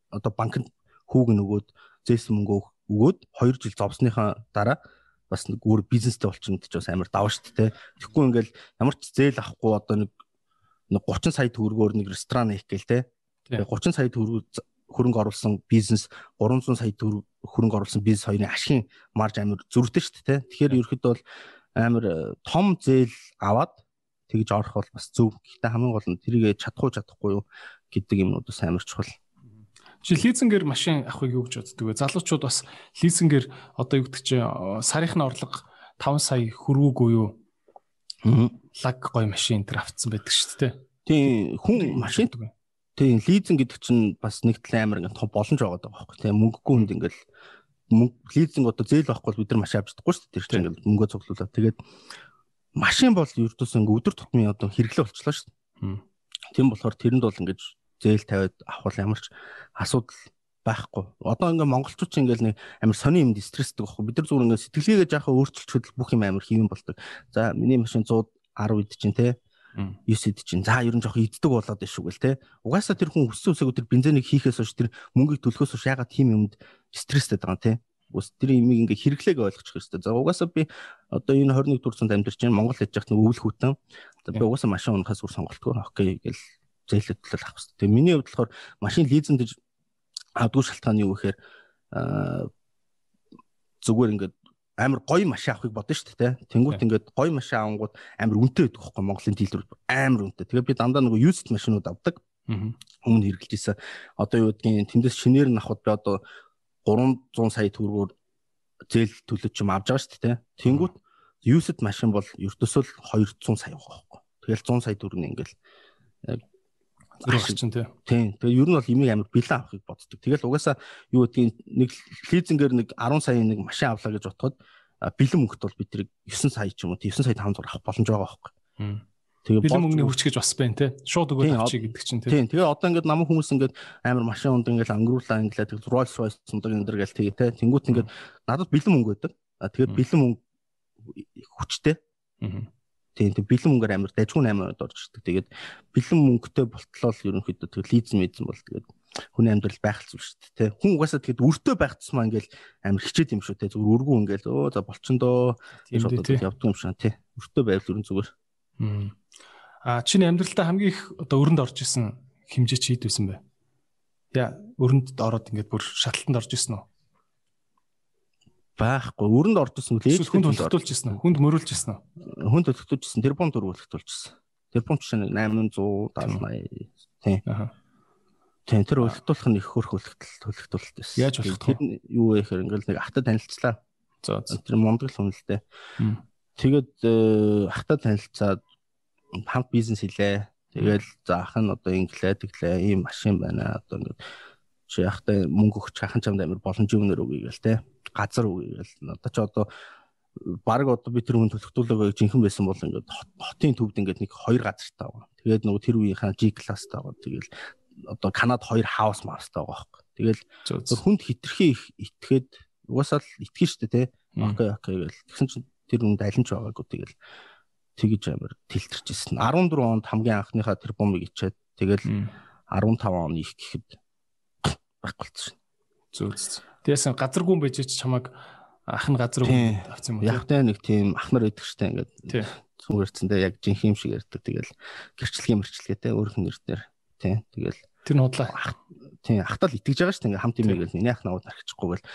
одоо банкнд хүүг нөгөөд зээсэн мөнгө өгөөд 2 жил зовсныхаа дараа бас нэг өөр бизнестэй болчихно гэж бас амар даваа шүү дээ тэгэхгүй ингээл ямар ч зээл авахгүй одоо нэг 30 сая төгрөгөөр нэг ресторан хийх гээл те 30 сая төгрөг хөрөнгө оруулсан бизнес 300 сая төгрөг хөрөнгө оруулсан бизнес хоёрын ашигын марж амар зөрүүтэй шүү дээ. Тэгэхээр ерөөхдөө бол амар э, том зээл аваад тэгж орох бол бас зөв. Гэхдээ хамгийн гол нь тэрийг чадахгүй чадахгүй юу гэдэг юмнууд бас амар чухал. Чи лизингээр машин авахыг юу гэж боддөг вэ? Залуучууд бас лизингээр одоо юу гэдэг чи сарынхны орлого 5 сая хөрвөөгүй юу? Лаг гой машин тэр авцсан байдаг шүү дээ. Тийм хүн машин Тийм лизинг гэдэг чинь бас нэг талын амар ингээд том боломж байгаа даа байхгүй тийм мөнгөгүй хүнд ингээд мөнгө лизинг одоо зээл авахгүй бид нар машин авч чадахгүй шүү дээ тэр чинь ингээд мөнгөө цуглуулаад тэгээд машин бол ердөөс ингээд өдөр тутмын одоо хэрэглээ болчихлоо шүү дээ. Тийм болохоор тэрэнд бол ингээд зээл тавиад авах ямар ч асуудал байхгүй. Одоо ингээ монголчууд ч ингээл нэг амар сони юмд стрессдэг байхгүй. Бид нар зүгээр ингээ сэтгэлгээгээ жаахан өөрчилчүүд бүх юм амар хийвэн болдог. За миний машин 110 ид чинь те 9 ид чинь за ер нь жоох иддэг болоод биш үгэл те. Угаасаа тэр хүн өссөн өсөөгөө тэр бензинийг хийхээс хойш тэр мөнгийг төлөхөөс хойш ягаад тийм юмд стресстэй байгаа те. Ус тэр имийг ингээ хэрэглээг ойлгочих хэрэгтэй. За угаасаа би одоо энэ 21 дугаар цанд амьдарч байна. Монгол хийж яхад нэг өвөл хүүтэн. За би угаасаа машин унахаас үр сонголтгүй. Окей гэл зээлээ төлөв авах хэрэгтэй. Тэгээ миний хувьд болохоор машин гэж авдгүй шалтгаан юу гэхээр зүгээр ингээд амар гоё машин авахыг бодно шүү дээ. Тэнгүүт ингээд гоё машин авангууд амар үнэтэй байдаг хөөхгүй Монголын дилер амар үнэтэй. Тэгээ би дандаа нөгөө used машинууд авдаг. Өмнө хэрэглэж ийсэн. Одоо юу гэдгийг тэндээс шинээр нь авахд би одоо 300 сая төгрөгөөр зээл төлөж юм авч байгаа шүү дээ. Тэнгүүт used машин бол ердөөсөө л 200 сая байгаа хөөхгүй. Тэгэл 100 сая төгрөг ингээл Зурх чинь тий. Тийм. Тэгээ ер нь бол имийг амар бэлэн авахыг боддог. Тэгэл угаасаа юу гэдгийг нэг лизингээр нэг 10 саяын нэг машин авлаа гэж бодоход бэлэн мөнгөт бол бид тэрийг 9 сая ч юм уу 9 сая 500 авах боломж байгаа байхгүй. Тэгээ бэлэн мөнгөний хүч гэж бас байна тий. Шууд өгөөд авчиг гэдэг чинь тий. Тийм. Тэгээ одоо ингээд намайг хүмүүс ингээд амар машин унд ингээд ангируулаа ингээд тэг Rolls Royce ундаг энэ дэр гэл тэгээ тий. Тэнгүүт ингээд надад бэлэн мөнгө байдаг. Тэгээ бэлэн мөнгө хүчтэй. Аа Тийм тэг бэлэн мөнгөөр амар дайггүй 8 орж ирдэг. Тэгээд бэлэн мөнгөтэй болтлоо ерөнхийдөө тэг лизм мэдсэн бол тэгээд хүний амьдрал байх зүйл шүү дээ. Хүн угаасаа тэгэд өртөө байх тусмаа ингээл амар хичээд юм шүү дээ. Зүгээр өргүү ингээл өө за болчондоо тийм одоо явдаг юм шиг тий. Өртөө байвал ерөн зүгээр. Аа чиний амьдралдаа хамгийн их одоо өрөнд орж исэн хэмжээ чи хэд байсан бэ? Яа өрөнд ороод ингээд бүр шатлалтанд орж исэн үү? Байхгүй. Өрөнд орж исэн үл ээж хүнд төлөвлөж исэн. Хүнд мөрүүлж исэн. Хүнд төлөвлөж исэн. Тэрбум дөрвөлтөлж исэн. Тэрбум чинь 870 80 тийм. Тэр өлтүүлэх нь их хөрх өлтөл төлөвлөлт байсан. Яаж болох вэ? Тэр юу вэ гэхээр ингээл нэг ахта танилцлаа. За тэр мундаг л хүн л дээ. Тэгээд ахта танилцаад хамт бизнес хийлээ. Тэгэл за ах нь одоо инглээ тэглээ ийм машин байна. Одоо ингээд чи ахтай мөнгө өгч хахан чамд амир боломж өгнөр үгүй гэл те газар үгүй гэл одоо чи одоо баг одоо би тэр хүн төлөвтүүлэгээ жинхэн байсан бол ингээд хотын төвд ингээд нэг хоёр газартай байгаа. Тэгээд нөгөө тэр үеийнхаа G класстай байгаа. Тэгэл одоо Канад хоёр хаус маустай байгаа байхгүй. Тэгэл хүнд хитрхи их итгээд угаасаа л итгэн штэ те. Окей окей гэл. Тэгсэн чинь тэр хүнд алинч байгаагүй тэгэл тэгэж амир тэлтэрч ирсэн. 14 онд хамгийн анхныхаа тэр бомбыг ичээд тэгэл 15 он их гэхэд байхгүй болчихсон. Зүг зүг. Тэгээс газаргүй юм байж ч чамайг ах нь газар авсан юм уу? Яг тэ нэг тийм ах нар идэх штэ ингээд. Сүмгэрцэндээ яг жинхэнэ юм шиг ярьдаг. Тэгэл гэрчлэгийн мэрчлэгээтэй өөр хүн нэрээр тий. Тэгэл тэр нь худлаа. Тийм ахтал итгэж байгаа штэ ингээд хамт юм гээл миний ах навууд арчихгүй гэл.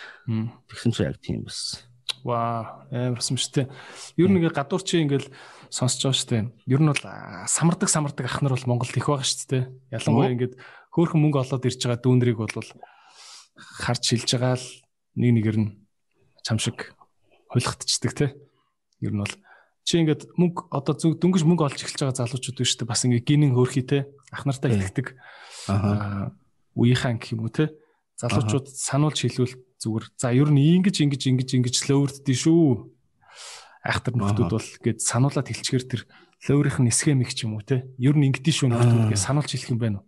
Тэгсэн чи яг тийм бас. Ваа, амарсан дээ. Ер нь ингээ гадуур чи ингээл сонсож байгаа дээ. Ер нь бол самардаг самардаг ах нар бол Монголд их байгаа дээ. Ялангуяа ингээд хөөхөн мөнгө олоод ирж байгаа дүүнрийг бол харж шилж байгаа л нэг нэгээр нь чам шиг хулигдчихдаг те. Ер нь бол чи ингээд мөнгө одоо зүг дөнгөж мөнгө олж эхэлж байгаа залуучууд биш үү? Бас ингээд гинэн хөөрхий те. Ах нартай итгэдэг. Аа үеийнхэн гэх юм уу те. Залуучууд сануулж хэлвэл зүгээр за ер нь ингэж ингэж ингэж ингэж лөөрддөө шүү. Айхтар нөхдүүд бол гээд сануулаад хэлчихэр тэр лөөрийнх нь эсгэм их ч юм уу те. Ер нь ингэдэж шүү нөхдүүд гэж сануулж хэлэх юм байна уу?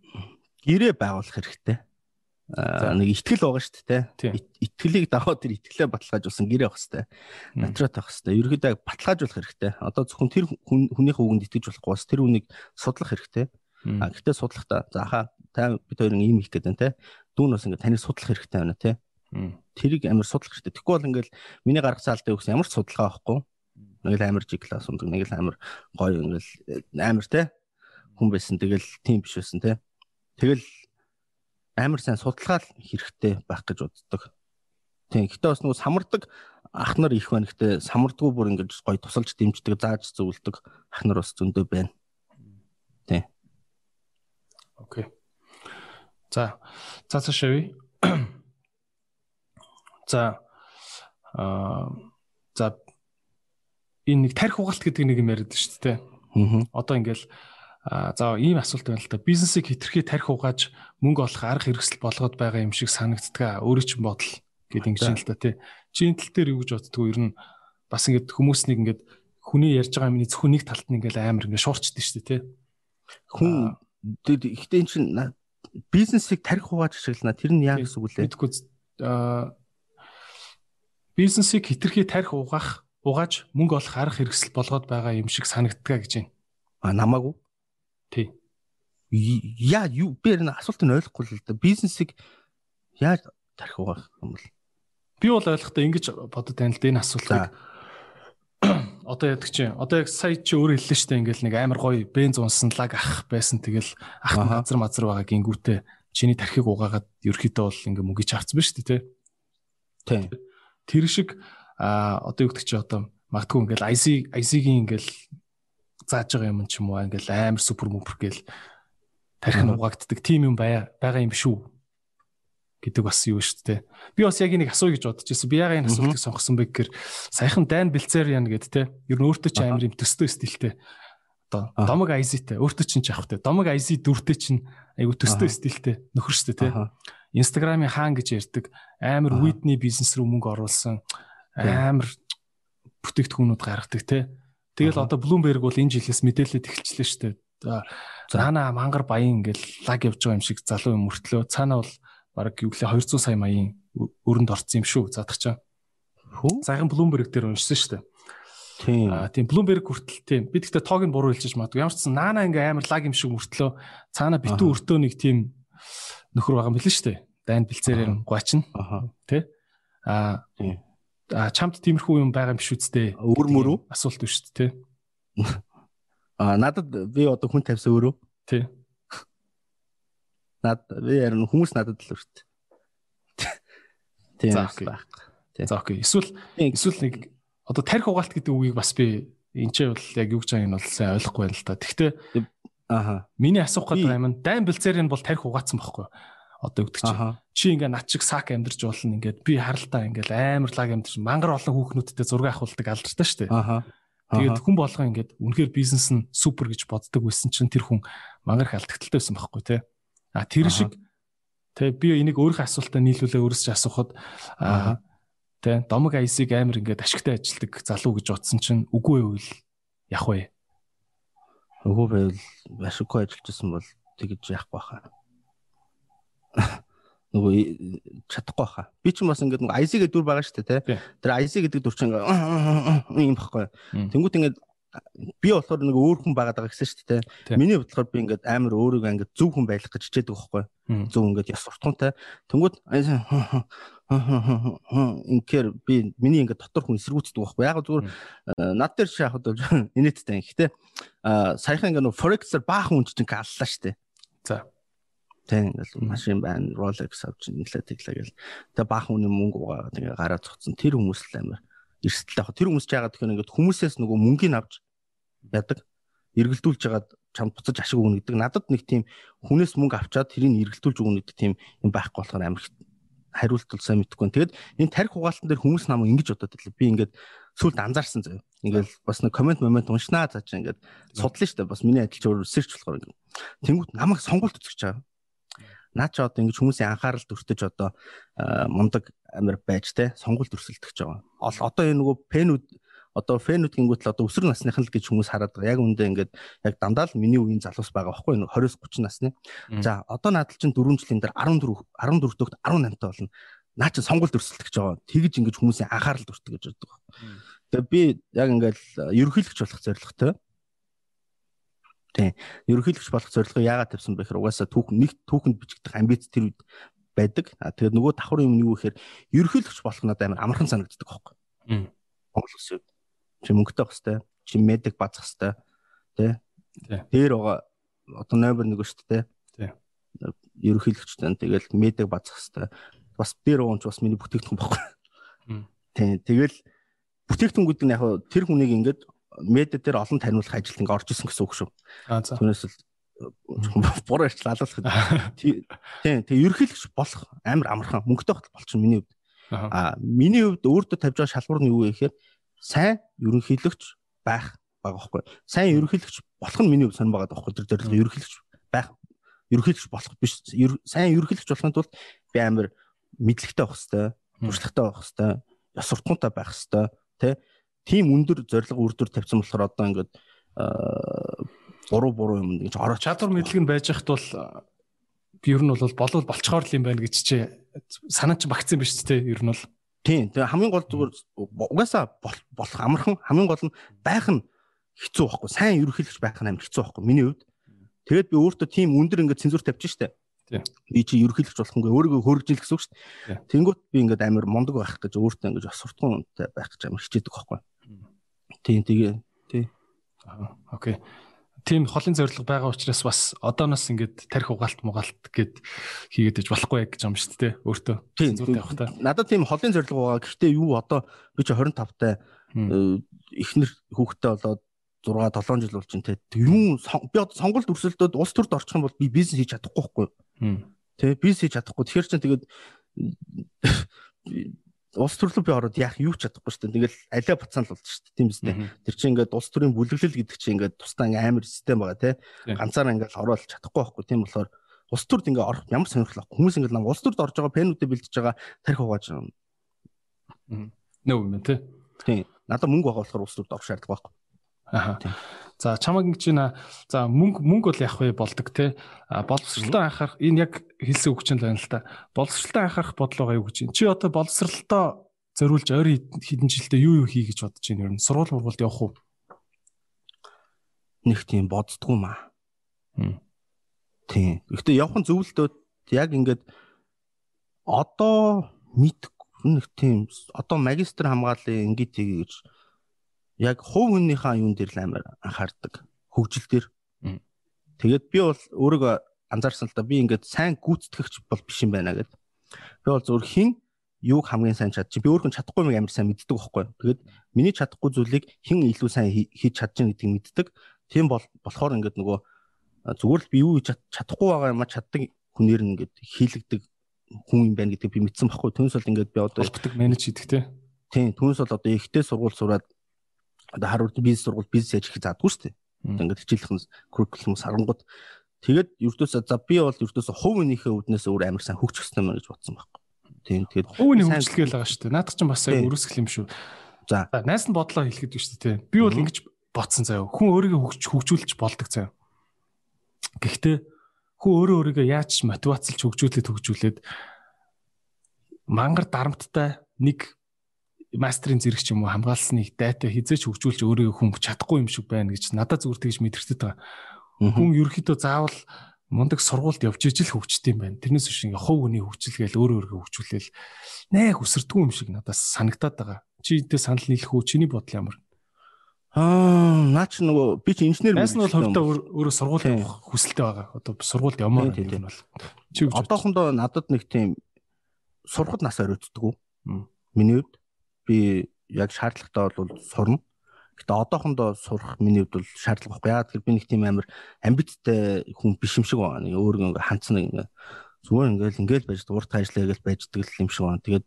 Гэрээ байгуулах хэрэгтэй. Аа нэг ихтгэл байгаа шүү дээ. Итгэлийг даваад тэр итгэлээ баталгаажуулсан гэрээ авах хэрэгтэй. Натрат авах хэрэгтэй. Ерөөдөө баталгаажуулах хэрэгтэй. Одоо зөвхөн тэр хүнийхээ үгэнд итгэж болохгүй бас тэр үнийг судлах хэрэгтэй. А гэхдээ судлахдаа за хаа та бид хоёрын ийм их гэдэг нь те. Дүүн бас ингээд таныг судлах хэрэгтэй байна те. Тэрийг амар судлах хэрэгтэй. Тэгэхгүй бол ингээд миний гаргацсан алдаа өгсөн ямар ч судалгаа авахгүй. Нэг л амар жиг класс ундаг, нэг л амар гоё ингээд амар те хүн байсан. Тэгэл тийм биш байсан те. Тэгэл амар сайн судалгаа хэрэгтэй байх гэж боддог. Тийм. Гэтэ бас нөгөө самардаг ах нар их байна. Гэтэ самардгүй бүр ингэж гоё тусалж дэмждэг, зааж зөвлөдөг ах нар бас зөндөө байна. Тийм. Окей. За. За цаашаа. За аа за энэ нэг тарих угалт гэдэг нэг юм яриад шүү дээ. Аа. Одоо ингээл за ийм асуулт байна л да. Бизнесийг хитрхи тарих угааж мөнгө олох арга хэрэгсэл болгоод байгаа юм шиг санагддаг. Өөрөө ч бодол гэдэг ингэж юм л да тий. Чи энэ тал дээр юу гэж боддгоо ер нь бас ингээд хүмүүснийг ингээд хүний ярьж байгаа юмны зөвхөн нэг талд нь ингээд амар ингээд шуурчдээ шүү дээ тий. Хүн ихтэй эн чинь бизнесийг тарих угааж ашиглана. Тэр нь яа гэсэн үг лээ? Мэдгүй бизнесийг хитрхи тарих угаах угааж мөнгө олох арга хэрэгсэл болгоод байгаа юм шиг санагддаг гэж байна. А намаагүй. Тий. Яа юу би энэ асуултыг ойлгохгүй л да. Бизнесийг яаж тарих угаах юм бол? Би бол ойлгохдоо ингэж бодод байна л да энэ асуултыг. Одоо яадаг чи одоо яг сая чи өөр хэллээ штэ ингээл нэг амар гоё бенз унсан лаг ах байсан тэгэл ах мазар мазар байгаа гингүүтээ чиний тархийг угаагаад ерөөхдөө бол ингээ мөнгө чаарцсан ба штэ тий. Тийм тэр шиг а одоо юу гэдэг чи одоо магадгүй ингээл IC IC-ийн ингээл зааж байгаа юм ч юм уу ингээл амар супер мөмпер гээл тарих нь угаагддаг тийм юм байгаа юм шүү гэдэг бас юу шүү дээ. Би бас яг энийг асууя гэж бодож байсан. Би яагаад энэ асуултыг сонгосон бэ гэхээр саяхан дайн бэлцээр яана гэд те. Ер нь өөртөө ч амар юм төстэй стилтэй. Одоо домог IC-тэй өөртөө ч авах те. Домог IC дүртэй чинь айгу төстэй стилтэй нөхөр шүү дээ те. Инстаграмын хаан гэж ярьдаг амар Whitney бизнес рүү мөнгө оруулсан амар бүтээгдэхүүнүүд гаргадаг те. Тэгэл одоо Bloomberg бол энэ жилээс мэдээлэлд эхэлчихлээ шүү дээ. Цаана мангар баян ингээл лаг явж байгаа юм шиг залуу юм мөртлөө цаана бол бараг юу гэлээ 200 сая маягийн өрөнд орсон юм шүү задах чаа. Хөө? Сайхан Bloomberg дээр уншсан шүү дээ. Тийм. Аа тийм Bloomberg хүртэл тийм. Би тэгтээ тоог нь буруу хэлчихэж магадгүй. Ямар ч сан наана ингээ амар лаг юм шиг мөртлөө цаана битүү өртөө нэг тийм нөхөр байгаа юм билээ шүү дээ. Дайнд бэлцээрээр гуачна. Тэ? Аа а чамд тиймэрхүү юм байгаа юм биш үсттэй. Өөр мөрөө асуулт биш үү те. А надад би одоо хүн тавьсан өөрөө. Тий. Над би ярин хүмүүс надад л шүү дээ. Тийм байх. За окей. Эсвэл эсвэл нэг одоо тарих угаалт гэдэг үгийг бас би энэ ч бол яг юу гэж байгааг нь бол сайн ойлгохгүй байна л да. Гэхдээ Аха. Миний асуух гэдэг юм нь дайн бэлцээр нь бол тарих угаацсан байхгүй юу? Одоо өгдөг чи. Чи ингээ над чиг сак амьдарч болно ингээд би харалтаа ингээл амар лаг амьдарч мангар олон хүүхнүүдтэй зураг авахулдаг алдартай шүү дээ. Аха. Тэгээд хүн болгоо ингээд үнэхээр бизнес нь супер гэж боддог байсан чинь тэр хүн мангар их алдагталтай байсан байхгүй тий. А тэр шиг тий би энийг өөрийнхөө асуултаа нийлүүлээ өөрөөс ч асуухад аа тий домог айсыг амар ингээд ашигтай ажилдаг залуу гэж утсан чинь үгүй байвал яг вэ? Үгүй байвал ашиггүй ажиллаж исэн бол тэгж яахгүй хаа. Нөгөө чадахгүй хаа. Би ч бас ингээд нөгөө IC гэдэг дүр байгаа шүү дээ, тий. Тэр IC гэдэг дүр чинь юм баггүй. Тэнгүүт ингээд би болохоор нэг өөр хүн байгаад байгаа гэсэн шүү дээ. Миний бодлохоор би ингээд амар өөрийгөө ингээд зөв хүн байх гэж хичээдэг байхгүй. Зөв ингээд яс суртахуунтай. Тэнгүүт инкер би миний ингээд дотор хүн эсэргүүцдэг байхгүй. Яг зүгээр над дээр шахад бол инээдтэй. Гэхдээ саяхан ингээд нөгөө forex-аар баахан хүн чинь аллаа шүү дээ. За. Тэг ингээл машин байна, Rolex авч нэлээ тэглээ гэл. Тэгээ баахан хүний мөнгө угаагаад ингээ гараа цогцсон. Тэр хүмүүс л амар эрсдэлтэй яг. Тэр хүмүүс ч яагаад гэхээр ингээд хүмүүсээс нөгөө мөнгөний авч ядаг эргэлдүүлж жагаад чамд буцаж ашиг өгнө гэдэг. Надад нэг тийм хүнээс мөнгө авчаад тэрийг эргэлдүүлж өгнө гэдэг тийм юм байхгүй болохоор амар хариулт бол сайн мэдэхгүй. Тэгэд энэ тарих угаалтан дээр хүмүүс намайг ингэж бодоод ирлээ. Би ингээд сүлд анзаарсан заяа. Ингээл бас нэг комент момент уншнаа цаа чи ингээд судлаа штэ. Бас миний адилч өөр research болохоор ингээд. Тэнгүүт намайг сонголт үзэж байгаа. Наа ч одоо ингэж хүмүүсийн анхаарал төртөж одоо мундаг амир байж те сонголт өрсөлдөх гэж байгаа. Одоо энэ нөгөө пенүүд одоо фэнүүд гингүүт л одоо өсвөр насных нь л гэж хүмүүс хараад байгаа. Яг үндэ ингээд яг дандаа л миний үеийн залуус байгаа байхгүй юу? 20-с 30 насны. За одоо наадал чинь 4 жилийн дээр 14 14 дөхт 18 таа болно. Наа чи сонголт өрсөлдөх байгаа. Тэгж ингэж хүмүүсийн анхаарал төртөг гэж боддог. Тэгээ би яг ингээд ерөнхийлөгч болох зорилготой. Тийм. Ерөнхийлөгч болох зорилгоо яагаад тавьсан бэ гэхээр угаасаа түүхэн нэг түүхэнд бичигдэх амбиц тэр үед байдаг. Тэгээд нөгөө давхар юм нь юу гэхээр ерөнхийлөгч болох надад амар амархан санагддаг байхгүй. Монгол улсын чи мөнгөтэй хэвээр чи медик базах хэвээр тий. Дээр байгаа одоо номер нэг шүү дээ тий. ерөнхийлөгчтэй тэгэл медик базах хэвээр. Бас дээр уунч бас миний бүтээгдэхүүн баггүй Тийм. Тэгэл бүтээгдэхүүнгүүд нь яг тэр хүнийг ингээд медиа дээр олон таниулах ажилд ингээд орж исэн гэсэн үг шүү. Түүнээс л буруу ярьчлаа алуулах. Тийм. Тэгээ ерөнхийлөгч болох амар амархан мөнгөтэй хот болчихно миний хувьд. Аа миний хувьд өөртөө тавьж байгаа шалгуур нь юу вэ гэхээр сайн ерөнхийлөгч байх байгаа байхгүй. Сайн ерөнхийлөгч болох нь миний хувьд сонир байгаа байхгүй. Тэр зорилго ерөнхийлөгч байх ерөнхийлөгч болох биш. Сайн ерөнхийлөгч болохын тулд би амар мэдлэгтэй байх хэвээр, туршлагатай байх хэвээр, ёс суртахуунтай байх хэвээр, тэ тийм өндөр зорилго үрдүр тавьсан болохоор одоо ингээд буруу буруу юм ингэж ороо чадвар мэдлэг нь байж хат бол ер нь бол болов болцохоор л юм байна гэж чи санаа чи багцсан үү те ер нь бол. Тийм тэгээ хамгийн гол зүгээр угаасаа болох амархан хамгийн гол нь байх нь хэцүү байхгүй сайн ерөнхийлөгч байх нь амар хэцүү байхгүй миний хувьд. Тэгээд би өөртөө тийм өндөр ингээд цензур тавьчих штэ. Би чи ерөнхийлөгч болохгүй өөрийгөө хөргөжил гэсэн үг шүү дээ. Тэнгүүт би ингээд амар мондог байх гэж өөртөө ингээд бас суртахуунтай байх гэж амар хичээдэг байхгүй. Тийм тэгээ тий. Окей тийм холын зорилго байгаа учраас бас одооноос ингээд тарих угаалт мугаалт гэд хийгээд иж болохгүй гэж юм шүү дээ өөртөө зүйтэй явах та. Надад тийм холын зорилго байгаа. Гэхдээ юу одоо би чи 25 таа эхнэр хүүхдтэй болоод 6 7 жил болж байна те. Юу би одоо сонголт өрсөлдөөд улс төрд орчих юм бол би бизнес хийж чадахгүй байхгүй. Тэ бизнес хийж чадахгүй. Тэгэхээр чинь тэгээд улс төрлөө би ороод яах юу ч чадахгүй шүү дээ. Тэгэл алиа буцаан л болж шүү дээ. Тийм дээ. Тэр чинь ингээд улс төрийн бүлэглэл гэдэг чинь ингээд тусдаа ингээд амар систем байгаа тий. Ганцаараа ингээд ороод чадахгүй байхгүй. Тийм болохоор улс төрд ингээд орох ямар сонирхол авах. Хүмүүс ингээд нам улс төрд орж байгаа пенүүдэ бэлдэж байгаа тарих угааж. Нөө юм тий. Тийм. Надад мөнгө байгаа болохоор улс төрд орох шаардлага байхгүй. Аа. За чамаг ингэж байна. За мөнгө мөнгө бол яг вэ болдог те. А боловсролтой анхаарах энэ яг хэлсэн үг чинь л байна л та. Боловсролтой анхаарах бодлого юу гэж байна. Чи одоо боловсролтой зориулж ойр хэдэн жилдээ юу юу хий гэж бодож байна ер нь. Сургууль мургуулд явах уу? Нэг тийм боддгоо маа. Тийм. Гэхдээ явах нь зөвлөлтөө яг ингээд одоо мэд нэг тийм одоо магистр хамгааллын ингээд гэж яг хувь хүнийхээ юун дээр л амар анхаардаг. Хөгжил дээр. Тэгээд би бол өөрийгөө анзаарсан л да би ингээд сайн гүйцэтгэгч бол биш юм байна гэд. Би бол зөвхөн хин юуг хамгийн сайн чадчих. Би өөрөө чадахгүй юм амар сайн мэддэг байхгүй. Тэгээд миний чадахгүй зүйлийг хин илүү сайн хийж байгаа гэдгийг мэддэг. Тийм бол болохоор ингээд нөгөө зүгээр л би юу хийж чадахгүй байгаа юм а чаддаг хүнээр нь ингээд хийлэгдэг хүн юм байна гэдгийг би мэдсэн байхгүй. Түүнээс бол ингээд би одоо менеж хийдэг те. Тийм түүнээс бол одоо ихтэй сургууль сураад одоо Харвард бизнес сургууль бизнес яаж хийх заадгүй шүү дээ. Ингээд хичээлхэн curriculum сарангууд тэгээд ердөөсөө за би бол ердөөсөө хувийнхээ үүднээс өөр амар сайн хөгжих хэрэгтэй мэн гэж бодсон байхгүй. Тийм тэгээд хувийн хөгжлөгээл байгаа шүү дээ. Наадах чинь бас яг өрөөсгөл юм шүү. За найс нь бодлоо хэлэхэд шүү дээ. Би бол ингэж бодсон заяа. Хүн өөрийгөө хөгж хөгжүүлж болдог заяа. Гэхдээ хүн өөрөө өөрийгөө яаж мотивацлж хөгжүүлээд хөгжүүлээд мангар дарамттай нэг мастрын зэрэг ч юм уу хамгаалсныг дайта хизээч хөгжүүлж өөрийгөө хүн чадахгүй юм шиг байна гэж надад зүгээр тэгж мэдэрчээд байгаа. Хүн ерөөхдөө заавал мундаг сургуульд явж ижил хөгждөг юм байна. Тэрнээс биш ингээ хов хүний хөгжилгээл өөрөө өөрийгөө хөгжүүлээл нээ хүсэрдгүй юм шиг надад санагдаад байгаа. Чи энэтэй санал нийлэх үү? Чиний бодол ямар? Аа, наа чи нөгөө би чи инженер байсан бол хувьдаа өөрөө сургууль явах хүсэлтэй байгаа. Одоо сургуульд явмаар юм бол. Чи одоохондоо надад нэг тийм сургууль нас оройтдгүү. Миний хувьд би яг шаардлагатай бол сурна. Гэтэ одоохондоо сурах миний хувьд бол шаардлага байхгүй. Яагаад гэвэл би нэг тийм амар амбицтай хүн биш юм шиг байна. Нэг өөрөө ингээ хандсан ингээ зүгээр ингээл ингээл байж урт ажиллаа гэж байждаг юм шиг байна. Тэгээд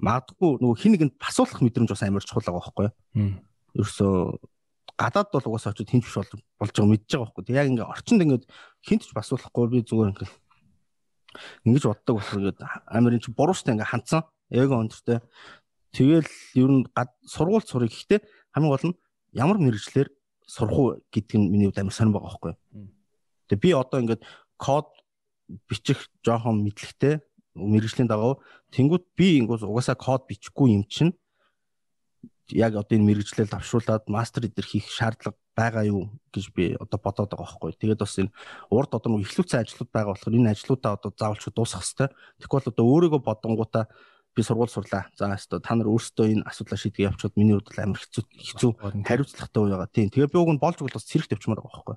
магадгүй нөгөө хин нэгэнд басуулах мэдрэмж бас амар чухал байгаа байхгүй юу? Ерөөсөө гадаад бол угаасаа очиж хинч биш болж байгаа мэдж байгаа байхгүй. Тэг яг ингээ орчинд ингээд хинт ч басуулахгүй би зүгээр ингээл ингэж боддог болохоор ингээд амар ин чи буруу штэ ингээ хандсан. Эго өндөртэй. Тэгэл ер нь сургууль сурах гэхдээ хамгийн гол нь ямар мэрэгчлэр сурах уу гэдг нь миний хувьд амар сонир байгаа байхгүй. Тэгээ би одоо ингээд код бичих жоохон мэдлэгтэй мэрэгжлийн дагав тэнгууд би ингээс угаасаа код бичихгүй юм чинь яг одоо энэ мэрэгчлэл давшруулад мастер эдэр хийх шаардлага байгаа юу гэж би одоо бодоод байгаа байхгүй. Тэгээд бас энэ урд одоо нэг ихлүүцэн ажлууд байгаа болохоор энэ ажлуудаа одоо заавалч дуусгах хэрэгтэй. Тэгэхгүй бол одоо өөрийгөө бодонгуудаа би сургууль сурлаа. За өстө та нар өөрсдөө энэ асуудлаа шийдгээ явуулчиход миний хувьд амар хэцүү хэцүү хариуцлагатай үе байгаа. Тийм. Тэгээ би уг нь болж бол бас зэрэг тавьчмаар байгаа байхгүй.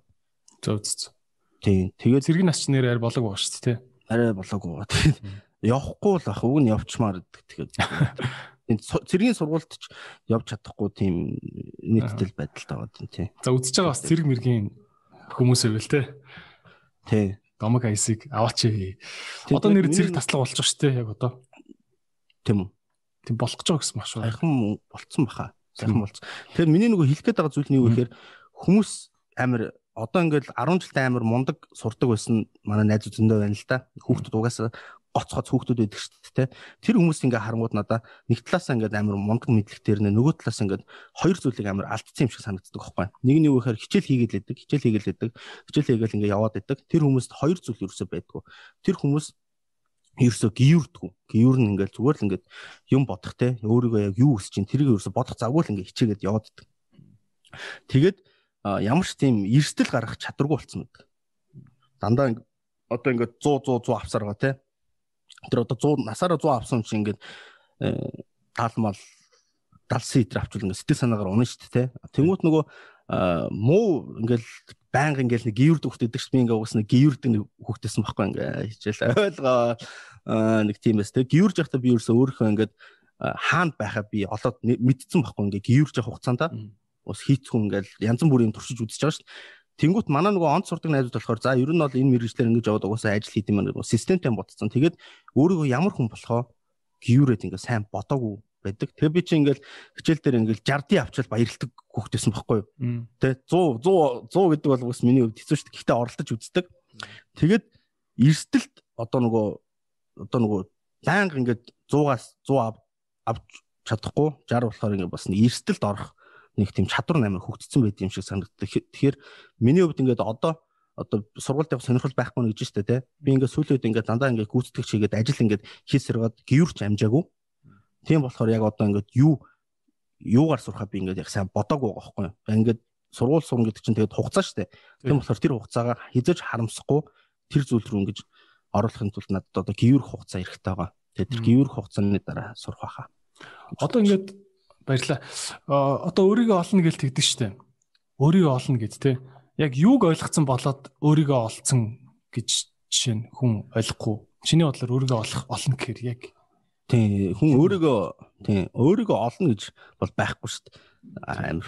Зөв зөв. Тийм. Тэгээ зэрэг нас ч нэр арай болоог байгаа шүү дээ. Арай болоог байгаа. Тийм. явахгүй л ах уг нь явчмаар гэдэг. Тэгэхээр энэ цэргийн сургуульд ч явж чадахгүй тийм нийтдэл байдалтай байгаа юм тий. За үзэж байгаа бас цэрэг мэргийн хүмүүс байвал те. Тий. Домог айсыг аваач. Одоо нэр цэрэг таслаг болж байгаа шүү дээ яг одоо. Тийм үү. Тийм болох байгаа гэсэн маш. Сайхан болцсон баха. Сайхан болцсон. Тэгэхээр миний нөгөө хэлэх гээд байгаа зүйл нь юу гэхээр хүмүүс амар одоо ингээд 10 жилдээ амар мундаг сурдаг байсан манай найз зөндөө байна л да. Хүүхдүүд угаасаа гоц гоц хүүхдүүд байдаг шүү дээ. Тэр хүмүүс ингээ харангууд надаа нэг талаасаа ингээ амар мундаг мэдлэгтэй нэ нөгөө талаас ингээ хоёр зүйлийг амар алдсан юм шиг санагддаг байхгүй. Нэг нь юу гэхээр хичээл хийгээд байдаг, хичээл хийгээд байдаг, хичээл хийгээл ингээ яваад байдаг. Тэр хүмүүст хоёр зүйл ерөөсөө байдгүй. Тэр хүмүүс ерөөсөө гиюрдгүү. Гиюр нь ингээл зүгээр л ингээд юм бодох те өөрийгөө яг юу хүсэж чинь тэрийг ерөөсөө бодох завгүй л ингээ хичээгээд яваад байдаг. Тэгээд ямар ч тийм эрсдэл гаргах чадваргүй болсон байдаг. Дандаа одоо ингээд 100 100 100 авсаар байгаа те тэр одоо 100 насаараа 100 авсан чинь ингээд таалмал 70 литр авчвал ингээд сэтгэл санаагаар унах шүү дээ. Тэнгүүт нөгөө муу ингээл байнга ингээл нэг гиюрд хөхтэйдэг ш би ингээ угс нэг гиюрд нэг хөхтэйсэн байхгүй ингээ хичээл ойлгоо. Нэг тийм эс тэг гиюрж явахдаа би ерөөсөө өөрийнхөө ингээд хаанд байхаа би олоод мэдсэн байхгүй ингээ гиюрж явах хугацаанд ус хийцхэн ингээл янз бүрийн туршиж үзэж байгаа ш Тэнгүүт манай нөгөө онц сурдаг найзууд болохоор за ер нь бол энэ мэрэгчлэр ингэж яваад угаасаа ажил хийх юм аа системтэй бодсон. Тэгээд өөрийгөө ямар хүн болохоо гүйрээд ингээ сайн бодоогүй байдаг. Тэгээ би чи ингээл хичээл дээр ингээл 60 авчвал баярлдаг хүүхдээсэн байхгүй юу? Тэ 100 100 100 гэдэг бол бас миний хувьд хэцүү шүү дээ. Гэхдээ оролдож үздэг. Тэгээд эрсдэлт одоо нөгөө одоо нөгөө байнга ингээд 100-аас 100 авч чадахгүй 60 болохоор ингээд бас эрсдэлт орох нэг тийм чадвар амар хөгжсөн байт юм шиг санагддаг. Тэгэхээр миний хувьд ингээд одоо одоо сургуульд явах сонирхол байхгүй нэг гэж штэ тий. Би ингээд сүүлийн үед ингээд дандаа ингээд гүйцэтгэгч хийгээд ажил ингээд хийсэргээд гүйрч амжаагүй. Тийм болохоор яг одоо ингээд юу юугаар сурахаа би ингээд яг сайн бодоагүй байгаа байхгүй. Ингээд сургууль сурна гэдэг чинь тэгээд хугацаа штэ. Тийм болохоор тэр хугацаагаа хизэж харамсахгүй тэр зүйл рүү ингээд оруулахын тулд надад одоо гүйрх хугацаа хэрэгтэй байгаа. Тэгээд тэр гүйрх хугацааны дараа сурах байхаа. Одоо ингээд Баярлаа. Одоо өөрийгөө олно гэж тэгдэг штеп. Өөрийгөө олно гэд те. Яг юуг ойлгоцсон болоод өөрийгөө олцсон гэж жишээ нь хүн ойлгохгүй. Чиний бодлоор өөрийгөө олох олно гэхээр яг тий хүн өөрийгөө тий өөрийгөө олно гэж бол байхгүй шүү дээ. Амар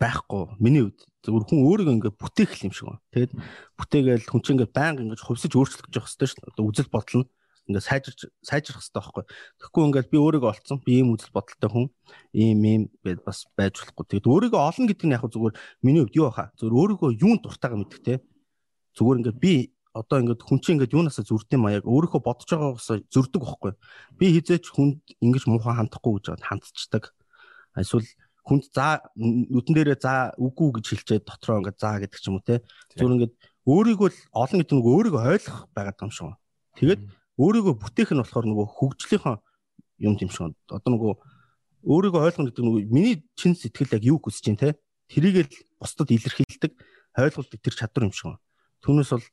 байхгүй. Миний хувьд зөвхөн хүн өөрийгөө ингээд бүтээх юм шиг байна. Тэгээд бүтээгээл хүн чинь ингээд байнга ингээд хувьсаж өөрчлөх гэж явах хэрэгтэй шүү дээ. Одоо үзэл бодол нь ингээд сайжирч сайжрах хэрэгтэй байхгүй. Тэгэхгүй ингээд би өөрийгөө олцсон. Би ийм үзэл бодолтой хүн ийм ийм гэд бас байж болохгүй. Тэгэд өөрийгөө олно гэдэг нь яг зүгээр миний хувьд юу баха. Зүгээр өөрийгөө юунд дуртайгаа мэдэх те. Зүгээр ингээд би одоо ингээд хүн чинь ингээд юунасаа зүрдэн маяг өөрийнхөө бодож байгаагаас зүрдэг байхгүй. Би хизээч хүнд ингэж муухай хандахгүй гэж хандцдаг. Эсвэл хүнд за нүдэн дээрээ за үгүй гэж хэлчихэд дотроо ингээд за гэдэг ч юм уу те. Зүгээр ингээд өөрийгөө олон гэдэг нь өөрийгөө ойлгох байгаад юм шиг. Тэгээд өөрийгөө бүтээх нь болохоор нөгөө хөгжлийнхаа юм тийм шиг. Одоо нөгөө өөрийгөө ойлгоно гэдэг нөгөө миний чин сэтгэл яг юу хүсэж чинь те тэрийг л бусдад илэрхийлдэг ойлголт тэр чадвар юм шиг. Түүнээс бол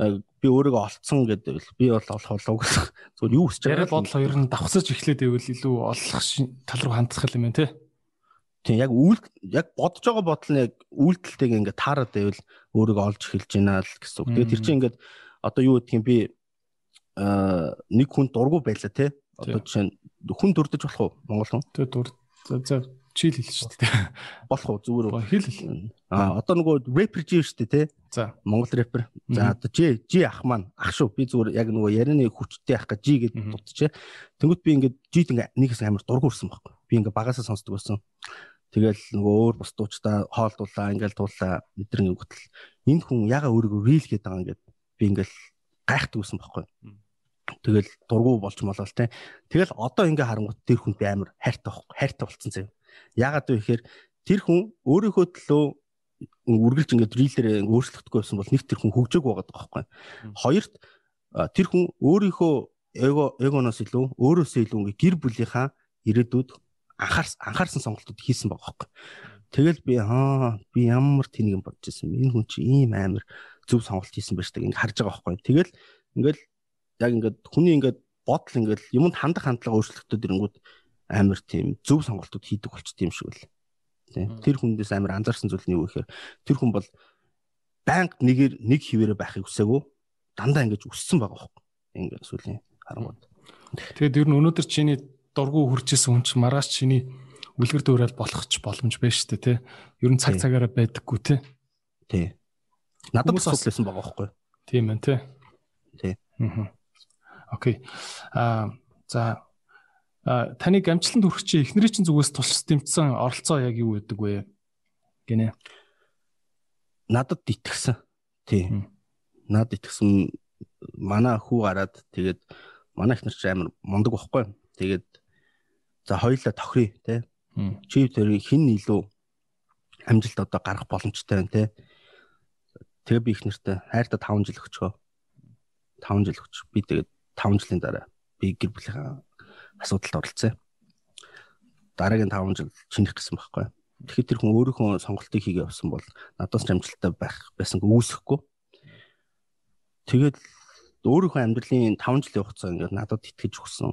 би өөрийгөө олцсон гэдэг би бол олох болов гэсэн. Зүгээр юу хүсэж байгаа. Яриад бодол хоёр нь давхсаж эхлээд байвал илүү олох тал руу хандсах юм байна те. Тийм яг үйл яг бодож байгаа бодол нь яг үйлдэлтэйг ингээд таарад байвал өөрийгөө олж эхэлж байна л гэсэн. Тэгээд тэр чинь ингээд одоо юу гэдгийг би нэг хүн дургу байлаа те. Одоо жишээ нь хүн дурдж болох уу Монгол хүн? Тэ дур. За за чил хэл шүү дээ. Болох уу зүгээр хэл хэл. А одоо нөгөө рэпер жи шүү дээ те. За Монгол рэпер. За одоо жи жи ах маань ах шүү. Би зүгээр яг нөгөө ярианы хүчтэй ах гэж жи гэж дутчихэ. Тэнгүүт би ингээд жид ингээ нэг хэсэг амар дургу урсан байхгүй. Би ингээ багасаа сонсдог байсан. Тэгэл нөгөө өөр бус дуучтай хоолдуулаа ингээл туулаа эдгээр ингэтэл энэ хүн яга өөрийгөө рил гэдэг байгаа ингээд би ингээл гайхдаг байсан байхгүй. Тэгэл дургу болж молол те. Тэгэл одоо ингээ харангуут тэр хүн би амар хайртай. Хайртай болцсон зав. Яагаад вэ гэхээр тэр хүн өөрийнхөө төлөө үргэлж ингээд рилээр өөрчлөгдөхгүй байсан бол нэг тэр хүн хөгжөөг байгаа байхгүй. Хоёрт тэр хүн өөрийнхөө эго эгоноос илүү өөрөөсөө илүү ингээ гэр бүлийнхаа ирээдүйд анхаарс анхаарсан сонголтууд хийсэн байгаа байхгүй. Тэгэл би аа би ямар тэнийг бодож ирсэн. Энэ хүн чи ийм амар зөв сонголт хийсэн байж таг ингээ харж байгаа байхгүй. Тэгэл ингээл яг ингээд хүний ингээд бодол ингээд юмд хандах хандлага өөрчлөлтөд ирэнгүүт амар тийм зөв сонголтууд хийдэг болчтой юм шиг л. Тэр хүндээс амар анзаарсан зүйл нь юу гэхээр тэр хүн бол байнга нэгээр нэг хിവэрэ байхыг хүсээгүй дандаа ингэж өссөн байгаа байхгүй. Ингээд сүлийн харангууд. Тэгээд ер нь өнөөдөр чиний дургу хүрчээсэн хүн чинь маргааш чиний үлгэр дуурайл болох ч боломж байна шүү дээ тий. Ер нь цаг цагаараа байдаггүй тий. Тий. Надад бас байсан байгаа байхгүй? Тийм байна тий. Тий. Аа. Окей. Аа за таныг амжилтанд хүрэх чи эхнэрийн чинь зүгээс тусч дэмжсэн оролцоо яг юу байдаг вэ? гинэ. Надад итгэсэн. Тий. Надад итгэсэн манай хүү гараад тэгээд манай ихнэр ч амар мундаг байхгүй. Тэгээд за хоёулаа тохирё тий. Чи тэр хин илүү амжилт одоо гарах боломжтой байна тий. Тэгээ би их нэртэй хайрта 5 жил өгчөө. 5 жил өгч. Би тэгээд 5 жилийн дараа би гэр бүлийнхаа асуудалд оролцсон. Дараагийн 5 жил чинэх гэсэн байхгүй. Тэгэхээр тэр хүн өөрийнхөө сонголтыг хийгээ явсан бол надаас ч амжилттай байх байсан үүсэхгүй. Тэгээд өөрийнхөө амьдралын 5 жилийн хугацаа ингээд надад итгэж өгсөн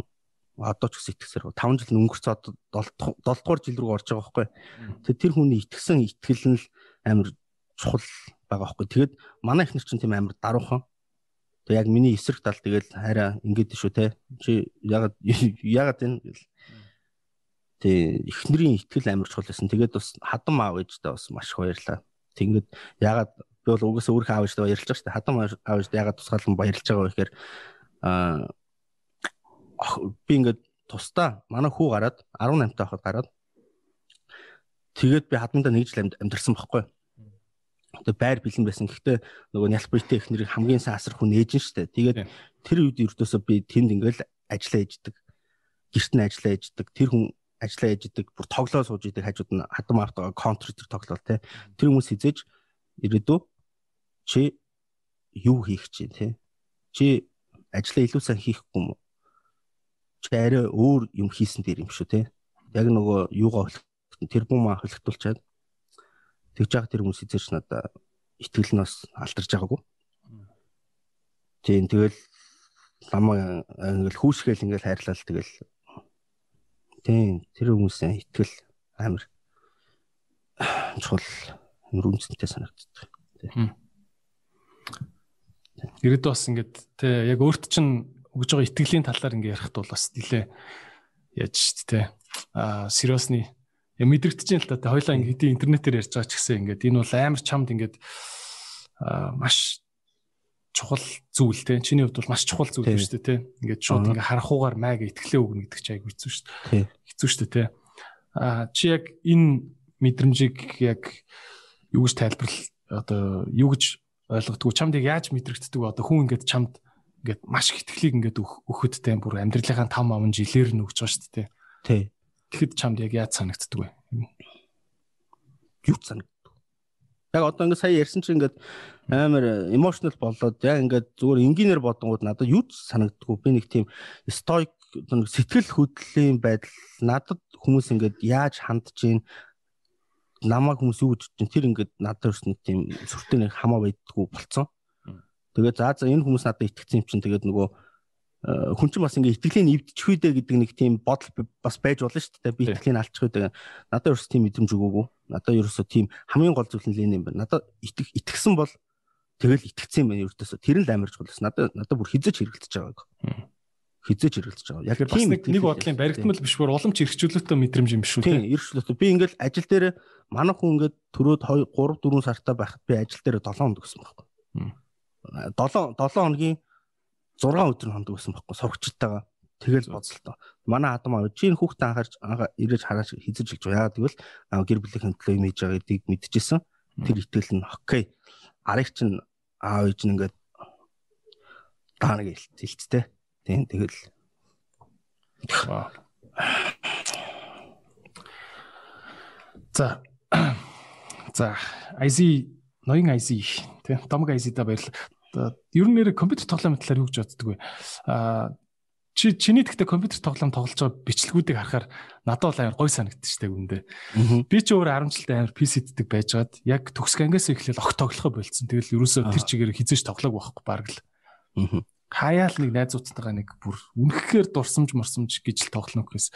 одоо ч гэсэн итгэсээр 5 жил өнгөрцөө одоо 7 дугаар жил рүү орж байгаа байхгүй. Тэгээд тэр хүний итгэсэн итгэл нь л амар чухал байгаа байхгүй. Тэгээд манай ихнэр чинь тийм амар даруухан. Тэг яг миний эсрэг тал тэгэл хараа ингээд шүү те. Чи ягаад ягаад энэ гэл. Тэг ихнэрийн итгэл амар чухал байсан. Тэгээд бас хадам аав ээжтэй бас маш их баярлаа. Тэгэнгүүт ягаад би бол угаасаа өөрөө аав ээжтэй баярлаж байгаа шүү дээ. Хадам аав ээжтэй ягаад тусгаалan баярлаж байгаа вэ гэхээр аа би ингээд тусдаа манай хүү гараад 18 таа хахад гараад тэгээд би хадмандаа нэг жил амьдэрсэн байхгүй. Тэгээ байр бэлэн байсан. Гэхдээ нөгөө нялбартай ихнэрийг хамгийн сайн асар хүн ээж нь штэ. Тэгээд тэр үед ердөөсөө би тэнд ингээл ажиллаа ээждэг. Гэрт нь ажиллаа ээждэг. Тэр хүн ажиллаа ээждэг. Бүр тоглоо сууж идэг хажууд нь хадам автогаа контр тэр тоглол те. Тэр хүмүүс хизээж ирээдөө чи юу хийх чинь те. Чи ажиллаа илүү сайн хийхгүй юм уу? чи арай өөр юм хийсэн дээр юм шүү те. Яг нөгөө юугаа тэр бум хөлтүүлчаад тэгж байгаа тэр хүмүүс эзэрч надаа итгэл нь бас алдарч байгаагүй. Тийм тэгэл намаа ингээл хүүсгээл ингээл хайрлал тэгэл тийм тэр хүмүүсийн итгэл амар чухал амар үнцэнтэй санагддаг. Тийм. Ирээд бас ингээд тий яг өөрт чинь өгж байгаа итгэлийн талаар ингээ ярихад бол бас нилээ яаж шүү дээ. Аа сериосны мэдрэгдэж юм л та. Хоёлаа ингээ хэдий интернетээр ярьж байгаа ч гэсэн ингээд энэ бол амар чамд ингээд маш чухал зүйл те. Чиний хувьд бол маш чухал зүйл юм шүү дээ те. Ингээд шууд ингээ харахуугаар майг итгэлээ өгнө гэдэг чинь айгүй хэцүү шүү дээ. Хэцүү шүү дээ те. А чи яг энэ мэдрэмжийг яг юу гэж тайлбарлал одоо юу гэж ойлгодгоо? Чамд яаж мэдрэгддэг одоо хүн ингээд чамд ингээд маш их итгэлийг ингээд өгөхөд те бүр амьдралынхаа 5 аман жилээр нь өгч байгаа шүү дээ. Тий. Тэгэхэд чамд яг яаж санагддаг вэ? Юу санагддаг? Яг одоо ингээд сая ярьсан чинь ингээд амар emotional болоод яг ингээд зүгээр энгийнээр бодонгууд надад юу санагддаг вэ? Би нэг тийм stoic сэтгэл хөдлөлийн байдал надад хүмүүс ингээд яаж хандж гин намайг хүмүүс юу гэж чинь тэр ингээд надад өрс нэг тийм сүртэй нэг хамаа байдггүй болцсон. Тэгээд за за энэ хүмүүс надад итгэсэн юм чинь тэгээд нөгөө хүн чинь бас ингээ итгэлийн эвдчих үедээ гэдэг нэг тийм бодол бас байж болно шүү дээ. Би итгэлийн алчих үедээ надад ерөөс тийм мэдрэмж өгөөгүй. Надад ерөөсөө тийм хамгийн гол зүйл нь лэн юм байна. Надад итгэх итгэсэн бол тэгэл итгэцсэн юм байна ерөөсөө. Тэр л амарч болоос. Надад надад бүр хизэж хэрэгэлдэж байгааг. Хизэж хэрэгэлдэж байгаа. Яг тийм нэг бодлын баригдмал биш бүр уламж эрхчлөлтөө мэдрэмж юм шүү дээ. Тийм эрхчлөлтөө. Би ингээл ажил дээр манай хүн ингээд төрөөд 2 3 4 сартаа байхад би ажил дээр 7 хонд өгсөн байхгүй. 7 7 хоногийн 6 өдөр хонд байсан байхгүй сурагчтайгаа тэгэл боцолтоо. Манай хадам аа чи энэ хүүхдээ анхаарч ирээж хараач хизэж хэлж байгаа. Гэвэл гэр бүлийн юм хийж байгаа гэдгийг мэдчихсэн. Тэр итгэл нь окей. Арыг чинь аав ээж нь ингээд даана гэлт хэлцтэй. Тийм тэгэл За за IC ноён IC тий домог IC-да баярлалаа ер нь нэр компьютер тоглоом талаар юу гэж боддөг вэ? Аа чи чиний тэгтээ компьютер тоглоом тоглож байгаа бичлэгүүдийг харахаар надад бол амар гой санагдчих штеп үндэ. Би ч өөр 10 жилдээ амар PC-ддэг байжгаад яг төгсг ангиас эхлээл огт тоглохоо болцсон. Тэгэл ерөөсөө тэр чигээр хизээж тоглоог байхгүй баг л. Хаяал нэг найзуудтайгаа нэг бүр үнэхээр дурсамж марсамж гэж л тоглоно гэхээс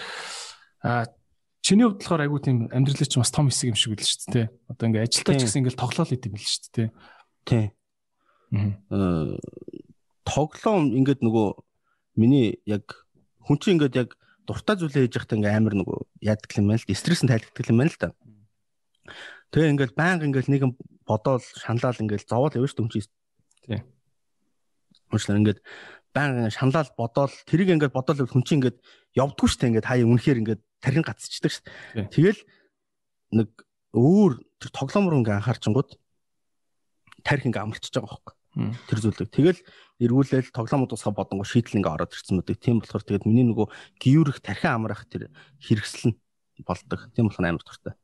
а чиний хувьд болохоор айгүй тийм амьдралын чинь бас том хэсэг юм шиг үл шүү дээ. Одоо ингээ ажилтаа ч гэсэн ингээл тоглоал идэм бил шүү дээ. Тий. Аа тоглоом ингээд нөгөө миний яг хүн чинь ингээд яг дуртай зүйлээ хийж байхдаа ингээм амар нөгөө яадаг юм байна л да. Стресс нь тайлбардаг юм байна л да. Тэгээ ингээл байнга ингээл нэгэн бодоол шаналал ингээл зовоол явж шүү дээ. Тий. Уучлаарай ингээд байнга шаналал бодоол тэрийг ингээд бодоол хүн чинь ингээд явдггүй дээ. Ингээд хаяа үнэхээр ингээд тархин гацчихдаг дээ. Тэгэл нэг өөр тэр тоглоомор ингээ анхаарчингууд тарих ингээ амарчж байгаа байхгүй. Тэр зүйлийг. Тэгэл эргүүлээл тоглоом дуусгаа бодонгоо шийдэл ингээ ороод ирсэн мэдэг. Тийм болохоор тэгээд миний нөгөө гиюрэх тархин амрах тэр хэрэгсэл нь болдог. Тийм болохоор амар дуртай.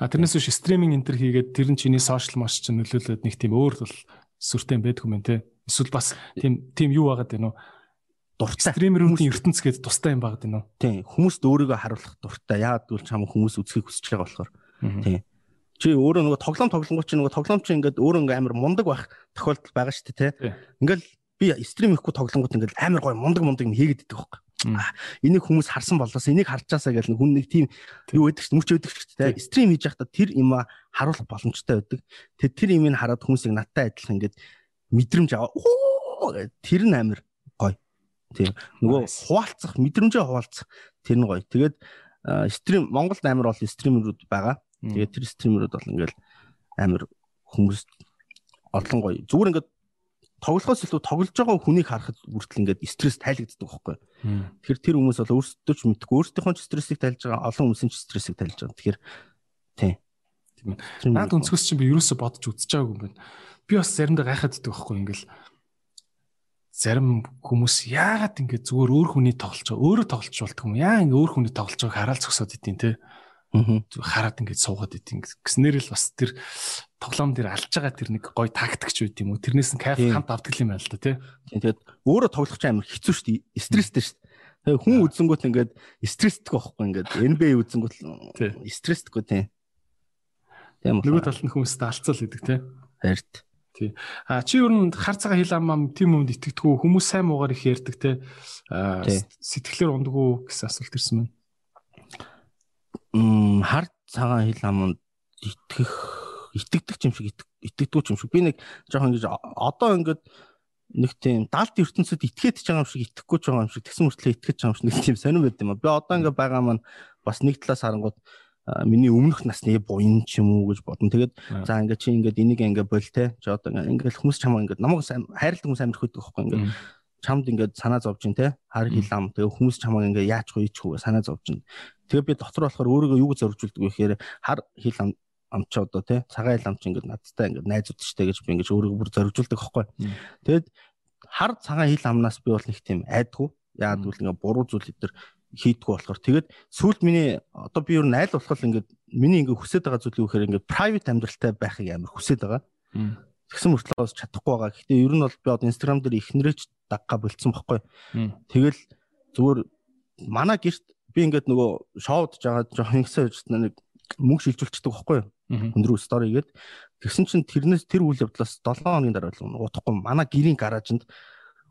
А тэрнээс биш стриминг энтер хийгээд тэр нь чиний сошиал маш ч нөлөөлөд нэг тийм өөр бол сүртэй байдаг юм те. Эсвэл бас тийм тийм юу байгаад байна уу? Дуртай. Стримерүүдийн ертөнц гээд тустай юм байгаад байна уу? Тийм. Хүмүүст өөрийгөө харуулах дуртай. Яагаад гэвэл чам хүмүүс үзхийг хүсэж байгаа болохоор. Тийм. Чи өөрөө нөгөө тоглоом тоглонгоо чи нөгөө тоглоом чи ингээд өөрөө ингээ амар мундаг байх тохиолдол байгаа шүү дээ те. Ингээл би стрим хийхгүй тоглонгууд ингээд амар гоё мундаг мундаг юм хийгээд идэх байхгүй. Энийг хүмүүс харсан болоос энийг харчаасаа гэл хүн нэг тийм юу байдаг ч мөрч байдаг ч те. Стрим хийж байхдаа тэр юм харуулах боломжтой байдаг. Тэг тэр имийг хараад хүмүүсийг надтай адилхан ингээд мэдрэмж аваа. Тэр нь амар гоё. Тийм. Нөгөө хуваалцах, мэдрэмжээ хуваалцах тэр нь гоё. Тэгээд стрим Монголд амар бол стримерүүд байгаа. Тэгээд тэр стримерүүд бол ингээл амар хүмүүс олон гоё. Зүгээр ингээд тоглохоос илүү тоглож байгаа хүнийг харахад бүртэл ингээд стресс тайлагддаг байхгүй. Тэгэхээр тэр хүмүүс бол өөрсдөө ч мэдгүй өөрсдийнхөө ч стрессийг тайлж байгаа, олон хүмүүсийн ч стрессийг тайлж байгаа. Тэгэхээр тий. Тийм ээ. Наад өнцгөөс чинь би ерөөсө бодож үзэж байгаагүй юм байна. Би бас заримдаа гайхаад идэх байхгүй ингээл зарим хүмүүс яагаад ингэ зүгээр өөр хүний тоглож байгаа өөрөө тоглож болтго юм яа ингэ өөр хүний тоглож байгааг хараал зогсоод идэв те хараад ингэж суугаад идэв. Гэснээр л бас тэр тоглоом дээр алж байгаа тэр нэг гой тактикч байд юм уу? Тэрнээс нь кайф хамт авдаг юм байна л да те тэгээд өөрөө тоглох ч амар хэцүү шүү дээ. Стресстэй шүү дээ. Хүн үзэнгүүт ингээд стресстэй байхгүй ингээд NBA үзэнгүүт стресстэйгүй те тийм нөгөө талд нь хүмүүстэй алцал гэдэг те харт Тий. А чи ер нь хар цагаан хил амам тийм юмд итгэдэггүй хүмүүс сайн муугаар их ярьдаг. А сэтгэлээр ундаггүй гэсэн асуулт ирсэн байна. Хар цагаан хил аманд итгэх итгэдэг юм шиг итгэдэггүй юм шиг. Би нэг жоохон ингэж одоо ингээд нэг тийм далд ертөнцид итгээд ч байгаа юм шиг итгэхгүй ч байгаа юм шиг тэгсэн мөртлөө итгэж байгаа юм шиг нэг тийм сонирн байд юм а. Би одоо ингээд байгаа маань бас нэг талаас харангууд миний өмнөх насны буян ч юм уу гэж бодно. Тэгээд за ингээд чи ингээд энийг ингээд боль те. Чи одоо ингээд хүмүүс чамаа ингээд намайг хайрладаг хүмүүс амир хөдөг байхгүй ингээд чамд ингээд санаа зовж ин те. Хар хил ам. Тэгээ хүмүүс чамаа ингээд яаж хөө ичхүү санаа зовж ин. Тэгээ би дотор болохоор өөрийгөө юуг зоржуулдаг вэ гэхээр хар хил ам амч одоо те цагаан хил амч ингээд надтай ингээд найзууд штэ гэж би ингээд өөрийгөө бүр зоржуулдаг байхгүй. Тэгээд хар цагаан хил амнаас би бол нэг тийм айдгүй. Яагаад гэвэл ингээд буруу зүйл өдр хийдгүү болохоор тэгээд сүүлд миний одоо би ер нь айл болох ингээд миний ингээд хүсэж байгаа зүйл юу гэхээр ингээд private амьдралтай байхыг амар хүсэж байгаа. Тэгсэн мөртлөө бас чадахгүй байгаа. Гэхдээ ер нь бол би одоо Instagram дээр ихнэрэж дагга болцсон байхгүй. Тэгэл зүгээр манай гэрт би ингээд нөгөө шоуд жагаад жоохон ингэсэн байж нэг мөнгө шилжүүлчихдэг байхгүй. Өндрөө стори гээд тэгсэн чинь тэрнээс тэр үйл явдлаас 7 хоногийн дараа л утахгүй манай гэрийн гаражинд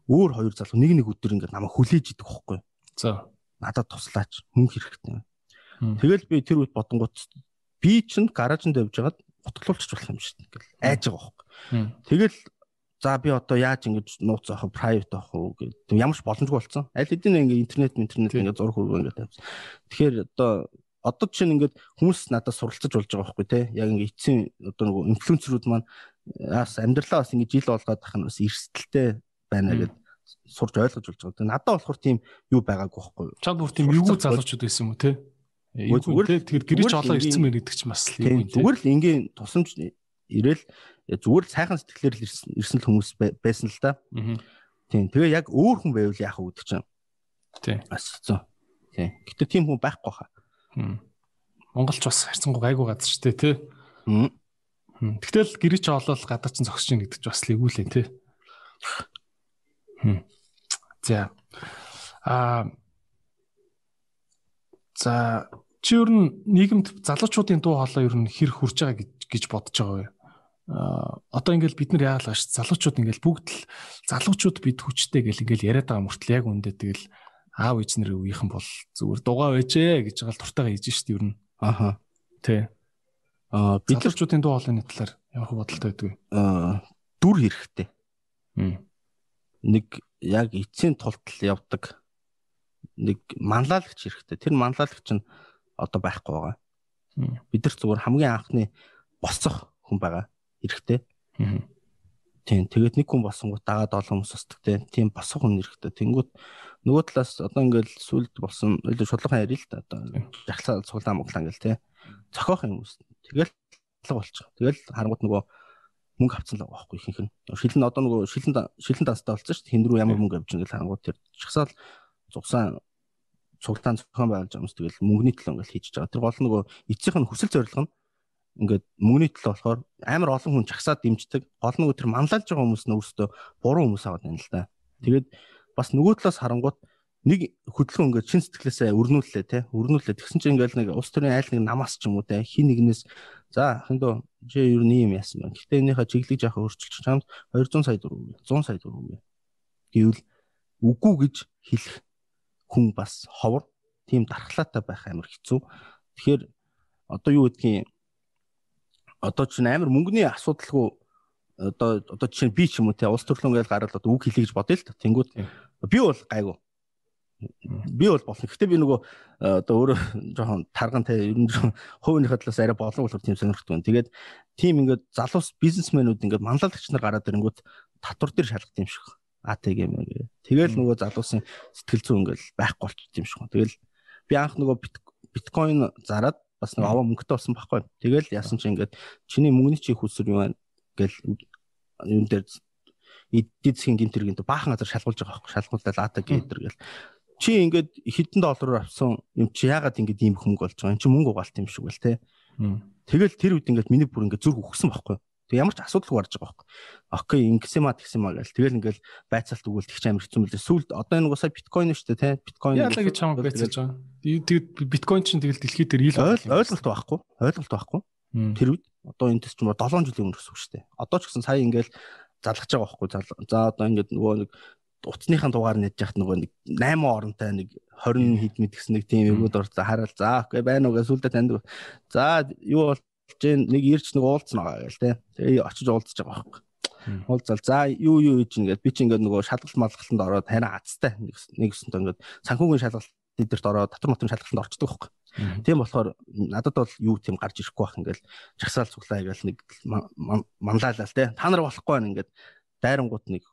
өөр хоёр залуу нэг нэг өдөр ингээд намайг хүлээж идэх байхгүй. За надад туслаач мөнгө хэрэгтэй. Тэгэл би тэр үед бодонгууд би чинь гаражинд явж байгаад утгалуулчих болох юм шиг ингээл айж байгаа байхгүй. Тэгэл за би одоо яаж ингэж нууц авах private авах уу гэдэг ямар ч боломжгүй болсон. Аль хэдийн ингээ интернет интернет ингээ зураг хөргөө ингээ тавьсан. Тэгэхээр одоо одоо чинь ингээд хүмүүс надад суралцаж болж байгаа байхгүй те. Яг ингээ эцсийн одоо нөгөө инфлюенсерүүд маань бас амьдралаа бас ингээ жил болгоод байх нь бас эрсдэлтэй байна гэдэг сурж ойлгож болж байгаа. Надад болохоор тийм юу байгаагүй байхгүй юу? Чад бүр тийм эвгүй залуучууд байсан юм уу те? Эвгүй те тэгэд гэрэж олоо ирсэн мэр гэдэг ч бас л те. Зүгээр л ингийн тусамж ирээл зүгээр л сайхан сэтгэлээр л ирсэн л хүмүүс байсан л да. Тийм. Тэгээ яг өөр хүн байвал яах вэ гэдэг чинь. Тийм. Бас хэцүү. Тийм. Гэтэ тийм хүн байхгүй хаа. Монголч бас харьцангуй гайгүй газар ч те. Тэгтэл гэрэж олол гадаа чинь зогсож ийн гэдэг ч бас л л те. За. Аа За чи ер нь нийгэмд залуучуудын дуу хоолой ер нь хэр хүрж байгаа гэж бодож байгаа вэ? Одоо ингээл бид нар яагаад ш залуучууд ингээл бүгд л залуучууд бид хүчтэй гэл ингээл яриад байгаа мөртлөө яг үндэ тэгэл аав ээж нэр үеийнхэн бол зүгээр дугаа байжээ гэж байгаа л туртайгаа хийж штэ ер нь. Аха. Тэ. Аа бид залуучуудын дуу хоолойны талаар ямар бодолтой байдгүй? Аа дүр хэрэгтэй. Нэг яг эцсийн тултал явдаг нэг манлайлагч хэрэгтэй. Тэр манлайлагч нь одоо байхгүй байгаа. Бид нар зүгээр хамгийн анхны босцох хүн байгаа хэрэгтэй. Тийм. Тэгээд нэг хүн босонгууд дагаад олон хүмүүс устдаг тийм босох хүн хэрэгтэй. Тэнгүүт нөгөө талаас одоо ингээл сүлд болсон илүү шудлахын ярил л да одоо жагсаа цуглаа моглаа ингээл тий. Цохиох юм хүмүүс. Тэгэл алга болчих. Тэгэл харангууд нөгөө мөнгө авцсан л байгаа байхгүй ихэнх нь. Шилэн одоо нөгөө шилэн шилэн тастай болсон шүү дээ. Хин рүү ямар мөнгө авч ингээл харангууд тэр жагсаал зугсаа цуглаан зохион байгуулж байгаа хүмүүс тэгэл мөнгөний төлөө ингээл хийж байгаа. Тэр гол нөгөө эцсийнх нь хүсэл зорилго нь ингээд мөнгөний төлөө болохоор амар олон хүн жагсаад дэмждэг. Гол нөгөө тэр манлайлж байгаа хүмүүс нь өөрсдөө буруу хүмүүс аваад байна л да. Тэгээд бас нөгөө талаас харангуут нэг хөдөлгөөн ингээд чин сэтгэлээсээ өрнүүллээ те өрнүүллээ тэгсэн чинь ингээд нэг улс төрийн айл нэг намаас ч юм уу те хин нэгнээс за хиндөө чи ер нь юм яасан байна. Гэхдээ энийхээ чиглэлийг жаахан өөрчилж чамд 200 сая төгрөг 100 сая төгрөг гэвэл үгүй гэж хэлэх хүн бас ховор тийм дархлаатай байх амар хэцүү. Тэгэхээр одоо юу гэдгийг одоо чинь амар мөнгөний асуудалгүй одоо одоо жишээ нь би ч юм уу те улс төрлөн гээл гараад одоо үг хэлье гэж бодъё л та. Тэнгүүд би бол гайгүй би бол болно. Гэхдээ би нөгөө э, одоо өөрөө жоохон тарган те ер нь хувийнхаа талаас арай болон болохоор тийм сонирхдаг байна. Тэгээд тийм ингээд залуус бизнесмэнүүд ингээд манлайлагч нар гараад ирэнгүүт татвар дээр шалгах юм шиг. АТГ юм. Тэгэл нөгөө залуусын сэтгэл зүйн ингээд байхгүй болчих юм шиг. Тэгэл би анх нөгөө биткойн зараад бас нэг аваа мөнгөтэй болсон байхгүй. Тэгэл яасан чи ингээд чиний мөнгөний чи хүсэр юу байна гэл юм дээр эдийн засгийн гинтэр гинтэр баахан газар шалгуулж байгаа байхгүй. Шалгуулаад АТГ гинтэр гэл чи ингээд хэдэн доллараар авсан юм чи яагаад ингээд ийм хөнгө болж байгаа юм чи мөнгө угаалт юм шиг байл те. Тэгэл тэр үед ингээд миний бүр ингээд зүрх өгсөн байхгүй. Ямар ч асуудалгүй гарч байгаа байхгүй. Окей ингэсэн маа тэгсэн маа гээл. Тэгэл ингээл байцаалт өгөөл тэгч амар хэцүү мөлий. Сүүлд одоо энэ уусаа биткойн шүү дээ те. Биткойн яалаа гэж чамд байцаалж байгаа. Тэгээд биткойн чинь тэгэл дэлхийд дээр ил ойлголт байхгүй. Ойлголт байхгүй. Тэр үед одоо энэ тест ч юм уу 7 жилийн өмнө гэсэн үг шүү дээ. Одоо ч гэсэн сая ингээл залгаж байгаа байхгүй. За одоо ингээд нөгөө нэг утасныхаа дугаар нэж яхад нөгөө нэг 8 оронтой нэг 20 хэд мэд гэсэн нэг тийм өгөөд орцоо хараал за окей байна уу гэж сүлдө танд. За юу болж гин нэг ирч нэг уулзсан байгаа гэл те. Тэгээ очиж уулзж байгаа байхгүй. Уулзал за юу юу гэж ингээд би чи ингээд нөгөө шалгалт малгалтанд ороод танаа азтай нэг нэгсэнтэй ингээд санхүүгийн шалгалт эдэрт ороод татвар матын шалгалтанд орчдөг байхгүй. Тийм болохоор надад бол юу тийм гарч ирэхгүй байх ингээл жагсаал цуглаа ингээл нэг манлайлал те. Та нар болохгүй байна ингээд дайрангууд нэг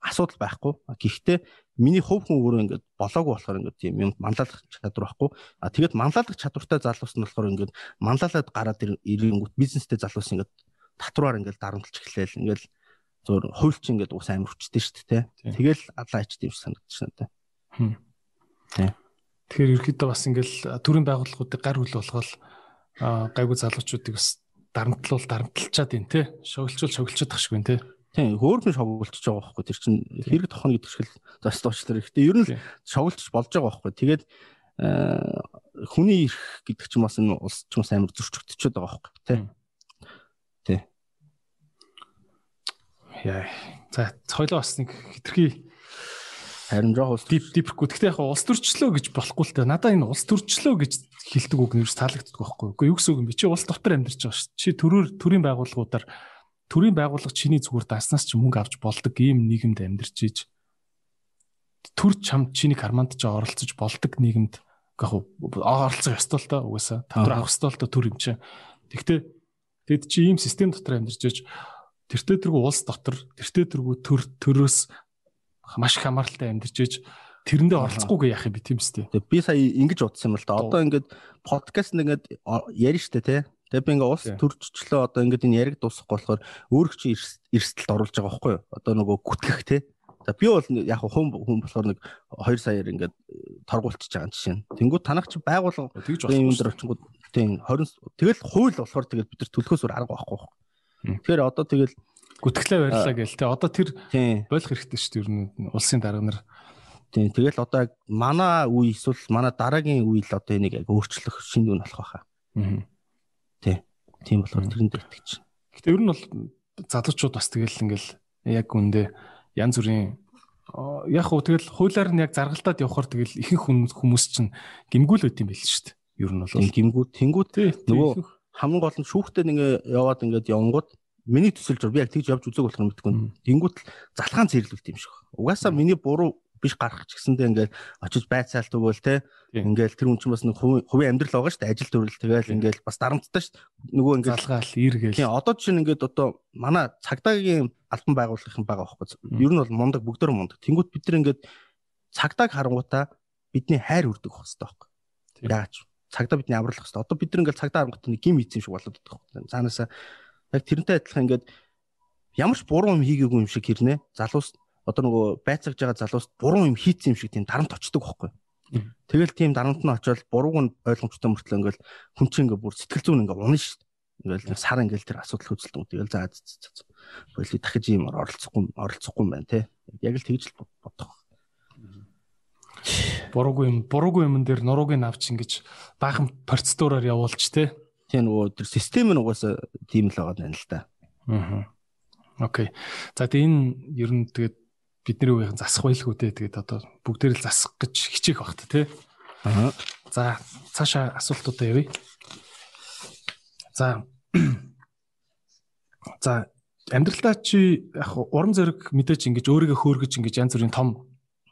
асуудал байхгүй. Гэхдээ миний хувь хүн өөрөө ингээд болоогүй болохоор ингээд тийм юм манлайлах чадвар байхгүй. А тэгээд манлайлах чадвартай залуус нь болохоор ингээд манлайлаад гараад ирэнгүүт бизнестэй залуус ингээд татвараар ингээд дарамтлж эхлээл ингээд зөөр хуульч ингээд уус амар хүчтэй шүү дээ. Тэгэл адлаа ич тийм санагдаж надад. Тийм. Тэгэхээр ерөөхдөө бас ингээд төрийн байгууллагуудыг гар хүл болгоод гайгүй залуучуудыг бас дарамтлуул дарамтлчаад байна те. Шоглчул шоглчод тах шиг байна те. Тийм хөөрхөн шоглолцож байгаа байхгүй тэр чинь хэрэг тохно гэдэг шиг л застуучлаар. Гэхдээ ер нь шоглолцож болж байгаа байхгүй. Тэгээд хүний эрх гэдэг чинь бас энэ улс ч бас амар зөрчигдчихөд байгаа байхгүй тий. Тий. Яа. За хоёлоо бас нэг хитрхи харин жоох улс дип дипрэхгүй. Гэхдээ яг улс төрчлөө гэж болохгүй л дээ. Надаа энэ улс төрчлөө гэж хэлдэг үг нэрс таалагддаг байхгүй. Үгүй юу гэсэн үг юм бэ? Чи улс дотор амьдарч байгаа шүү. Чи төрөөр төрийн байгууллагуудаар төрийн байгууллага чиний зүгээр даснаас ч мөнгө авч болдог ийм нийгэмд амьдарч ийж төр чам чиний карманд ч оролцож болдог нийгэмд яг оролцох ёстой л та угаасаа татвар авах ёстой л та төр юм чинь. Тэгтээ тэгэд чи ийм систем дотор амьдарч ийж тэртээ тэргүй улс дотор тэртээ тэргүй төр төрөөс маш их хамааралтай амьдарч ийж тэрэндээ оролцохгүйгээ яах юм бэ тийм үстэй. Би сая ингэж утсан юм л да. Одоо ингээд подкаст нэгэд ярина штэ те. Тэгээ би ингээ улс төрччлөө одоо ингээ энэ яриг дуусахгүй болохоор өөрөө чи эрсдэлд оруулж байгаа байхгүй юу? Одоо нөгөө гүтгэх те. За би бол яг хүн хүн болохоор нэг 2 саяар ингээ торгуулчихж байгаа жишээ нь. Тэнгүүд танах чи байгуулга тэгж юм дээр очингууд тийм 20 тэгэл хууль болохоор тэгэл бид нар төлөхөөс өөр арга байхгүй юу? Тэгэхээр одоо тэгэл гүтгэлээ барьлаа гээл те. Одоо тэр болох хэрэгтэй шүү дээ ер нь улсын дарга нар. Тийм тэгэл одоо манай үе эсвэл манай дараагийн үе л одоо энийг яг өөрчлөх шинэ үн болох байхаа. Аа Тийм болохоор тэрэнд итгэж байна. Гэтэ ер нь бол залуучууд бас тэгэл ингээл яг үндэ янз бүрийн яг хөө тэгэл хуулиар нь яг заргалтад явхаар тэгэл ихэнх хүмүүс чинь гимгүүл байт юм байл шүү дээ. Ер нь бол гимгүү тэнгүүт нөгөө хамгийн гол нь шүүхтэд ингээ яваад ингээд явангууд миний төсөлж би яг тэгж явж үзег болох юм мэдгүй. Тэнгүүт л залхаан зэрлэгт юм шиг. Угаасаа миний буруу биш гарах ч гэсэндээ ингээд очиж байцаалт өгөөл те ингээл тэр хүн чинь бас нэг хувийн амьдрал байгаа шүү дээ ажил төрөл тэгэл ингээл бас дарамттай шүү нөгөө ингээд залгаал иргээл тийм одоо жишээ нь ингээд одоо манай цагдаагийн албан байгууллагын байгаа байхгүй ер нь бол мундаг бүгдөө мундаг. Тэнгуут бид нар ингээд цагдааг харангуудаа бидний хайр үрдэг байх хэрэгтэй байхгүй. Яач цагдаа бидний авралах хэрэгтэй. Одоо бид нар ингээд цагдаа харангуудаа нэг гим хийсэн юм шиг болоод байгаа байхгүй. Цаанаасаа яг тэрнтэй адилхан ингээд ямар ч буруу юм хийгээгүй юм шиг хэрнэ. Залуус одоо нөгөө байцаагж байгаа залуус буруу юм хийцэн юм шиг тийм дарамт очдөг байхгүй. Тэгэл тийм дарамт нь очиод бурууг нь ойлгомжтой мөртлөө ингээл хүн чинь ингээ бүр сэтгэл зүйн ингээ унах шүү дээ. Ингээл сар ингээл тэр асуудал хөдөлтөн. Тэгэл за боли дахиж юм оролцохгүй оролцохгүй юм байна те. Яг л тэгж л бодох. Буруугүй юм буруугүй юм дээр нурууг нь авч ингэж баахан процедураар явуулч те. Тийм нөгөө тэр систем нь угаасаа тийм л байгаа юм л да. Аа. Окей. За тэгээ энэ ер нь тэгээд бидний үеийн засах байлгүй дээ. Тэгээд одоо бүгдээр л засах гэж хичээх багт тий. Аа. За цаашаа асуултуудаа явъя. За. За амьдралдаа чи яг уран зориг мэдээж ингэж өөрийгөө хөөргөж ингэж янз бүрийн том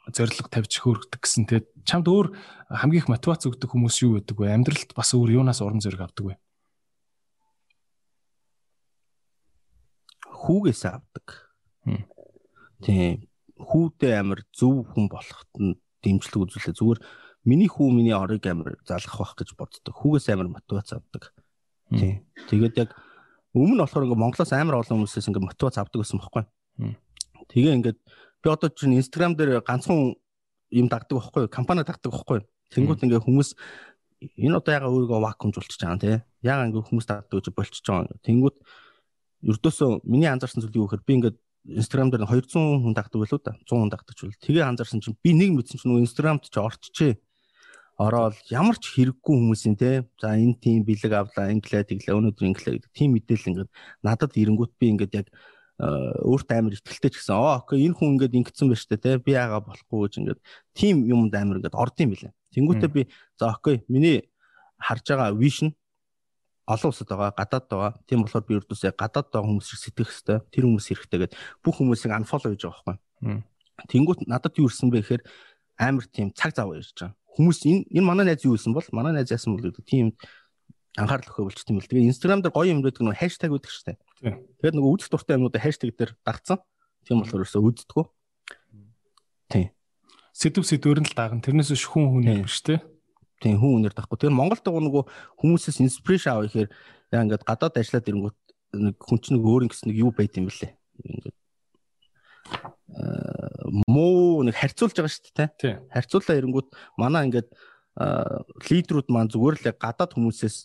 зориг тавьж хөөргөдөг гэсэн тэгээд чамд өөр хамгийн их мотивац өгдөг хүмүүс юу байдаг вэ? Амьдралд бас өөр юунаас уран зориг авдаг вэ? Хүүгээс авдаг. Тийм хүүдээ амар зөв хүн болоход нь дэмжлэг үзүүлээ. Зүгээр миний хүү миний орыг амар залгах байх гэж боддог. Хүүгээс амар мотивац авдаг. Тийм. Тэгээд яг өмнө болохоор ингээ Монголоос амар олон хүмүүсээс ингээ мотивац авдаг гэсэн байхгүй. Тэгээ ингээд би одоо чинь Instagram дээр ганцхан юм дагдаг байхгүй компани дагдаг байхгүй. Тэнгүүт ингээ хүмүүс энэ одоо яга өөрийгөө вакуумжуулчих чаана тий. Яга ингээ хүмүүс дагдаг гэж болчихж байгаа. Тэнгүүт ердөөсөө миний анзаарсан зүйл юу гэхээр би ингээд Instagram дээр 200 хүн дагдаг байлуу да 100 хүн дагдаг ч үл. Тэгээ анзаарсан чинь би нэг мэдсэн чинь нөгөө Instagram-д ч орччээ. Ороод ямар ч хэрэггүй хүмүүсийн те за энэ тийм бэлэг авлаа инглээ тэглээ өнөөдөр инглээ гэдэг тийм мэдээлэл ингээд надад ирэнгүүт би ингээд яг өөртөө амар ихтэлтэй ч гэсэн оо окей энэ хүн ингээд ингэсэн байна штэ те би яага болохгүй гэж ингээд тийм юмд амар ингээд орд юм билээ. Тэнгүүтээ би за окей миний харж байгаа vision олон улсад байгаа, гадаад байгаа. Тийм болохоор би ердөөсөө гадаад байгаа хүмүүс шиг сэтгэх хэвээр тэр хүмүүс хэрэгтэйгээд бүх хүмүүсийг unfollow хийж байгаа байхгүй. Тэнгүүт надад юу ирсэн бэ гэхээр амар тийм цаг зав ирж байгаа. Хүмүүс энэ энэ манай найз юу хэлсэн бол манай найз яасан бол гэдэг тийм анхаарал өгөө болчт юм бэл. Тэгээ Instagram дээр гоё юм гэдэг нь хаштаг үүдэг штэ. Тэгээд нөгөө үзэх дуртай юмнуудаа хаштаг дээр дагцсан. Тийм болохоор ерөөсөө үздэггүй. Тийм. Сэдв сэдвэр нь л дагна. Тэрнээс шүхэн хүн юм штэ тийм хүн үнээр дахгүй. Тэр Монголд байгаа нөгөө хүмүүсээс инспирэшн авах ихээр яа ингээд гадаад ажиллаад ирэнгүүт нэг хүн чинь өөр ингэс нэг юу байт юм бэлээ. Ингээд муу нэг харьцуулж байгаа шүү дээ тий. Харьцуулаа ирэнгүүт манай ингээд лидерүүд маань зүгээр л гадаад хүмүүсээс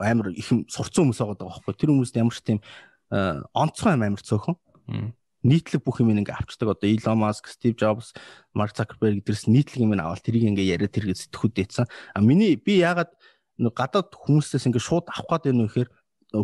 амар их сурцсан хүмүүс байгаа байхгүй. Тэр хүмүүст ямар ч тийм онцгой амар цөөхөн нийтлэг бүх юм ингээ авчдаг одоо Elon Musk, Steve Jobs, Mark Zuckerberg гэдэрс нийтлэг юм аваад тэрийг ингээ яриад тэргээ сэтгхүүд дэйцэн. А миний би яагаад гадаад хүмүүсээс ингээ шууд авах гээд байна вэ гэхээр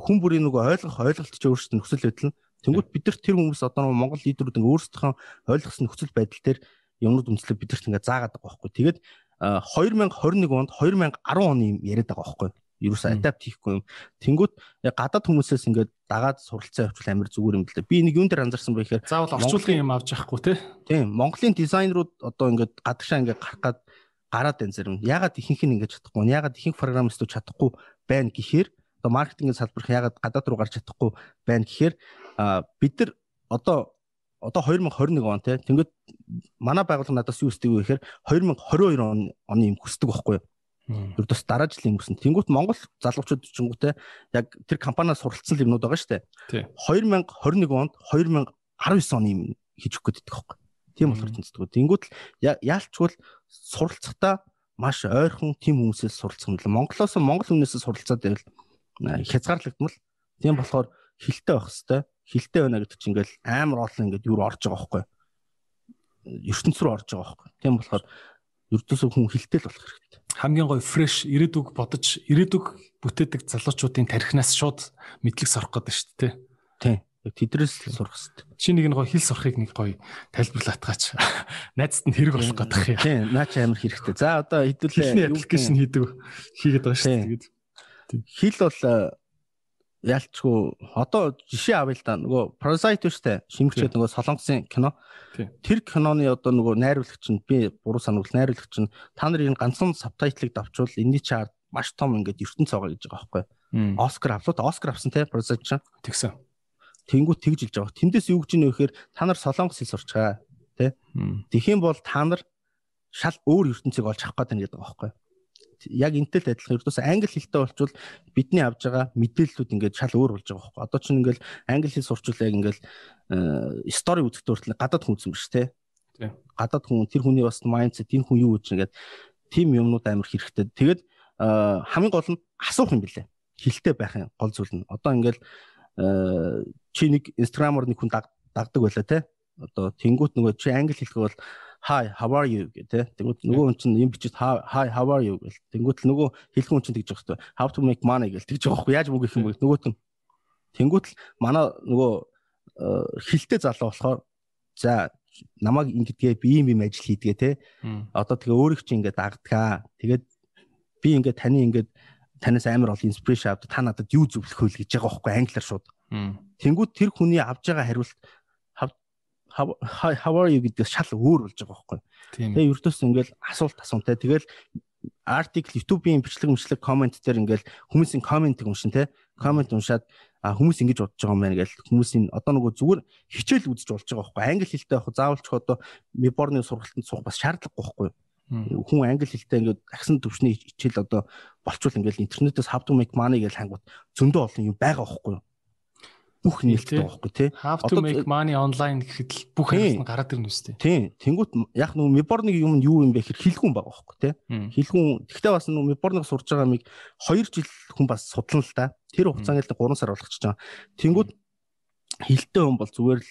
хүн бүрийн нөгөө ойлгох ойлголт ч өөрсдөө нөхцөл байдал нь тэнгуут бид нар тэр хүмүүс одоо Монгол лидерүүд ингээ өөрсдийнхөө ойлгосон нөхцөл байдал дээр юмнууд үндэслэл бидэрт ингээ заагаад байгаа байхгүй. Тэгээд 2021 онд 2010 оны юм яриад байгаа байхгүй ерөөсөө адапт хийхгүй юм. Тэнгүүт гадаад хүмүүсээс ингээд дагаад суралцсан явуул амар зүгээр юм л да. Би нэг юун дээр анзаарсан бэ гэхээр заавал орчуулгын юм авч явахгүй те. Тийм. Монголын дизайнерууд одоо ингээд гадагшаа ингээд гарах гад гараад байна зарим. Ягаад ихэнх нь ингээд чадахгүй. Ягаад ихэнх программистууд чадахгүй байна гэхээр одоо маркетингийн салбарх ягаад гадаад руу гарч чадахгүй байна гэхээр бид нар одоо одоо 2021 он те. Тэнгүүд манай байгууллага надаас юу хүсдэг вэ гэхээр 2022 он оны юм хүсдэг байхгүй юу? Ердөөс дараа жилийн өнгөрсөн. Тэнгүүт Монгол залуучууд чингүүтэй яг тэр компаниас суралцсан юмнууд байгаа шүү дээ. 2021 онд 2019 оны юм хийж өгөх гэдэг байхгүй. Тийм болохоор тэнцдэг. Тэнгүүт л яалчгүй суралцахдаа маш ойрхон тим хүмүүсээс суралцах юм л Монголоос Монгол хүнээсээ суралцаад байвал хязгаарлагдмал. Тийм болохоор хилтэй байх хэвээр. Хилтэй байна гэдэг чинь ингээл амар олон ингээд юу орж байгаа байхгүй. ертөнц рүү орж байгаа байхгүй. Тийм болохоор ердөөсөө хүн хилтэй л болох хэрэгтэй. Хамгийн гоё фреш ирээдүг бодож ирээдүг бүтээдэг залуучуудын тархинаас шууд мэдлэг сурах гэдэг шүү дээ. Тийм. Тэдрээс л сурах хэрэгтэй. Чи нэг нь гоё хэл сурахыг нэг гоё тайлбарлаад гаач. Найзад нь хэрэг болох гэдэг юм. Тийм, наа чи амар хэрэгтэй. За одоо хэдүүлээ аппликейшн хийдэг хийгээд байгаа шүү дээ. Хэл бол ялчгүй одоо жишээ авъя л да. Нөгөө Parasite дээ шимгчээд нөгөө солонгосын кино. Тэр киноны одоо нөгөө найруулагч нь би буруу санавал найруулагч нь та нар энэ ганцхан сабтайтлыг давчвал энэний чаар маш том ингээд ертөнц байгаа гэж байгаа байхгүй Оскар авлаа Оскар авсан те Parasite чинь тэгсэн. тэнгуут тэгж илж байгаа. Тэндээс юу гэж нэ вэхээр та нар солонгос хэл сурчгаа тэгхийн бол та нар шал өөр ертөнцийг олж авах гэдэг байгаа байхгүй яг энтэй л адилхан ердөөс англи хэлтэй болчвол бидний авж байгаа мэдээллүүд ингээд шал өөр болж байгаа байхгүй. Одоо чинь ингээд англи хэл сурчвал яг ингээд стори үзэхдээ хүртэл гадаад хүн үзсэн биш те. Тийм. Гадаад хүн тэр хүний бас майндсет энэ хүн юу гэж ингээд тим юмнууд амар хэрэгтэй. Тэгээд хамгийн гол нь асуух юм билээ. Хилтэй байх юм гол зүйл нь. Одоо ингээд чи нэг инстаграмаар нэг хүн дагдаг байлаа те. Одоо тэнгуут нөгөө чи англи хэлэх бол hi how are you? гэдэг тэгвэл нөгөө хүн чинь юм бичиж hi how are you? гэл. Тэнгуут л нөгөө хэлэх хүн чинь тэгж байгаа хэвээр. How to make money? гэл. Тэгж байгаа байхгүй. Яаж их юм бэ? Нөгөөт нь тэнгуут л манай нөгөө хилтэй залуу болохоор за намайг ингэдгээ би юм юм ажил хийдгээ те одоо тэгээ өөрийг чи ингээд дагдгаа. Тэгээд би ингээд таны ингээд танаас амар олон инспирэшн авдаг та надад юу зөвлөх вэ гэж байгаа байхгүй англиар шууд. Тэнгуут тэр хүний авж байгаа хариулт how are you гэдгээс шал өөр болж байгаа байхгүй. Тэгээ ердөөс ингээл асуулт асуунтай. Тэгэл артикл YouTube-ийн бичлэг мөчлөг комент дээр ингээл хүмүүсийн комментиг уншин те. Коммент уншаад а хүмүүс ингэж бодож байгаа юм байна гэж хүмүүсийн одоо нөгөө зүгээр хичээл үзэж болж байгаа байхгүй. Англи хэлтэй яг заавалч одоо Миборны сургалтанд суух бас шаардлагагүй байхгүй. Хүн англи хэлтэй ингээд агсан төвшний хичээл одоо болчвол ингээд интернетээс how to make money гэж хангууд зөндөө олон юм байгаа байхгүй бүх нээлттэй байгаа байхгүй тий. To make money online гэхэд л бүх хэрэгс нь гараад ирнэ үстэй. Тийм. Тэнгүүт яг нөгөө Миборны юм нь юу юм бэ гэхээр хэлгүүн байгаа байхгүй тий. Хэлгүүн тэгтээ бас нөгөө Миборныг сурж байгаа миг 2 жил хүн бас судлана л да. Тэр хугацаанд л 3 сар болгочихж байгаа. Тэнгүүт хилтэй хүн бол зүгээр л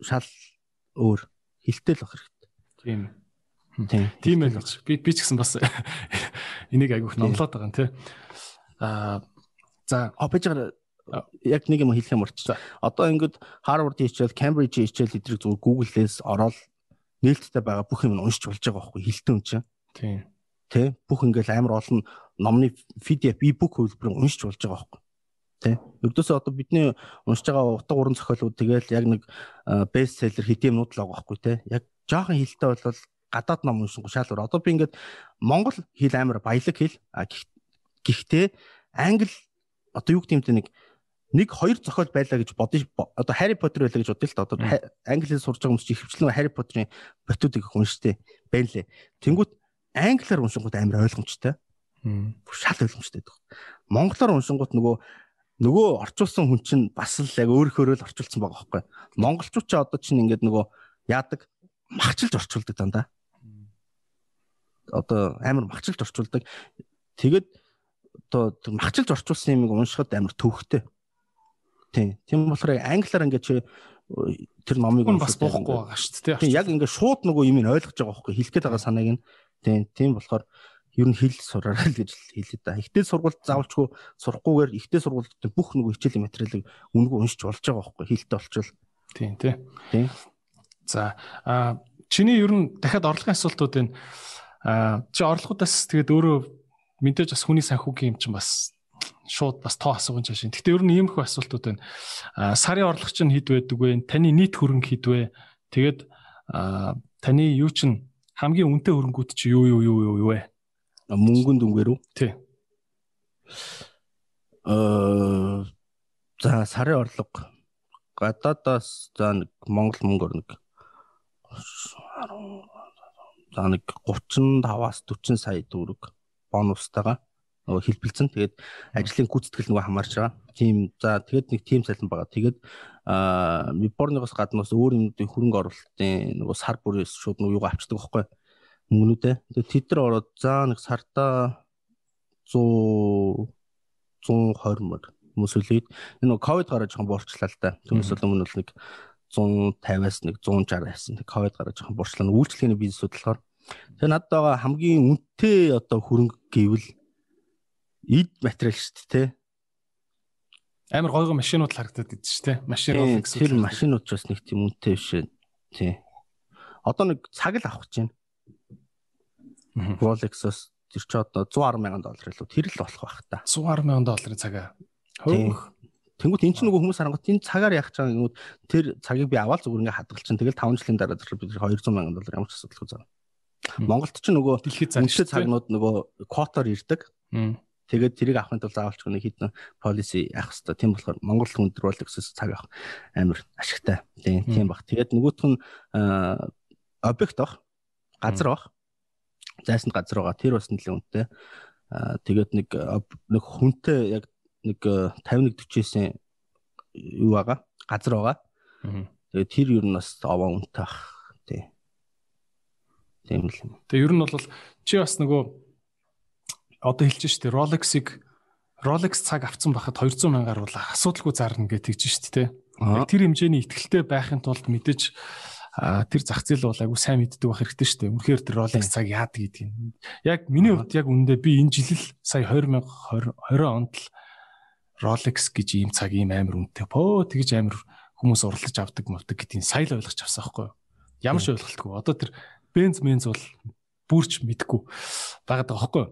шал өөр хилтэй л байх хэрэгтэй. Тийм. Тийм. Тийм ээ гэж. Би би ч гэсэн бас энийг айгүйх номлоод байгаа юм тий. Аа за а байж байгаа яг нэг юм хэлэх юм болчих. Одоо ингээд Harvard-ийн хичээл, Cambridge-ийн хичээл эдрийг зүгээр Google-ээс ороод нээлттэй байгаа бүх юм уншиж болж байгаа байхгүй хилтэн юм чинь. Тийм. Тэ бүх ингээд амар олон номны PDF, e-book хөлбөрөөр уншиж болж байгаа байхгүй. Тэ. Ердөөсөө одоо бидний уншиж байгаа утга уран зохиолууд тэгэл яг нэг бест селлер хэдийн юмнууд л байгаа байхгүй тэ. Яг жоохон хилтэй бол гадаад ном уншингу шаалвар. Одоо би ингээд Монгол хэл амар баялаг хэл. Гэхдээ англи одоо юу те нэг нэг хоёр зохиол байлаа гэж бодож одоо Harry Potter байлаа гэж бодъё л да. Одоо англи хэл сурж байгаа хүмүүс чи хөвчлэн Harry Potter-ийн ботуудыг унштай байна лээ. Тэнгүүт англиар уншингууд амар ойлгомжтой. Шал ойлгомжтой байдаг. Монголоор уншингууд нөгөө нөгөө орчуулсан хүн чинь бас л яг өөрөөхөө л орчуулсан байгаа байхгүй. Монголчууд ч одоо чинь ингээд нөгөө яадаг махчилж орчуулдаг дандаа. Одоо амар махчилж орчуулдаг. Тэгээд одоо махчилж орчуулсан юмыг уншихад амар төвхтэй. Тийм. Тийм болохоор англиар ингээд чи тэр номыг бас боохгүй байгаа шүү дээ. Тийм яг ингээд шууд нөгөө юм ойлгож байгаа байхгүй хэлэх гээд байгаа санааг нь. Тийм. Тийм болохоор ер нь хэл сураарай л гэж хэлээ да. Ихтэй сургуульд заавалчгүй сурахгүйгээр ихтэй сургуульд бүх нөгөө хичээлийн материалыг үнэгүй уншиж болж байгаа байхгүй хэлтэй болчвол. Тийм тий. Тийм. За а чиний ер нь дахиад орлогын асуултууд энэ а чи орлогоудаас тэгээд өөрөө мэдээж бас хүний санхүүгийн юм чинь бас шууд бас тоо асуугын чашаа. Гэтэ ер нь иймэрхүү асуултууд байна. А сарын орлого чинь хэд байдаг вэ? Таны нийт хөрөнгө хэд вэ? Тэгээд таны юу чинь хамгийн үнэтэй хөрөнгүүд чи юу юу юу юу вэ? Мөнгөнд дүнгээр үү? Тий. Аа за сарын орлого гадаадаас за нэг Монгол мөнгөөр нэг за нэг 35-аас 40 сая төгрөг бонустайгаа нөгөө хэлбэлцэн. Тэгээд ажлын гүйцэтгэл нөгөө хамаарч байгаа. Тийм за тэгээд нэг тим салин байгаа. Тэгээд аа Миборныгоос гадна бас өөр юмнуудын хөрөнгө оруулалтын нөгөө сар бүрээс шууд нөгөө юугаа авчдаг байхгүй мөнгнүүдээ. Тэгээд тэд нар ороод за нэг сартаа 100 120 мөр хүмүүс үлээд энэ нөгөө ковид гараад жоохон буурчлаа л да. Түүнээс өмнө бол нэг 150-аас нэг 160 байсан. Тэгээд ковид гараад жоохон буурчлаа. Үйлчлэгээний бизнесүүд болохоор тэгээ надад байгаа хамгийн үнэтэй одоо хөрөнгө гэвэл эд материал шүү дээ тий. Амар гойгоо машинууд харагдаад идэв шүү дээ. Машин Rolex тэр машинууд ч бас нэг тийм үнэтэй биш тий. Одоо нэг цаг л авах гэж байна. Rolex-оос тэр чи одоо 110 сая доллар илүү тэр л болох байх та. 110 сая долларын цагаа. Хөөх. Тэнгүүт эн чинь нөгөө хүмүүс харангуут энэ цагаар яах чагаа гингүүд тэр цагийг би аваад зүгээр ингээ хадгалчихсан. Тэгэл 5 жилийн дараа зэрэг бид 200 сая доллар ямар ч асуудалгүй заа. Монголд ч нөгөө дэлхийд үнэтэй цагнууд нөгөө квотоор ирдэг. Тэгээд тэрийг авахын тулд заавалч нэг хідэн policy авах хэрэгтэй. Тийм болохоор Монгол хүнд Rolex-с цаг авах амар ашигтай. Тийм баг. Тэгээд нөгөөх нь объект баг, газар баг. Зайсанд газар байгаа. Тэр бас нэлээд үнэтэй. Тэгээд нэг нэг хүнтэй яг нэг 51 40-ийн юу байгаа? Газар байгаа. Тэгээд тэр юу нь бас овоо үнэтэй ах. Тий. Тийм л юм. Тэгээ ер нь бол чи бас нөгөө одоо хэлж штэ Rolex-ыг Rolex цаг авцсан байхад 200 мянгаар бол асуудалгүй зарна гэж тэгж штэ те. Тэр хэмжээний ихтгэлтэй байхын тулд мэдээж тэр зах зээл бол айгу сайн мэддэг байх хэрэгтэй шүү дээ. Үнэхээр тэр Rolex цаг яадаг гэдгийг. Яг миний хувьд яг үндэ би энэ жил л сая 2020 20 онд л Rolex гэж ийм цаг ийм амар үнэтэй. Пөө тэгж амар хүмүүс уралдаж авдаг мавдаг гэдгийг сайн л ойлгож авсан байхгүй юу? Ямар ч ойлголтгүй. Одоо тэр бенз менз бол бүрч мэдгүй байгаа байхгүй юу?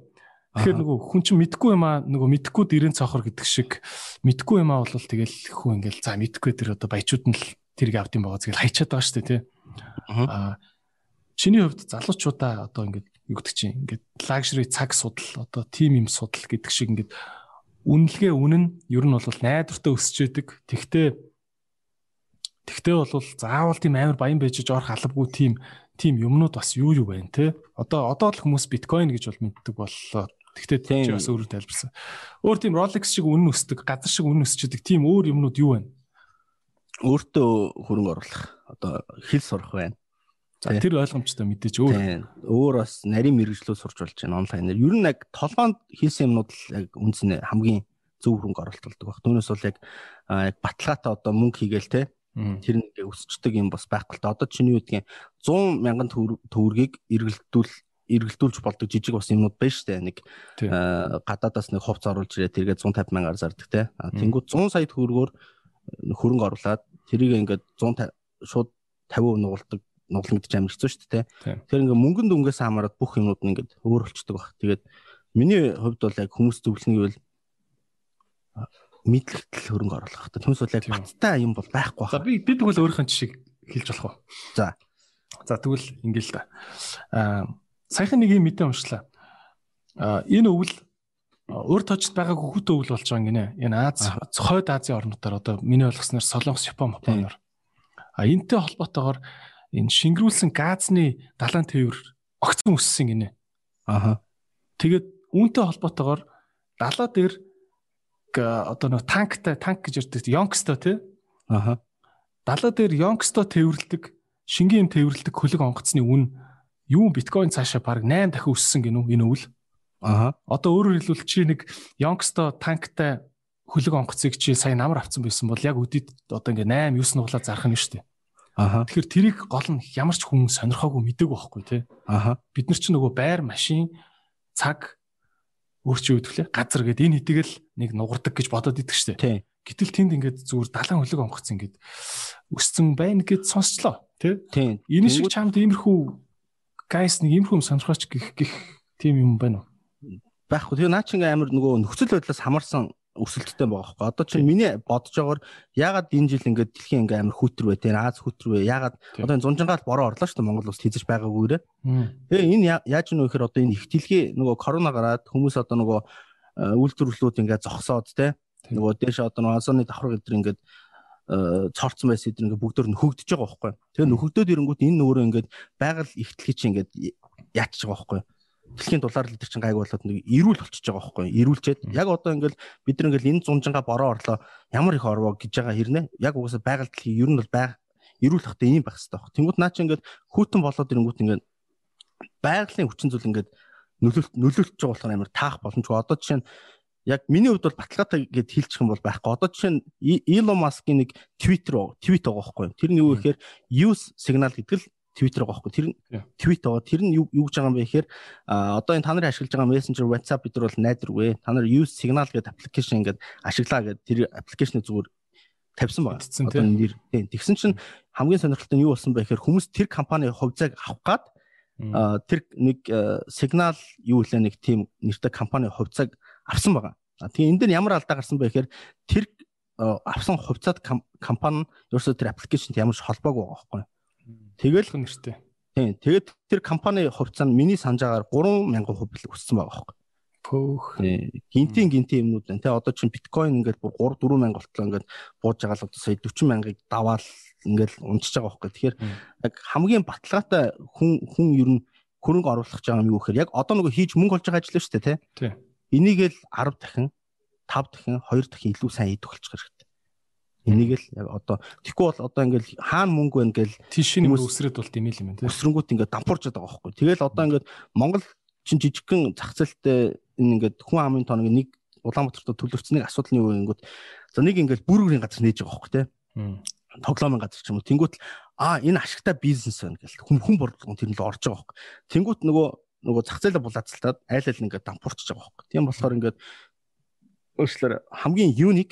Тэгэхээр нөгөө хүн чинь мэдгүй юм аа нөгөө мэдгүй дэрэн цохор гэдэг шиг мэдгүй юм аа бол тэгэл хүн ингээл за мэдгүй тэр одоо баячууд нь л тэрийг авд юм байгаа зэрэг хайчаад байгаа шүү дээ тий. Аа чиний хувьд залуучуудаа одоо ингээд юу гэдэг чинь ингээд лагшри цаг судал одоо тим юм судал гэдэг шиг ингээд үнэлгээ үнэн ер нь бол найдвартай өсөж идэг. Тэгтээ тэгтээ бол заавал тийм амар баян байж орох албагүй тийм тийм юмнууд бас юу юу байна те. Одоо одоо л хүмүүс биткойн гэж бол мэддэг боллоо. Тэгтээ тийм бас өөрөөр тайлбарсан. Өөр тийм Rolex шиг үнэн өсдөг, газар шиг үнэн өсчихдээ тийм өөр юмнууд юу байна? Өөртөө хөрөнгө оруулах, одоо хэл сурах байна. За тэр ойлгомжтой мэдээж өөр. Өөр бас нарийн мэрэгжлүүд сурч болж байна онлайнаар. Ер нь яг толгоонд хийсэн юмнууд л яг үндснээ хамгийн зөв хөрөнгө оруулалт болдог баг. Түүнээс бол яг баталгаатай одоо мөнгө хийгээл те тэр нэг өсчдөг юм бас байхгүй л да. Одоо чиний юу гэдгийг 100 мянган төгрөгийг эргэлдүүл эргэлдүүлж болдог жижиг бас юмнууд байна штэ нэг гадаадаас нэг хувц оруулж ирээ тэргээ 150 мянгаар зардаг те тэнгууд 100 сая төгрөгөөр хөрөнгө оруулаад тэрийг ингээд 100 шууд 50% нугалдаг нуглан гэдэг амар хэцүү шүү дээ. Тэгэхээр ингээ мөнгөнд дүнгээс хамаарат бүх юмнууд нь ингээд өөр болчдөг баг. Тэгээд миний хувьд бол яг хүмүүс зөвлөнийг бол мэдлэгтэл хөрөнгө оруулах хэрэгтэй. Түнс бол яг баттай юм бол байхгүй байна. За би бид тэгвэл өөрийнхөө жишээг хэлж болох уу? За. За тэгвэл ингээл л да. Аа саяхан нэг юм мэдээ уншлаа. А энэ өвөл өөр точд байгаагүй хүүтэн өвөл болж байгаа гинэ. Энэ Аз хойд Азийн орнуудаар одоо миний ойлгосноор Солонгос, Япон, Японоор. А энтэй холбоотойгоор энэ шингэрүүлсэн газны далайн тээвэр огцон өссөн гинэ. Аха. Тэгээд үүнтэй холбоотойгоор далаа дээр одоо нэг танктай танк гэж ярьдаг Yonksto тий. Аха. Далаа дээр Yonksto тээвэрлдэг шингийн тээвэрлдэг хөлөг онгоцны үн юу биткойн цаашаа баг 8 дахин өссөн гинүү энэ өвөл. Аа. Одоо өөрөөр хэлбэл чи нэг Yonksto танктай хөлөг онгоцыг чи сая намар авсан байсан бол яг өдөд одоо ингээ 8 9 нуглаа зарах нь шүү дээ. Аа. Тэгэхээр тэрийг гол нь ямар ч хүн сонирхоогүй мэдээг байхгүй тий. Аа. Бид нар ч нөгөө байр машин цаг өөрчөө үтгэлээ газар гэдэг энэ хэдийгэл нэг нугардаг гэж бодоод идэг штэ. Тий. Гэтэл тэнд ингээд зүгээр далайн хөлөг онгоц ингээд өссөн байна гэд сонсчлоо тий. Тий. Энэ шиг чамд иймэрхүү гайс нэг иймэрхүү сонирхооч гих гих тийм юм байна уу? Байхгүй. Тэгээ наа чи ингээ амар нөгөө нөхцөл байдлаас хамаарсан өсөлттэй байгаа хөөхгүй. Одоо чинь миний бодож байгаагаар ягаад энэ жил ингээд дэлхийн ингээ амар хүүтэр бай тээ Аз хүүтэр бай. Ягаад одоо энэ зунжингаал бороо орлоо шүү дээ Монгол улс хийзэж байгаагүйрээ. Тэгээ энэ яаж нөө гэхээр одоо энэ ихтэлгээ нөгөө корона гараад хүмүүс одоо нөгөө үйлдвэрлэлүүд ингээ зогсоод те нөгөө дээш одоо нөгөө Азоны давхар гэдэр ингээд цорцсон байсан эдэр ингээ бүгдээр нөхөгдөж байгаа байхгүй. Тэгээ нөхөгдөөд ирэнгүүт энэ нөөрөө ингээд байгаль ихтлэхий чи ингээд яатж байгаа байхгүй дэлхийн дулаар л чинь гайг болоод нэг ирүүл болчихж байгаа байхгүй ирүүлчээд яг одоо ингээл бид нар ингээл энэ зунжингаа бороо орлоо. Ямар их орвоо гэж байгаа хэрнээ яг угаасаа байгаль дэлхийн ер нь бол байг ирүүл хахтай ийм байх хэрэгтэй баг. Тэнгүүт наа чи ингээд хүүтэн болоод ирэнгүүт ингээд байгалийн хүчин зүйл ингээд нөлөөлт нөлөөлж байгаа болохоор амар таах боломжгүй. Одоо жишээ нь яг миний хувьд бол баталгаатай гэд хэлчих юм бол байхгүй. Одоо жишээ нь Elon Musk-ийн нэг Twitter твит байгаа байхгүй. Тэр нь юу гэхээр use signal гэдэг л Twitter байгаа байхгүй. Тэр нь твит байгаа. Тэр нь юу гэж байгаа юм бэ гэхээр одоо энэ та нарын ашиглаж байгаа Messenger, WhatsApp бид нар бол найдваргүй. Та нар use signal гэдэг аппликейшн ингээд ашиглаа гэдэг тэр аппликейшнийг зүгээр тавьсан байна. Одоо нэр тийм. Тэгсэн чинь хамгийн сонирхолтой нь юу болсон бэ гэхээр хүмүүс тэр компани хувьцааг авах гад тэр нэг сигнал юу вэ нэг тийм нэртэй компани хувьцааг авсан байгаа. Тэгээ энэ дээр ямар алдаа гарсан бэ гэхээр тэр авсан хувьцаат компани ерөөсөө тэр аппликейшнт ямар ч холбоогүй байгаа байхгүй. Тэгэл нэртэй. тийм тэгээд тэр компани хувьцаа нь миний санджаагаар 3000 хувь өссөн байгаа байхгүй. Пөөх. Гинтийн гинтийн юмнууд байна. Тэ одоо чинь биткойн ингээд бүр 3 4000 болтлоо ингээд бууж байгаа л одоо сая 40 мянгаыг даваал ингээд унчиж байгаа байхгүй. Тэгэхээр яг хамгийн баталгаатай хүн хүн ер нь хөрөнгө оруулах гэж байгаа юм юу гэхээр яг одоо нөгөө хийж мөнгө олж байгаа ажил шүү дээ, тэ. Тий. Энийг л 10 дахин 5 дахин 2 дахин илүү сайн хийдэг болчих хэрэгтэй. Энийг л яг одоо тэгэхгүй бол одоо ингээд хаана мөнгө байна гээл Тишийн Хүмүүс- өсрээд болт юм юм тий. өсрөнгүүт ингээд дампуурч байгаа байхгүй. Тэгэл одоо ингээд Монгол чин жижигхэн зах зээлтэй энэ ингээд хүн амын тооныг нэг Улаанбаатарт төлөвчнийг асуудал нь юу гингүүд за нэг ингээд бүрүүрийн газар нээж байгаа байхгүй те Мм. тоглоомын газар ч юм уу тэнгуут л а энэ ашигтай бизнес байна гэл хүн хүн борлогон тэр нь л орж байгаа байхгүй тэнгуут нөгөө нөгөө зах зээлээ булаацалтаад айл айл ингээд дампуурч байгаа байхгүй тийм болохоор ингээд өөрчлөөр хамгийн юник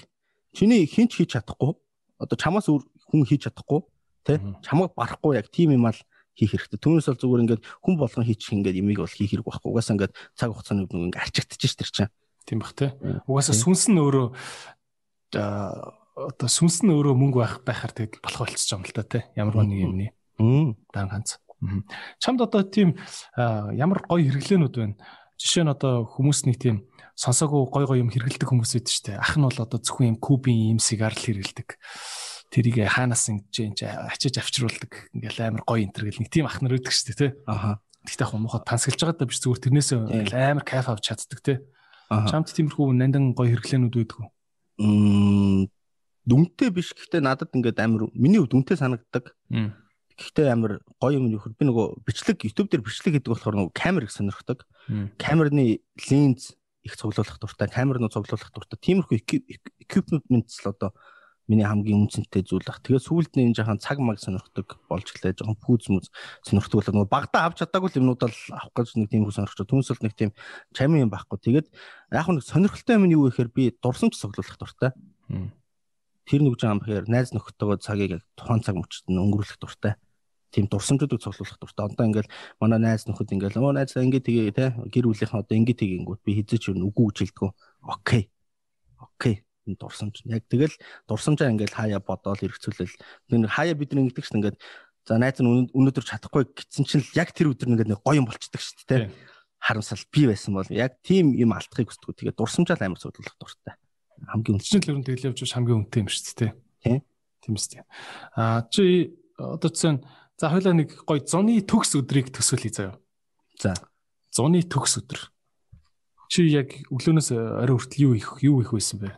чиний хинч хийж чадахгүй одоо чамаас өөр хүн хийж чадахгүй те Мгм. чамайг барахгүй яг тийм юм ал хийх хэрэгтэй. Түүнээс бол зүгээр ингээд хүн болгон хийчих ингээд ямиг бол хийх хэрэг байхгүй. Угаасаа ингээд цаг хугацааны нөгөө ингээд арчигдчих ш тэр чинь. Тийм бах тий. Угаасаа Тий. сүнс нь өөрөө одоо сүнс нь өөрөө мөнгө байх байхаар тэгээд болох болчихж байгаа юм л та тий. Ямар нэг юмны Мм. дан ганц. Чамд одоо тийм ямар гоё хэрэглээнүүд байна. Жишээ нь одоо хүмүүс нэг тийм сонсоогүй гой гой юм хэрэгэлдэг хүмүүс байдаг шүү дээ. Ах нь бол одоо зөвхөн юм кубын юм сигар л хэрэгэлдэг. Тэрийг хаанаас ингэж чи ачиж авчруулдаг. Ингээл амар гоё энэ төр гэл нэг тийм ах нар байдаг шүү дээ тий. Аха. Гэхдээ яг муухай тансаглаж байгаа даа биш зүгээр тэрнээсээ ингээл амар кайф авч чаддаг. Аха. Чамд тиймэрхүү нандан гоё хэрэглээнүүд байдаг уу? Мм. Дүнтэй биш гэхдээ надад ингээд амар миний хувьд дүнтэй санагддаг. Гэхдээ амар гоё юм нөхөр би нөгөө бичлэг YouTube дээр бичлэг гэдэг болохоор нөгөө камер их сонирхдаг. Камерны линз их цуглуулах дуртай, камернууд цуглуулах дуртай. Тиймэрхүү equipment л одоо миний хамгийн үнцэнтэй зүйл баг. Тэгээд сүүлд нь энэ жахан цаг маг сонирхдаг болж гэлээ. Жахан пүүз мүз сонирхдаг бол нөгөө багтаа авч чадаагүй юмнууд л авах гэж нэг тийм хүү сонирхчих. Түнсэл нэг тийм чамин юм байхгүй. Тэгээд яг нэг сонирхолтой юм нь юу гэхээр би дурсамж цуглуулах дуртай. Тэр нэг жаам бэхээр найз нөхдөдөө цагийг яг тухайн цаг мөчтөд нь өнгөрүүлэх дуртай. Тийм дурсамжуудыг цуглуулах дуртай. Одоо ингээл манай найз нөхөд ингээл оо найз ингэ тэгээ те гэр бүлийнхэн одоо ингэ тэгэнгүүт би хизээч юу үгүй гэж хэлдэггүй. Окей. Окей. Энэ дурсамж. Яг тэгэл дурсамжаа ингээл хаяа бодоол хэрэгцүүлэл. Тэр хаяа бид нэг ингэдэг чинь ингээд за найз нь өнөө- өнөөдөр чадахгүй гэсэн чинь л яг тэр өдөр ингээд нэг гоё юм болчдөг шүү дээ. Харамсал би байсан бол яг тийм юм алдахыг хүсдэг. Тэгээд дурсамжаа л амар цуглуулах дуртай. Хамгийн үнэтэй. Л ер нь тэгэл явж хамгийн үнэтэй юм шүү дээ. Тийм. Тийм үстэй. Аа чи одоо чинь за хоёлаа нэг гоё зуны төгс өдрийг төсөөлье заяа. За. Зуны төгс өдөр. Чи яг өглөөнөөс орой хүртэл юу их юу их байсан бэ?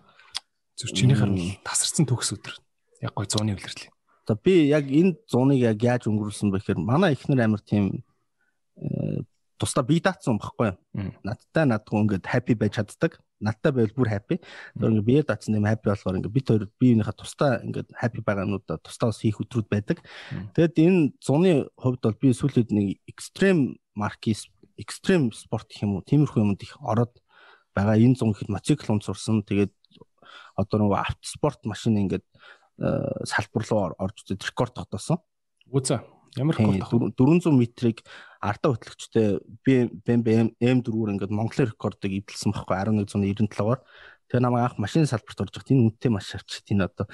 Зүр чинийхэр бол тасарсан төгс өдөр. Яг гоё зуны үлрэлээ. За би яг энэ зуныг яг яаж өнгөрүүлсэн бэ гэхээр манай ихнэр амар тийм э, тусдаа бие даацсан байхгүй юу? Надтай надгүй ингээд happy байж чаддаг. Надтай байвал бүр happy. Тэр ингээд бие даацсан юм happy болохоор ингээд бид хоёр биеийнхээ тусдаа ингээд happy байгаа юмнуудаа тусдаа бас хийх өдрүүд байдаг. Тэгэд энэ зуны хувьд бол би сүүлийн нэг extreme марки extreme спорт гэх юм уу? Тиймэрхүү юмд их ороод байгаа. Энэ зун ихэд мотоцикл унц сурсан. Тэгээд одоо нөгөө автоспорт машин ингээд э, салбар руу ор- орж үзээд рекорд тогтоосон. Үзэ. Ямар рекорд авах? дүр- 400 метрийг ардаа хөтлөгчтэй BMW M4-өр ингээд Монголын рекордыг эвдэлсэн байхгүй 1197-оор. Тэгээ намайг анх машины салбарт орж байхад энэ үнэтэй маш авчид энэ одоо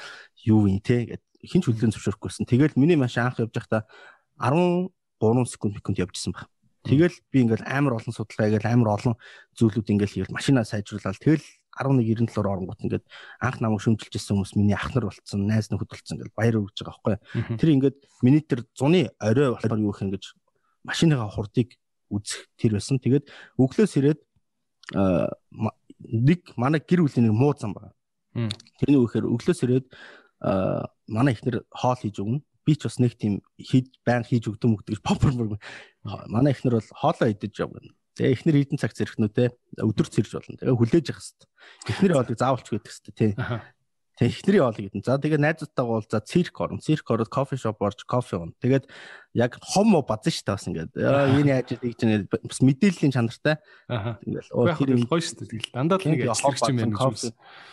юу вэ те гэд хинч хөдөлгөөн зөвшөөрөхгүйсэн. Тэгэл миний машин анх явж байхдаа 13 секунд секунд явжсэн баг. Тэгэл би ингээд амар олон судалгаа хийгээл амар олон зүйлүүд ингээд хийгээл машинаа сайжруулаад тэгэл 1197-оор оронгууд ингээд анх намайг шөмжилж ирсэн хүмүүс миний ах нар болцсон, найз нөхөд болцсон ингээд баяр өгж байгаа байхгүй. Тэр ингээд миний тэр зуны орой болохоор юу гэх юм гэж машиныхаа хурдыг үзэх тэр байсан. Тэгээд өглөөс ирээд нэг манай гэр бүлийн нэг муу зам байна. Тэрний үхээр өглөөс ирээд манай ихнэр хоол хийж өгнө. Би ч бас нэг тийм хийж байн хийж өгдөм өгдөг гэж попер мөр. Манай ихнэр бол хоолоо идэж явна. Тэгээ ихнэр эдэн цаг зэрэгнүүтэй өдөр цэрж болно. Тэгээ хүлээж явах хэвээр. Ихнэр хоолыг заавалч гэдэг хэвээр тий. Тэгээ ихнэрийн хоол гэдэг. За тэгээ найзуудтайгаа бол за цирк орно. Цирк ороод кофе шоп орж кофе ууна. Тэгээд яг хом мо базан шүү дээ бас ингээд. Энэ яаж хийж чинь бас мэдээллийн чанартай. Ингээл Оо тэр юм гоё шүү дээ. Тэгэл дандаа л нэг Тийм, ажил хэрэгч юм байна гэж.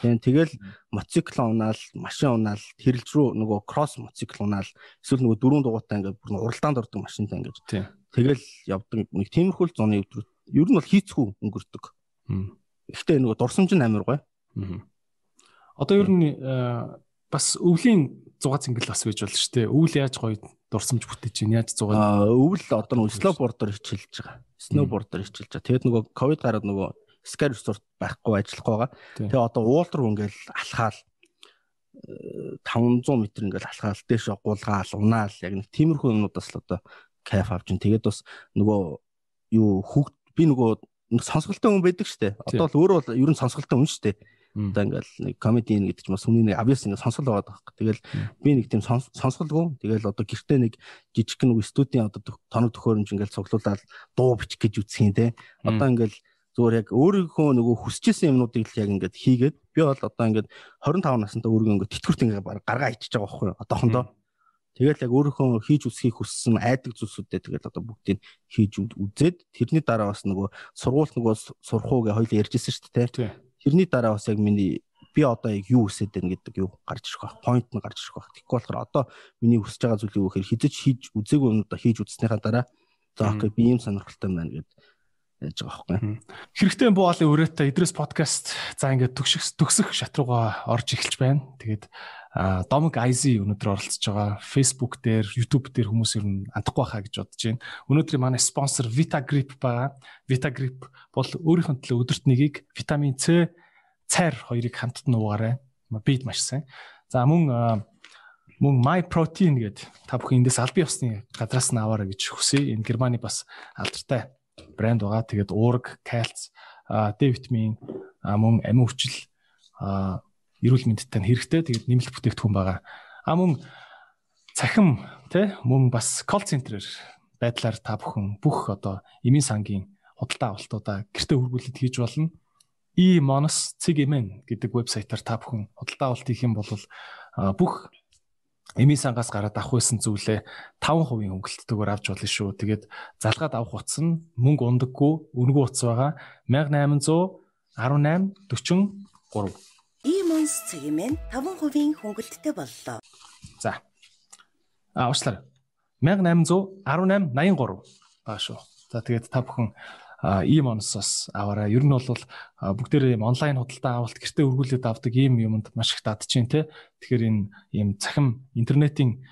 Тийм тэгэл мотоцикл унаал, машин унаал, хэрэлж рүү нөгөө кросс мотоцикл унаал, эсвэл нөгөө дөрөв дугуйтай ингээд бүр уралдаанд ордог машинтай ингээд. Тэгэл явдаг нэг тиймэрхүү л зуны өдрүүд. Ер нь бол хийцгүй өнгөрдөг. Гэхдээ нөгөө дурсамж нь амар гоё. Одоо ер нь э, бас өвлийн зугаа цэнгэл бас байж болно шүү дээ. Өвөл яаж гоё дурсамж бүтээж чинь яаж зугаа. Аа өвөл одоо нэг сноубордоор хичээлж байгаа. Сноубордоор хичээлж байгаа. Тэгээд нөгөө ковид гараад нөгөө скар ресурт байхгүй ажиллах байгаа. Тэгээ одоо уул руу ингээл алхаал 500 м ингээл алхаал дээш гулгаал унаал яг нэг тиймэрхүү юмнуудаас л одоо кайф авч ин тэгээд бас нөгөө юу хүүхд би нөгөө сонсголтой хүн байдаг штэ. Одоо л өөрөө бол ер нь сонсголтой хүн штэ. Одоо ингээл нэг комеди гэдэг ч бас хүний нэг obvious ингээд сонсгол байгаа байхгүй тэгэл би нэг тийм сонсголгүй тэгэл одоо гэртээ нэг жижиг нэг студийн одоо тоног төхөөрөмж ингээл цуглуулаад дуу бичих гэж үсэх юм те. Одоо ингээл зүгээр яг өөрийнхөө нөгөө хүсчихсэн юмнуудыг л яг ингээд хийгээд би бол одоо ингээд 25 наснда өөрийгөө ингээд тэтгэврт ингээд гаргаа ичиж байгаа байхгүй юу? Одоохондоо тэгэл яг өөрийнхөө хийж үсхийг хүссэн айдаг зүйлсүүдээ тэгэл одоо бүгдийг хийж үзээд тэрний дараа бас нөгөө сургууль нөгөө сурах уу гэж хоёул ярьжсэн шүү дээ тэрний дараа бас яг миний би одоо яг юу хүсэж байна гэдэг юу гарч ирэх байх point нь гарч ирэх байх. Тэгэхгүй болохоор одоо миний хүсэж байгаа зүйл юу гэхээр хизэж хийж үзээгүй юмудаа хийж үзснийхаа дараа за окей би ийм сонирхолтой байна гэдэг яаж байгаа байхгүй. Хэрэгтэй буугаалын өрөөтэй Идрээс подкаст за ингээд төгсөх төгсөх шат руугаа орж эхэлж байна. Тэгээд Домик Айзи өнөөдөр оролцож байгаа. Facebook дээр, YouTube дээр хүмүүс ер нь андахгүй байхаа гэж бодож байна. Өнөөдрийн манай спонсор Vitagrip байгаа. Vitagrip бол өөрийнх нь төлөө өдөрт нэгийг витамин C, цайр хоёрыг хамтд нь уугаарай. Бид маш сайн. За мөн мөн My Protein гэдэг та бүхэн эндээс аль бие усны гадраас нь аваарай гэж хүсье. Энэ Германы бас алдартай брэнд байгаа. Тэгээд уург, кальц, Д витамин, мөн амин хүчил эрүүл мэндэд тань хэрэгтэй. Тэгээд нэмэлт бүтээгдэхүүн байгаа. А мөн цахим тий мөн бас колл центрээр байдлаар та бүхэн бүх одоо эмийн сангийн худалдаа авалтуудаа гэртээ хөргүүлээд хийж болно. e-monos cgmn гэдэг вебсайтаар та бүхэн худалдаа авалт хийх юм бол бүх Эми сангаас гараад авах байсан зүйлээ 5% хөнгөлөлтөөр авч болно шүү. Тэгээд залгаад авах утас нь мөнгө ундаггүй, өнгөө утас байгаа 1800 18 43. Имонс цэгмэн 5% хөнгөлөлттэй боллоо. За. А уучлаарай. 1800 18 83 баа шүү. За тэгээд та бүхэн ийм онсоос аваарай. Ер нь бол бүгдээрээ ийм онлайн худалдаа авалт гэртээ өргүүлээд авдаг ийм юмд маш их дадж чинь те. Тэгэхээр энэ ийм цахим интернетийн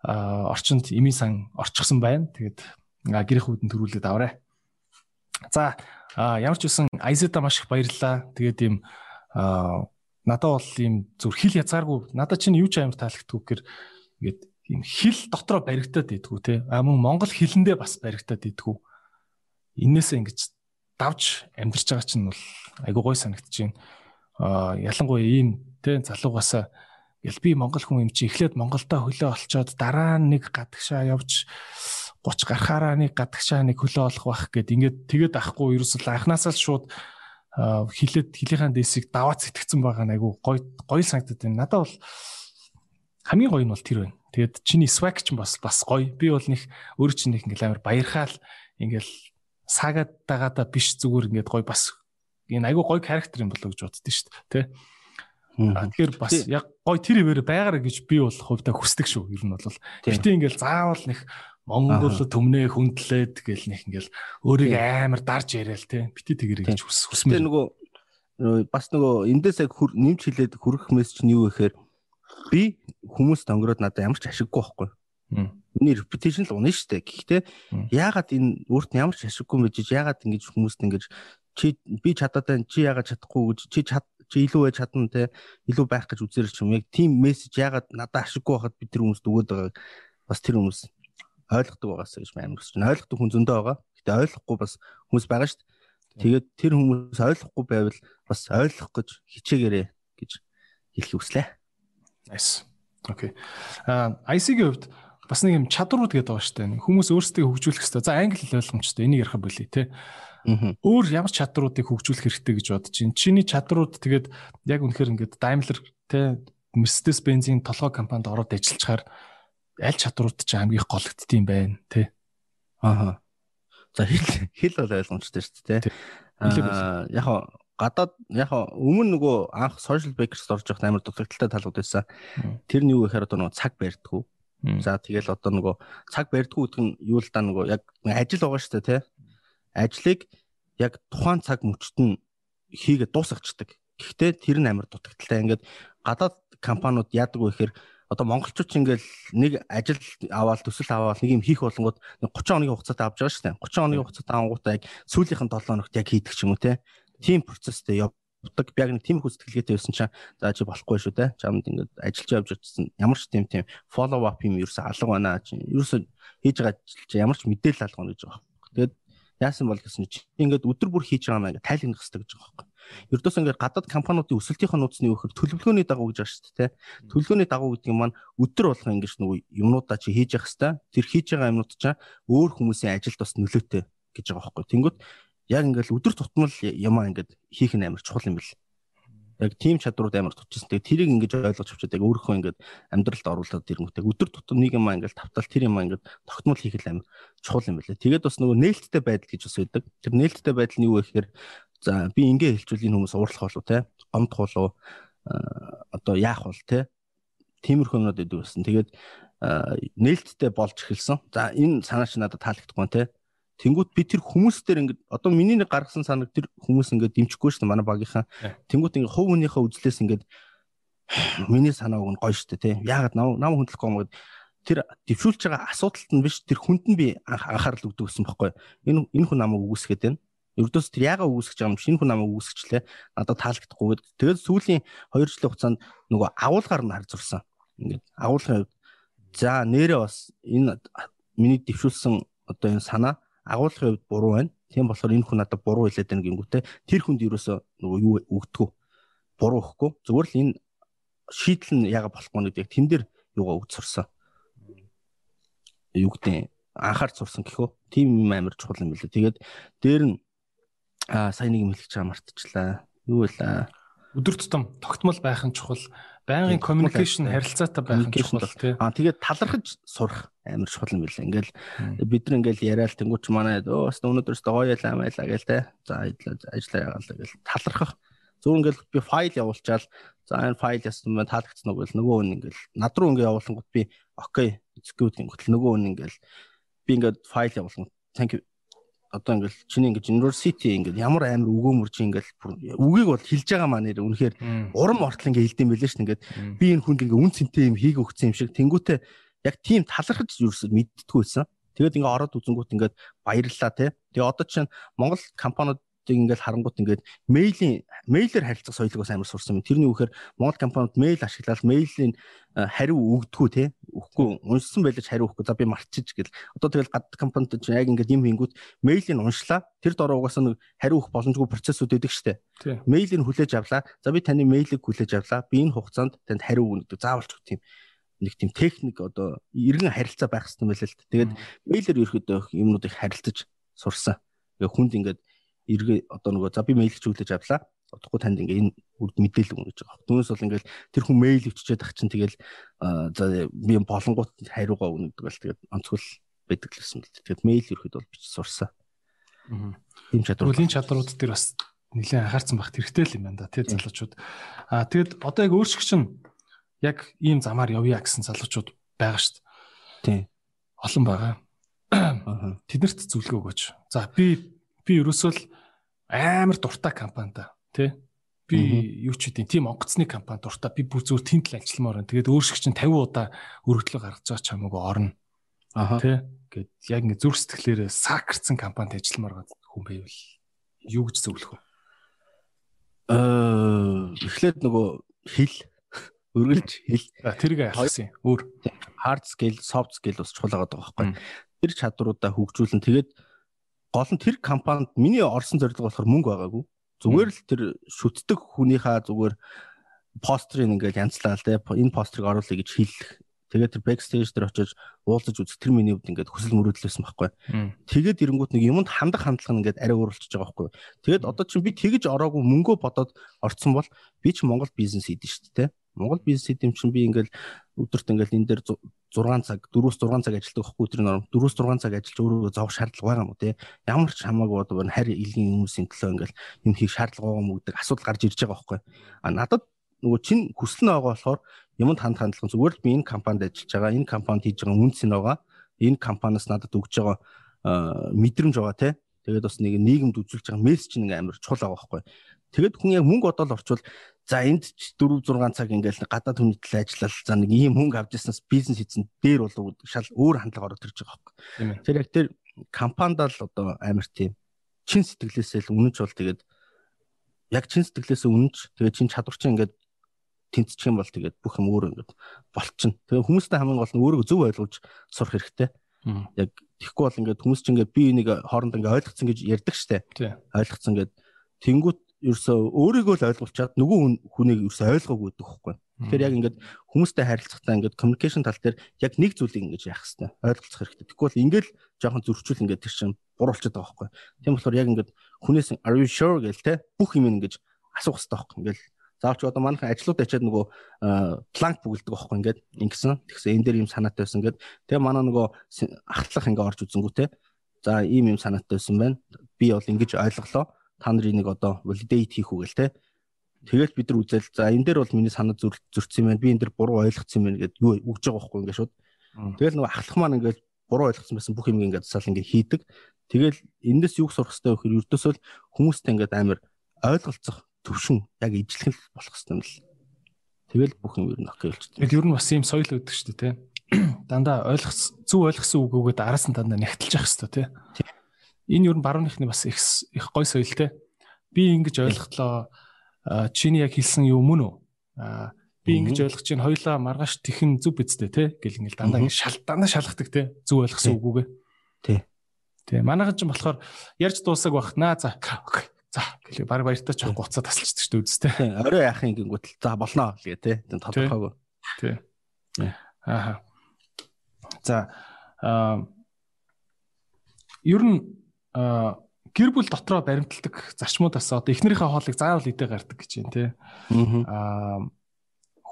орчинд эмийн сан орчихсон байна. Тэгээд гэрэх үүдэн төрүүлээд аваарай. За ямар ч үсэн Айзета маш их баярлалаа. Тэгээд ийм надад бол ийм зүр хил язгааргүй надад чинь юу ч амар таалагддаг гэхээр ингээд ийм хил дотроо баригдаад идэггүй те. А мөн монгол хилэндээ бас баригдаад идэггүй энээсээ ингэж давж амьдарч байгаа чинь бол айгуу гой санагдаж байна. Аа ялангуяа ийм тэ залуугаасаа гэл би монгол хүн юм чи эхлээд Монголдо хөлөө олцоод дараа нэг гадагшаа явж 30 гарахаараа нэг гадагшаа нэг хөлөө олох байх гэд ингээд тэгээд ахгүй ерөөсөл анханасаа л шууд хилээд хилийнхаа дэсийг даваад сэтгцэн байгаа нь айгу гой гоё санагдаад байна. Надад бол хамгийн гоё нь бол тэр байна. Тэгээд чиний swag ч бас бас гоё. Би бол нэг өөр чинь нэг ингээл амар баярхаал ингээл сагаад дагаада биш зүгээр ингээд гой бас энэ айгүй гой характер юм болоо гэж боддөө шүү дээ тий. Тэгэхээр бас яг гой тэр ивэр байгаарэ гэж би бол хувьдаа хүсдэг шүү. Ер нь бол гэтээ ингээд заавал нэг Монгол төмнөө хүндлээд гэл нэг ингээл өөрийг амар дарж яриад тий. Бити тэгэрэй гэж хүсмээр. Тэгээ нөгөө бас нөгөө эндээс яг нэмж хилээд хүрэх мессеж нь юу гэхээр би хүмүүст онгороод надад ямар ч ашиггүй байхгүй. Миний reputation л унаа штэ. Гэхдээ яагаад энэ өөрт нь ямар ч ашиггүй мэж яагаад ингэж хүмүүст ингэж чи би чадаад байна чи яагаад чадахгүй гэж чи чад чи илүү байж чадна те илүү байх гэж үзэр ч юм яг тийм мессеж яагаад надад ашиггүй байхад би тэр хүмүүст өгөөд байгааг бас тэр хүмүүс ойлгодог байгаасаа гэж маань хүсэж байна. Ойлгодог хүн зөндөө байгаа. Гэтэ ойлгохгүй бас хүмүүс байгаа шүү дээ. Тэгээд тэр хүмүүс ойлгохгүй байвал бас ойлгох гэж хичээгээрэй гэж хэлхий хүслээ. Nice. Окей. А IC-ийн хувьд бас нэг юм чадрууд гэдэг байгаа шүү дээ. Хүмүүс өөрсдөө хөгжүүлэх хэрэгтэй. За англи хэл ойлгомжтой. Энийг ярих болъё те. Өөр ямар чадруудыг хөгжүүлэх хэрэгтэй гэж бодож чинь. Чиний чадрууд тэгээд яг үнэхээр ингээд Daimler те Mercedes-Benz-ийн толгой компанид ороод ажиллачаар аль чадрууд ч хамгийн гологдтiin байна те. Аха. За хэл хэл бол ойлгомжтой шүү дээ те. Аа яг гадаад яг өмнө нөгөө анх social backers орж явах амар дутагдaltaй талууд байсан. Тэр нь юу гэхээр одоо нөгөө цаг барьдгүү За тэгэл одоо нөгөө цаг барьдгүй гэдэг нь юу л да нөгөө яг ажил байгаа шүү дээ тий. Ажлыг яг тухайн цаг мөчт нь хийгээд дуусгачдаг. Гэхдээ тэр нь амар дутагдaltaй. Ингээд гадаад компаниуд яадаг вэ гэхээр одоо монголчууд ч ингээл нэг ажил аваад төсөл аваад нэг юм хийх болонгууд 30 хоногийн хугацаатай авч байгаа шүү дээ. 30 хоногийн хугацаатай авангуудаа яг сүүлийнхэн 7 хоногт яг хийдэг ч юм уу те. Тим процесстэй явдаг. Би яг нэг тийм их сэтгэлгээтэй байсан чинь за чи болохгүй шүү те. Чамд ингээд ажиллаж явж ирсэн. Ямар ч тийм тийм follow up юм ерөөсө алга байна. Ерөөсө хийж байгаа ажил чи ямар ч мэдээлэл алга гэж байгаа. Тэгээд яасан бол гэсэн чи ингээд өдөр бүр хийж байгаа юм ингээд тайлгнах хэрэгтэй гэж байгаа байхгүй. Ердөөс ингээд гадаад компаниудын өсөлтийн нууцны өгөхөр төлөвлөгөөний дагуу гэж байгаа шүү дээ. Төлөвлөгөөний дагуу гэдэг нь маань өдөр болгон ингээд нөгөө юмнуудаа чи хийж явах хэвээр. Тэр хийж байгаа юмнууд чинь өөр хүмүүсийн ажилд бас нөлөөтэй гэж байгаа байхгүй. Тэнгүүт яг ингээд өдөр тутмал ямаа ингээд хийх нь амар чухал юм бэл яг тийм чадрууд амар тутчихсан. Тэгээ тэрийг ингэж ойлгож авчаад яг өөрийнхөө ингэж амьдралд оруулаад ирэнгүүтээ өдөр тутам нэг юм ингээд тавтал тэр юм ингээд тогтмол хийх л амар чухал юм байлаа. Тэгээд бас нөгөө нээлттэй байдал гэж бас байдаг. Тэр нээлттэй байдал нь юу вэ гэхээр за би ингэ хэлчихвэл энэ хүмүүс уурлах болов те гомдох болов одоо яах бол те тиймэрхүү юмнууд өгдөг байсан. Тэгээд нээлттэй болж эхэлсэн. За энэ санаа чи надад таалагдахгүй те Тэнгүүт би тэр хүмүүс дээр ингээд одоо миний нэг гаргасан санаг тэр хүмүүс ингээд дэмжихгүй шүү дээ манай багийнхаа. Тэнгүүт ингээд хувь хүнийхээ үзлээс ингээд миний санаа уг нь гоё шүү дээ тий. Яагаад нам нам хөндлөхгүй юм гээд тэр дэвшүүлж байгаа асуудалт нь биш тэр хүнд нь би анхаарал өгдөг гэсэн баггүй. Энэ энэ хүн намайг үгүйсгээд байна. Ердөөс тэр яага үгүйсгэж байгаа юм шинэ хүн намайг үгүйсгчлээ. Надад таалагдахгүй гээд тэгээд сүүлийн 2 жилийн хугацаанд нөгөө агуулгаар нь харьцуулсан. Ингээд агуулгын за нэрээ бас энэ миний дэвшүүлсэн одоо энэ санаа агуулгын хувьд буруу байна. Тийм болохоор энэ хүн надад буруу хэлээд байна гингүүтээ тэр хүнд ерөөсөө нөгөө юу өгдөггүй. Буруу өгөхгүй. Зүгээр л энэ шийдэл нь яга болохгүй гэдэг тэн дээр юугаа өгд сурсан. Юу гэдэг анхаарч сурсан гэхөө. Тим юм амар чухал юм билээ. Тэгээд дээр нь аа сайн нэг юм хэлчих чам мартчихлаа. Юу вэ? Өдөр тутам тогтмол байх нь чухал байнгын communication харилцаатай байх нь чухал тий. Аа тэгээд талархаж сурах амар чухал юм билээ. Ингээл бид нар ингээл яриад тэнгуүч манай өө бас өнөөдрөөс гоё ялаа маяла гээл те. За ажиллаа ягаалаа гээл талархах. Зөв ингээл би файл явуулчаал. За энэ файл ясан байна таалагдсан уу гэл нөгөө хүн ингээл над руу ингээ явуулангууд би окей execute гингүүт нөгөө хүн ингээл би ингээд файл явуулсан. Thank you одоо ингээл чиний ингээд university ингээд ямар амар өгөөмөрж ингээл үгийг бол хэлж байгаа маа нэр үнэхээр урам ортол ингээд хэлдэм байлээ шүү дээ. Ингээд би энэ хүнд ингээд үн цэнтэй юм хийг өгсөн юм шиг тэнгуүтээ яг тийм талархаж юусэн мэддэггүй байсан. Тэгээд ингээд ороод үзэнгүүт ингээд баярлалаа те. Тэгээ одоо чинь Монгол компаниуд ингээл харангуут ингээд мейлийн мейлээр харилцах соёлыг бас амар сурсан юм. Тэрний үхээр Монгол компаниуд мейл ашиглаад мейлийн э, хариу өгдөггүй те. Өгөхгүй уншсан байлж хариу өгөхгүй. За би мартчих гэл. Одоо тэгэл гадаад компаниуд чинь яг ингээд юм хийнгүүт мейлийг уншлаа. Тэр дороо угаасаа нэг хариу өгөх боломжгүй процессүүд өгдөг штэ. Мейлийг хүлээж авлаа. За би таны мейлийг хүлээж авлаа. Би энэ хугацаанд танд хариу өгнө гэдэг заавалч өгөх тийм нэг тийм техник одоо эргэн харилцаа байх хэрэгтэй байлаа л. Тэгээд мейлээр ерөөдөө юмнуудыг харилцаж сурсан. Тэгээ хүнд ингээд эргээ одоо нөгөө за би мэйл чиглэж авлаа. Одохгүй танд ингээ энэ үрд мэдээлэл өгнө гэж байгаа. Түүнээс бол ингээл тэр хүн мэйл өвччээд ах чинь тэгэл за би болонгууд хариугаа өгнө гэдэг бол тэгээд онцгой байдаг л гэсэн. Тэгээд мэйл ерөөд бол бич сурсан. Аа. Ийм чадвар. Үлийн чадрууд дээр бас нэлээд анхаарсан байх хэрэгтэй л юм байна да тий залуучууд. Аа тэгэд одоо яг өөрсгч чинь яг ийм замаар явъя гэсэн залуучууд байгаа шүү дээ. Тий. Олон байгаа. Тэднэрт зөвлөгөө өгөөч. За би би ерөөсөө л амар дуртай компани да тий. Би юу ч үгүй тийм онгоцны компани дуртай. Би бүр зөв тэнд л ажилламаар байна. Тэгээд өөр шиг чинь 50 удаа өргөдлөө гаргаж байгаа ч хамаагүй орно. Аа тий. Гэд яг ингэ зүрх сэтгэлээрээ сакарцсан компанид ажилламаар байгаа хүн байвал юу гэж зөвлөх вэ? Э эхлээд нөгөө хэл өргөлж хэл тэрийг яахсан өөр hard skill soft skill бас чухал байгаа байхгүй тэр чадруудаа хөгжүүлэн тэгээд гол нь тэр компанид миний орсон зорилго болохоор мөнгө байгаагүй. Зүгээр л тэр шүтдэг хүнийхээ зүгээр пострыг ингээд янзлаа л те энэ пострыг оруулъя гэж хэлэх. Тэгээд тэр бэкстейж дээр очиж уулзаж үзэх тэр миний хувьд ингээд хүсэл мөрөөдлөөсөн байхгүй. Тэгээд ирэнгүүт нэг юмд хандах хандлага нь ингээд арай өөрчлөж байгаа байхгүй. Тэгээд одоо чинь би тэгж ороогүй мөнгөө бодоод орцсон бол би ч Монгол бизнес хийдэж шүү дээ. Монгол бизнес хийдэм чинь би ингээд өдөрт ингээд энэ дээр 6 цаг 4-6 цаг ажилладаг байхгүй тэр норм 4-6 цаг ажиллаж өөрөө зовх шаардлага байгаа мó те ямар ч хамаагүй одоо харь илгийн хүмүүсийн төлөө ингээл юм хийх шаардлага байгаа мó гэдэг асуудал гарч ирж байгаа байхгүй. А надад нөгөө чин хүсэл нь байгаа болохоор юмд ханд хандлага зүгээр л би энэ компанид ажиллаж байгаа энэ компанид хийж байгаа үнц нь байгаа. Энэ компаниас надад өгж байгаа мэдрэмж байгаа те тэгээд бас нэг нийгэмд үзүүлж байгаа мессеж нэг амар чухал байгаа байхгүй Тэгээд хүн яг мөнгө бодоол орчвол за энд 4 6 цаг ингээл гадаад хүний төлөө ажиллал за нэг ийм мөнгө авч яснаас бизнес хийсэн дээр болов гэдэг шал өөр хандлага ороод ирж байгаа байхгүй. Тэр яг тэр компанид л одоо амар тийм чин сэтгэлээсээ л үнэнч бол тэгээд яг чин сэтгэлээсээ үнэнч тэгээд чин чадвар чинь ингээд тэнцчих юм бол тэгээд бүх юм өөр ингээд болчихно. Тэгээд хүмүүстэй хамгийн гол нь өөрийгөө зөв ойлгуулж сурах хэрэгтэй. Яг тэгэхгүй бол ингээд хүмүүс чинь ингээд би энийг хоорондоо ингээд ойлгоцсон гэж ярьдаг штэ. Ойлгоцсон гэд тэнгуут ерөөсөө өөрийгөө л ойлгуулчаад нөгөө хүнийг ерөөсөө ойлгоогүй гэдэг хөхгүй. Тэгэхээр яг ингээд хүмүүстэй харилцахтаа ингээд communication тал дээр яг нэг зүйлийг ингэж яах хэрэгтэй. Ойлголцох хэрэгтэй. Тэгэхгүй бол ингээд жоохон зөрчил ингээд тэр чинь буруулчихад байгаа хөхгүй. Тийм болохоор яг ингээд хүнээс are you sure гэл те бүх юм ингэж асуух хэрэгтэй байхгүй. Ингээд заавч одоо манайхан ажлууд ачаад нөгөө планк бүгэлдэг байхгүй ингээд ингэсэн. Тэгсэн энэ дээр юм санаатай байсан ингээд тэгээ манай нөгөө ахтлах ингээд орж үзэнгүүтэй. За ийм юм санаатай байсан байна. Би бол ингэж ойлголоо та нарыг нэг одоо validate хийх үгэл те. Тэгэл бид нар үзэл за энэ дээр бол миний санаа зөрчсөн юм байна. Би энэ дээр буруу ойлгоцсон юм байна гэдээ юу үгж байгаа байхгүй ингээд шууд. Тэгэл нөгөө ахлах маань ингээд буруу ойлгосон байсан бүх юм ингээд засаал ингээд хийдэг. Тэгэл эндээс юу сурах хэрэгтэй вэ гэхээр ердөөсөө хүмүүстэй ингээд амар ойлголцох төвшин яг ижлэх болох хэрэгтэй юм л. Тэгэл бүх юм ер нь окей болчихсон. Тэгэл ер нь бас ийм соёл өгдөг шүү дээ те. Дандаа ойлгох зөв ойлгосон үг өгөөд араас нь дандаа нэгтэлж явах хэрэгтэй те энэ юу н барууныхны бас их их гой соёлтэй. Би ингэж ойлголоо чиний яг хэлсэн юу мөн үү? Би ингэж ойлгож чинь хоёлаа маргааш тэхэн зүв бидтэй те гэл ингээл дандаа ингэ шал дандаа шалгадаг те зүв ойлгосон үгүүгээ. Тий. Тий. Манайхан ч болохоор ярьж дуусаг бах наа за. За гэлээ баг баяртай ч гуцаа тасалчдаг шүү дээ үстэй. Орой яахын гингүүтэл за болноо гээ те. Тэн тодорхойгүй. Тий. Ааха. За аа ер нь гэр бүл дотроо баримталдаг зарчмуудаас одоо эхнэрийнхээ хоолыг заавал идэ гардаг гэж байна тий. Аа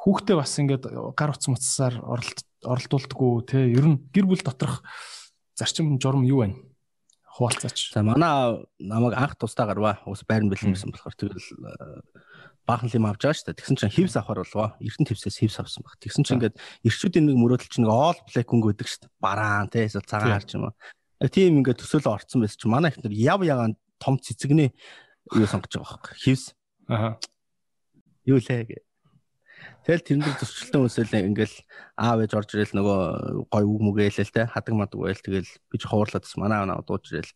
хүүхдээ бас ингээд гар утас муцсаар оролдуулдаггүй тий. Ер нь гэр бүл доторх зарчим журам юу байна? Хуваалцаач. За манай намайг анх тусдаа гарваа. Ус байран бэлэнсэн болохоор тэгэл баахан юм авч байгаа шүү дээ. Тэгсэн чинь хивс авахар болвоо. Эрдэнэ хивсээс хивс авсан баг. Тэгсэн чинь ингээд эрчүүдийн нэг мөрөөдөл чинь all black өнгө гэдэг шүү дээ. Бараан тий. Цагаан харж юм аа тийм ингээд төсөөлө орцсон байсан чи манай ихнэр яв ягаан том цэцэгний юу сонгож байгаа байхгүй хивс. Аа юу лээ гэ? Тэгэл тэрэн дээр зөрчилтөө үсэл ингээл аав ээж орж ирэл нөгөө гой үг мүгээлэл те хадаг мадаг байл тэгэл би ч хуурлаад бас манай аав дууж ирэл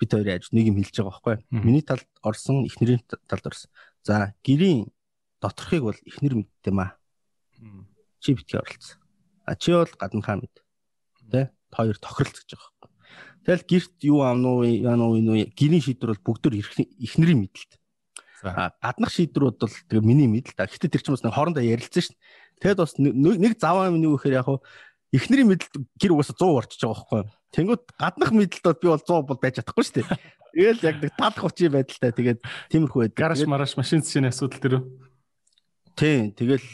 бид хоёр яаж нэг юм хэлж байгаа байхгүй. Миний талд орсон ихнэрийн талд орсон. За гэрийн доторхыг бол ихнэр мэдтээ маа чи битгий оролцсон. А чи бол гаднахаа мэд. Те хоёр тохиролцож байгаа Тэгэл гэрт юу аав нуу яа нуу нуу гэрийн шийдвэр бол бүгдөө эхнэрийн мэдлэлт. А гаднах шийдвэрүүд бол тэгээ миний мэдлэл та. Гэтэ тэр чинь бас нэг хоорондоо ярилцсан дээ. Тэгэд бас нэг заваа миний үхээр яг хуу эхнэрийн мэдлэлт гэр угаасаа 100 орчиж байгаа байхгүй юу? Тэнгүүд гаднах мэдлэлт бол би бол 100 бол байж чадахгүй шүү дээ. Тэгэл яг нэг тал 30 байдалтай тэгээд тиймэрхүү байд. Гараж мараш машин зэшний асуудал тэр үү? Тийм тэгэл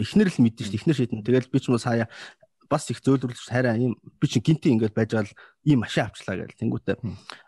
эхнэр л мэдэн шүү дээ. Эхнэр шийдэн. Тэгэл би ч юм уу сая бас их зөөлрүүлж хараа ийм би чинь гинти ингээд байж гал ийм машин авчлаа гэл тэнгуүтэ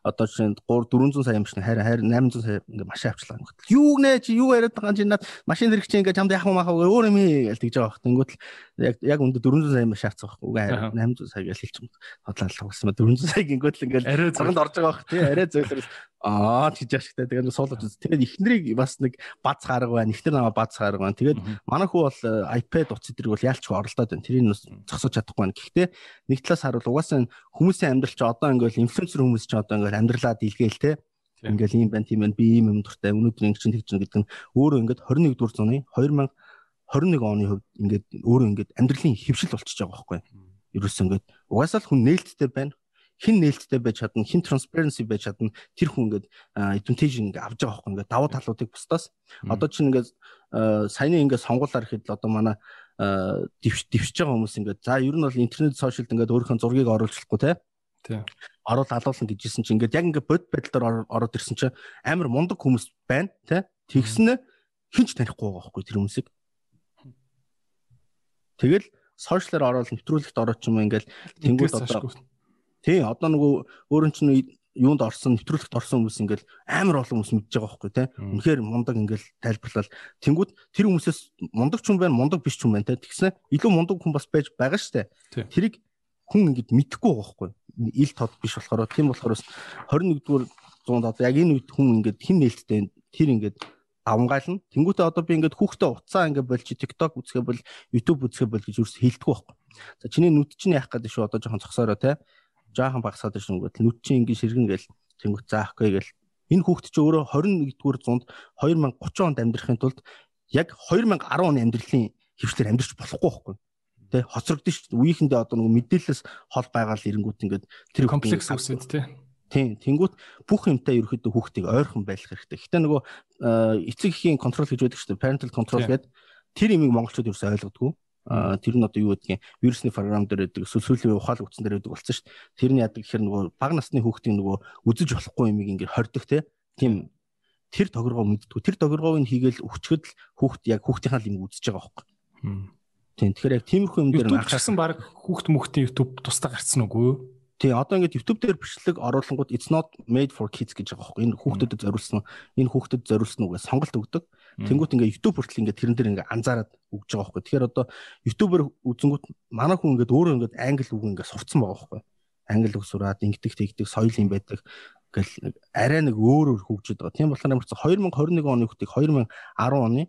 одоо чинь 3 400 сая шиг хараа хайр 800 сая ингээд машин авчлаа гэх. Юу нэ чи юу яриад байгаа чинь над машин зэрэг чи ингээд чамд яхах махаа өөр юм гээл тэгж байгаа бах. Тэнгуүтэл яг яг өндө 400 сая машин авцсан байхгүй. Үгүй хайр 800 сая гээл хэлчих юм. Хотлаа гэсэн мө 400 сая гингүүтэл ингээд арай цаганд орж байгаа бах тий арай зөөлрөл Аа гэж яах шигтэй. Тэгээд суулгаж үз. Тэгээд эхнэрийг бас нэг бац гарга байна. Эхнэр намаа бац гарга байна. Тэгээд манай хүү бол э, iPad утас эдрийг бол яалчгүй оролдоод байна. Тэрийг бас зогсоож чадахгүй байна. Гэхдээ нэг талаас харуул угаасаа хүмүүсийн амьдрал чи одоо ингээл инфлюенсер хүмүүс чи одоо ингээл амьдралаа дийлгээл те. Ингээл ийм байна тийм байна. Би ийм юм дуртай. Өнөөдөр ингэ чинь тэгж гэдэг нь өөрөө ингээд 21 дугаар зууны 2021 оны хувьд ингээд өөрөө ингээд амьдралын хөвшил болчихж байгаа байхгүй. Ерөөс ингээд угаасаа л хүн нээлттэй байна хин нээлттэй байж чадна, хин transparency байж чадна. Тэр хүн ингээд advantage ингээд авч байгаа байхгүй ингээд давуу талуудыг бусдаас. Одоо чинь ингээд саяны ингээд сонгуулаар ихэд л одоо манай дэвш дэвшиж байгаа хүмүүс ингээд за ер нь бол интернет сошиалд ингээд өөрийнхөө зургийг оруулчихгүй те. Тийм. Оруул алуулсан гэжсэн чинь ингээд яг ингээд бод байдлаар ороод ирсэн чинь амар мундаг хүмүүс байна те. Тэгснэ хинч танихгүй байгаа байхгүй тэр хүмүүсийг. Тэгэл сошиалаар ороод нэвтрүүлэгт ороод ч юм ингээд тэнгууд одоо Тий, одоо нөгөө өөрөн чинь юунд орсон, нэвтрүүлэгт орсон хүмүүс ингээл амар олон хүмүүс мэдж байгаа байхгүй тий. Үнэхээр мундаг ингээл тайлбарлал. Тэнгүүд тэр хүмүүсээс мундаг ч юм байна, мундаг биш ч юм байна тий. Тэгснэ илүү мундаг хүн бас байж байгаа штэ. Тэрийг хүн ингээд мэдхгүй байгаа байхгүй. Ил тод биш болохоор тийм болохоор бас 21 дугаар зуунд одоо яг энэ үед хүн ингээд хин нээлттэй тэр ингээд давмгаална. Тэнгүүтээ одоо би ингээд хүүхдээ уцаа ингээд болж TikTok үзэхэ бол YouTube үзэхэ бол гэж юус хэлдэг байхгүй. За чиний нүд чинь яах гэдэг шүү одоо жоохон цогсоороо те. Жаахан багсаад шингүүд нүд чинь ингээд ширгэн гээл тэнгүүт заахгүй гээл энэ хүүхд чи өөрөө 21-р зуунд 2030 онд амьдрахын тулд яг 2010 оны амьдралын хөвчлэр амьдрч болохгүй байхгүй тэ хоцрогдсон шүү дээ үеийнхэндээ одоо нэг мэдээлэлээс хол байгаа л ирэнгүүт ингээд тэр комплекс үсэд тэ Тийм. Тэнгүүт бүх юмтай ерөөхдөө хүүхдийг ойрхон байлгах хэрэгтэй. Гэтэ нөгөө эцэг эхийн контрол гэж байдаг шүү дээ. Parental control гэдэг тэр имийг монголчууд ерөөсөй ойлгодгүй. А тэр нь одоо юу гэдгийг вирусны програм дээр байдаг сүүлийн ухаалаг утсан дээр байдаг болсон шүү дээ. Тэр нь яадаг гэхээр нөгөө бага насны хүүхдийн нөгөө үзэж болохгүй юмыг ингээд хордог те. Тийм тэр тохиргоо мэддгүү. Тэр тохиргоог нь хийгээл өчгöd л хүүхд яг хүүхдийнхаа л юм үзэж байгаа байхгүй. Тийм тэгэхээр яг тиймэрхүү юм дээр анхаарсан баг хүүхд мөхтийн YouTube тусдаа гарцсан үгүй? Тий, одоо ингээд YouTube дээр бичлэг оруулангууд it's not made for kids гэж байгаа байхгүй. Энэ хүүхдэдэд зориулсан, энэ хүүхдэд зориулсан үгээ сонголт өгдөг. Тэнгүүт ингээд YouTube хүртэл ингээд тэрэн дээр ингээд анзаараад өгж байгаа байхгүй. Тэгэхээр одоо YouTube-ээр үзэнгүүт манай хүн ингээд өөрөө ингээд англи үг ингээд сурцсан байгаа байхгүй. Англи үг сураад ингэдэг тэгдэг соёл юм байдаг гэл арай нэг өөр өөр хөгжөд байгаа. Тийм болохоор ямар ч 2021 оны хүүхдийг 2010 оны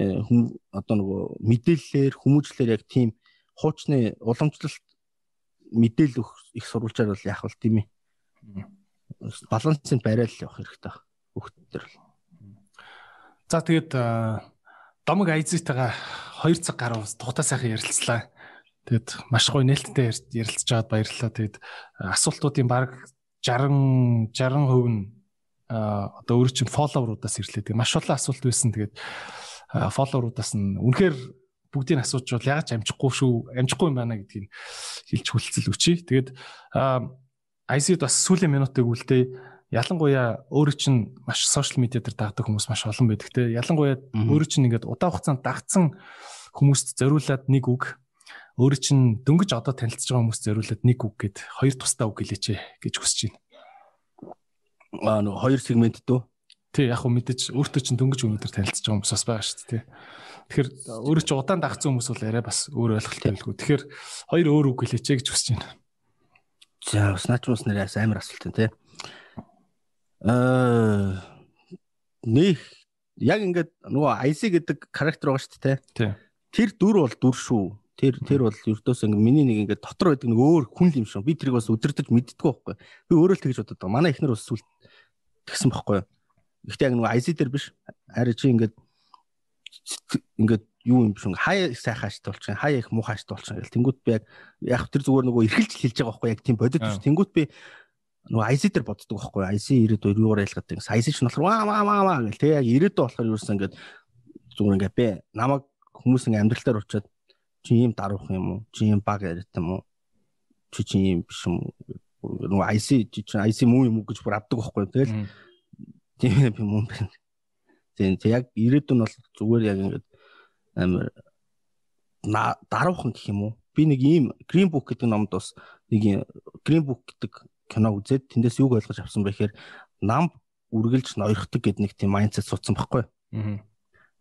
хүм одоо нөгөө мэдээллээр хүмүүжлэр яг тийм хуучны уламжлалт мэдээлэл өгөх их сурвалжаар бол яах вэ тийм ээ. Балансыг барайл явах хэрэгтэй хүүхдүүдээр л. За тэгээд домог айзитайгаа 2 цаг гаруй тухтай сайхан ярилцлаа. Тэгээд маш гоё нээлттэй ярилцж байгаад баярлалаа. Тэгээд асуултуудын баг 60 60% нь одоо өөрөө чинь фолловеруудаас ирлээ. Тэгээд маш олон асуулт байсан. Тэгээд фолловеруудаас нь үнэхээр бүгдийг асууж бол яаж амжихгүй шүү амжихгүй юм байна гэдгийг хэлж хүлцэл өчий. Тэгээд IC-д бас сүүлийн минутыг үлдээ ялангуяа өөрөө чинь маш сошиал медиа дээр дагдаг хүмүүс маш олон байдаг те. Ялангуяа өөрөө чинь ингээд удаан хугацаанд дагцсан хүмүүст зориулаад нэг үг өөрөө чинь дөнгөж одоо танилцж байгаа хүмүүст зориулаад нэг үг гэд хоёр тусдаа үг хэлээч гэж хүсэж байна. Аа нөгөө хоёр сегмент дөө. Тий яг хөө мэдээж өөртөө чинь дөнгөж өнөөдөр танилцж байгаа хүмүүс бас байгаа шүү дээ. Тэгэхээр өөрөө ч удаан дагцсан хүмүүс бол арай бас өөр ойлголттой байлгүй. Тэгэхээр хоёр өөр үг хэлээч гэж хүсэж байна. За бас наач хүмүүс нэрээс амар асуулт тий. Аа нэг яг ингээд нөгөө IC гэдэг характер байгаа шүү дээ тий. Тэр дүр бол дүр шүү. Тэр тэр бол ердөөс ингээд миний нэг ингээд дотор байдаг нэг өөр хүн юм шүү. Би тэрийг бас өдөртөж мэддэггүй байхгүй. Би өөрөө л тэгж байгаа. Манай ихнэр бас сүлд тэгсэн байхгүй. Гэхдээ яг нөгөө IC дээр биш. Харин чи ингээд ингээд юу юм биш ингээ хаяа их сайхан аштай болчих хаяа их муухай аштай болчих гэл. Тэнгууд би яг яг тэр зүгээр нөгөө эргэлж хэлж байгаа байхгүй яг тийм бодит биш. Тэнгууд би нөгөө IC дээр боддог байхгүй. IC 92 юугаар ялгаад тийм IC ч болохоор ваа ваа ваа ваа гэл. Тэг яг 90 болохоор юусэн ингээд зүгээр ингээ би намайг хүмүүс ингээ амьдралтаар уучаад чи ийм даруух юм уу? Чи ийм баг яриад юм уу? Чи чи ийм биш юм нөгөө IC чи IC муу юм уу гэж бүр авдаг байхгүй. Тэгэл тийм би муу байна Тийм яг ирээдүйн бол зүгээр яг ингээд амар даруухан гэх юм уу? Би нэг ийм Green Book гэдэг номд бас нэг Green Book гэдэг кино үзээд тэндээс юг ойлгож авсан бэ гэхээр нам үргэлж ноёрхдаг гэдэг нэг тийм майндсет суудсан байхгүй. Аа.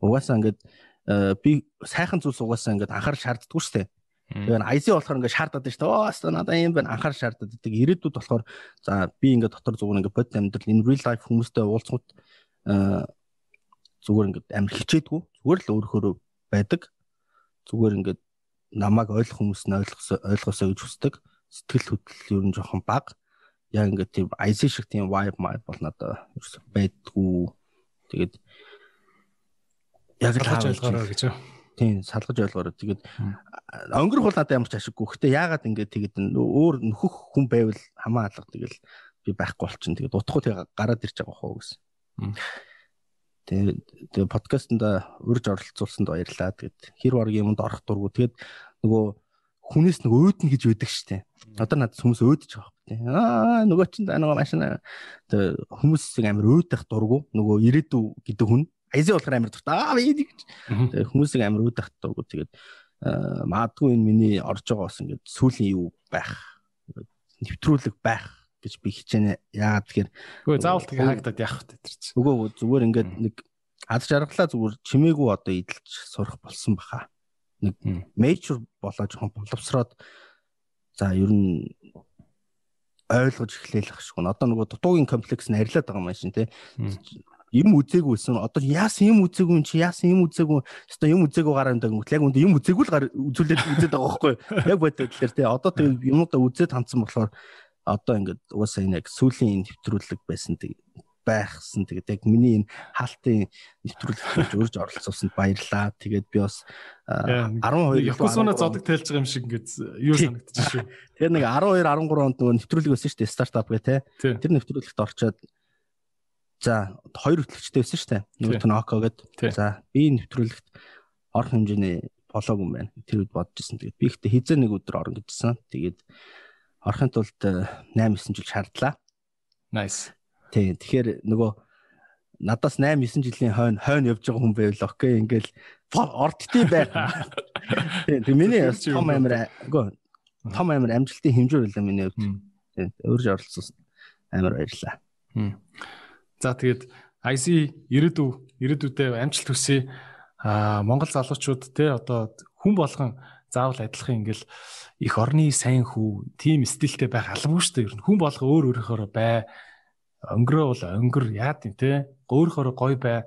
Угаасаа ингээд э, би сайхан зүйлс угаасаа ингээд анхаарал шаарддаггүй шүү дээ. Тэгээд IC болохоор ингээд шаардаад байна шүү дээ. Оо хаста надаа юм байна. Анхаарал шаардаад байдаг. Ирээдүйд болохоор за би ингээд дотор зүгээр ингээд бодит амьдрал энэ real life хүмүүстэй уулзахад зүгээр ингээд амар хичээдгүй зүгээр л өөрөөрөө байдаг. Зүгээр ингээд намайг ойлгох хүмүүс нь ойлгосоо ойлгосоо гэж хүсдэг. Сэтгэл хөдлөл ер нь жоохон бага яг ингээд тийм IC шиг тийм vibe vibe бол надад байдгүй. Тэгээд яг л хааж ойлгоорой гэж юу тийм салгаж ойлгоорой тэгээд өнгөрөх бол надад ямар ч ашиггүй гэхдээ яагаад ингээд тэгээд өөр нөхөх хүн байвал хамаа алга тэгэл би байхгүй болчихно тэгээд утгах уу гараад ирж байгаа хөө гэсэн Тэгээ подкастнда урьж оролцуулсанд баярлалаа. Тэгээд хэр баргийн юмд орох дургу. Тэгээд нөгөө хүнээс нэг өөднө гэж байдаг штэ. Одоо надад хүмүүс өөдөж байгаа байхгүй. Аа нөгөө чинь нөгөө машина тэгээ хүмүүсийг амар өөдөх дургу. Нөгөө ирээдүү гэдэг хүн. Айзи болохоор амар дуртай. Аа би гэж. Хүмүүсийг амар өөдөх дургу. Тэгээд маадгүй энэ миний орж байгаа бас ингээд сүүлийн юу байх. Нэвтрүүлэг байх гэж би хичээнэ. Яагаад тэгэхээр Үгүй заавал тэгээ хаагдаад яах вэ тэр чинь. Үгүй зүгээр ингээд нэг ад жаргалаа зүгээр чимээгүй одоо идэлж сурах болсон баха. Нэг major болоо жоохон боловсроод за ер нь ойлгож ах шиг. Одоо нөгөө дутуугийн комплекс нь арилаад байгаа юм шин тий. Юм үзээгүйсэн одоо яасан юм үзээгүй юм чи яасан юм үзээгүй өстой юм үзээгүй гараа юм даа яг үндэ юм үзээгүй л үзүүлээд үзээд байгаа байхгүй яг бодод тэгэхээр те одоо тэг юмудаа үзээд хандсан болохоор одоо ингээд угаасаа энэ яг сүүлийн нэвтрүүлэг байсан тэг байхсан. Тэгээд яг миний энэ хаалтын нэвтрүүлэгт урьж оролцуулсанд баярлалаа. Тэгээд би бас 12 Якусуна зодог тайлж байгаа юм шиг ингээд юу санагдчих шүү. Тэгээд нэг 12 13 онд нөгөө нэвтрүүлэг байсан шүү дээ стартап гэх те. Тэр нэвтрүүлэгт орчоод за хоёр хөтлөгчтэй байсан шүү дээ. Нөгөө Тоноко гэдэг. За би нэвтрүүлэгт орох хэмжээний болоог юм байна. Тэр үед бодож ирсэн. Тэгээд би ихтэй хизээ нэг өдөр орно гэжсэн. Тэгээд орохын тулд 8 9 жил шаардлаа. Nice. Тий. Тэгэхээр нөгөө надаас 8 9 жилийн хойно хойно явж байгаа хүн байвал окей ингээл ордтой байх. Тий. Миний том амир үгүй том амир амжилтын хэмжээ байлаа миний хувьд. Тий. Өөрж оролцсон амир баярлаа. За тэгээд IC ирээдүй ирээдүйдээ амжилт хүсье. Аа Монгол залуучууд те одоо хүн болгон заавал адилхан ингээл их орны сайн хүү, тим стилтэй байх албагүй шүү дээ. Ер нь хүн болго өөр өөрөөхөөрөө бай өнгөрөө бол өнгөр яад юм те өөрөөр гой бай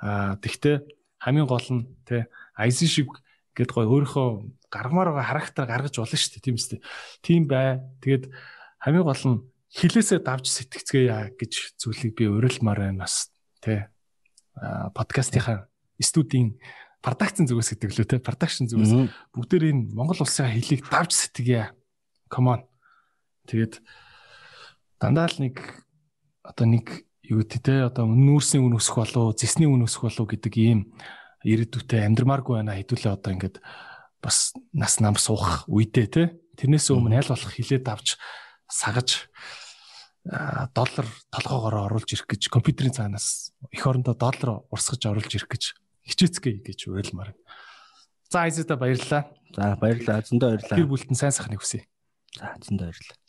а тэгтээ хамгийн гол нь те айс шиг гэд гой өөрийнхөө гаргамаар байгаа характер гаргаж болно шүү дээ тийм үстэй тийм бай тэгээд хамгийн гол нь хилээсээ давж сэтгэцгээе гэж зүйлийг би урилмаар байна бас те подкастынхаа студийн продакшн зүгээс гэдэг лөө те продакшн зүгээс бүгдээр энэ Монгол улсын хилийг давж сэтгэе come on. Тэгээд дандаа л нэг одоо нэг юу гэдэг те одоо нүүрсний үн өсөх болов зэсний үн өсөх болов гэдэг ийм ирээдүйтэй амьдрмааргүй байна. Хэдүүлээ одоо ингээд бас нас нам суух үедээ те тэрнээс өмнө аль болох хилээд авч сагаж доллар толгоогоор оруулж ирэх гэж компьютерийн цаанаас эх орондоо доллар урсгаж оруулж ирэх гэж хичээцгээ гэж уйлмаар. За Айзата баярлалаа. За баярлалаа. Зөндөө баярлалаа. Гэр бүлтэн сайн сайхныг хүсье. За зөндөө баярлалаа.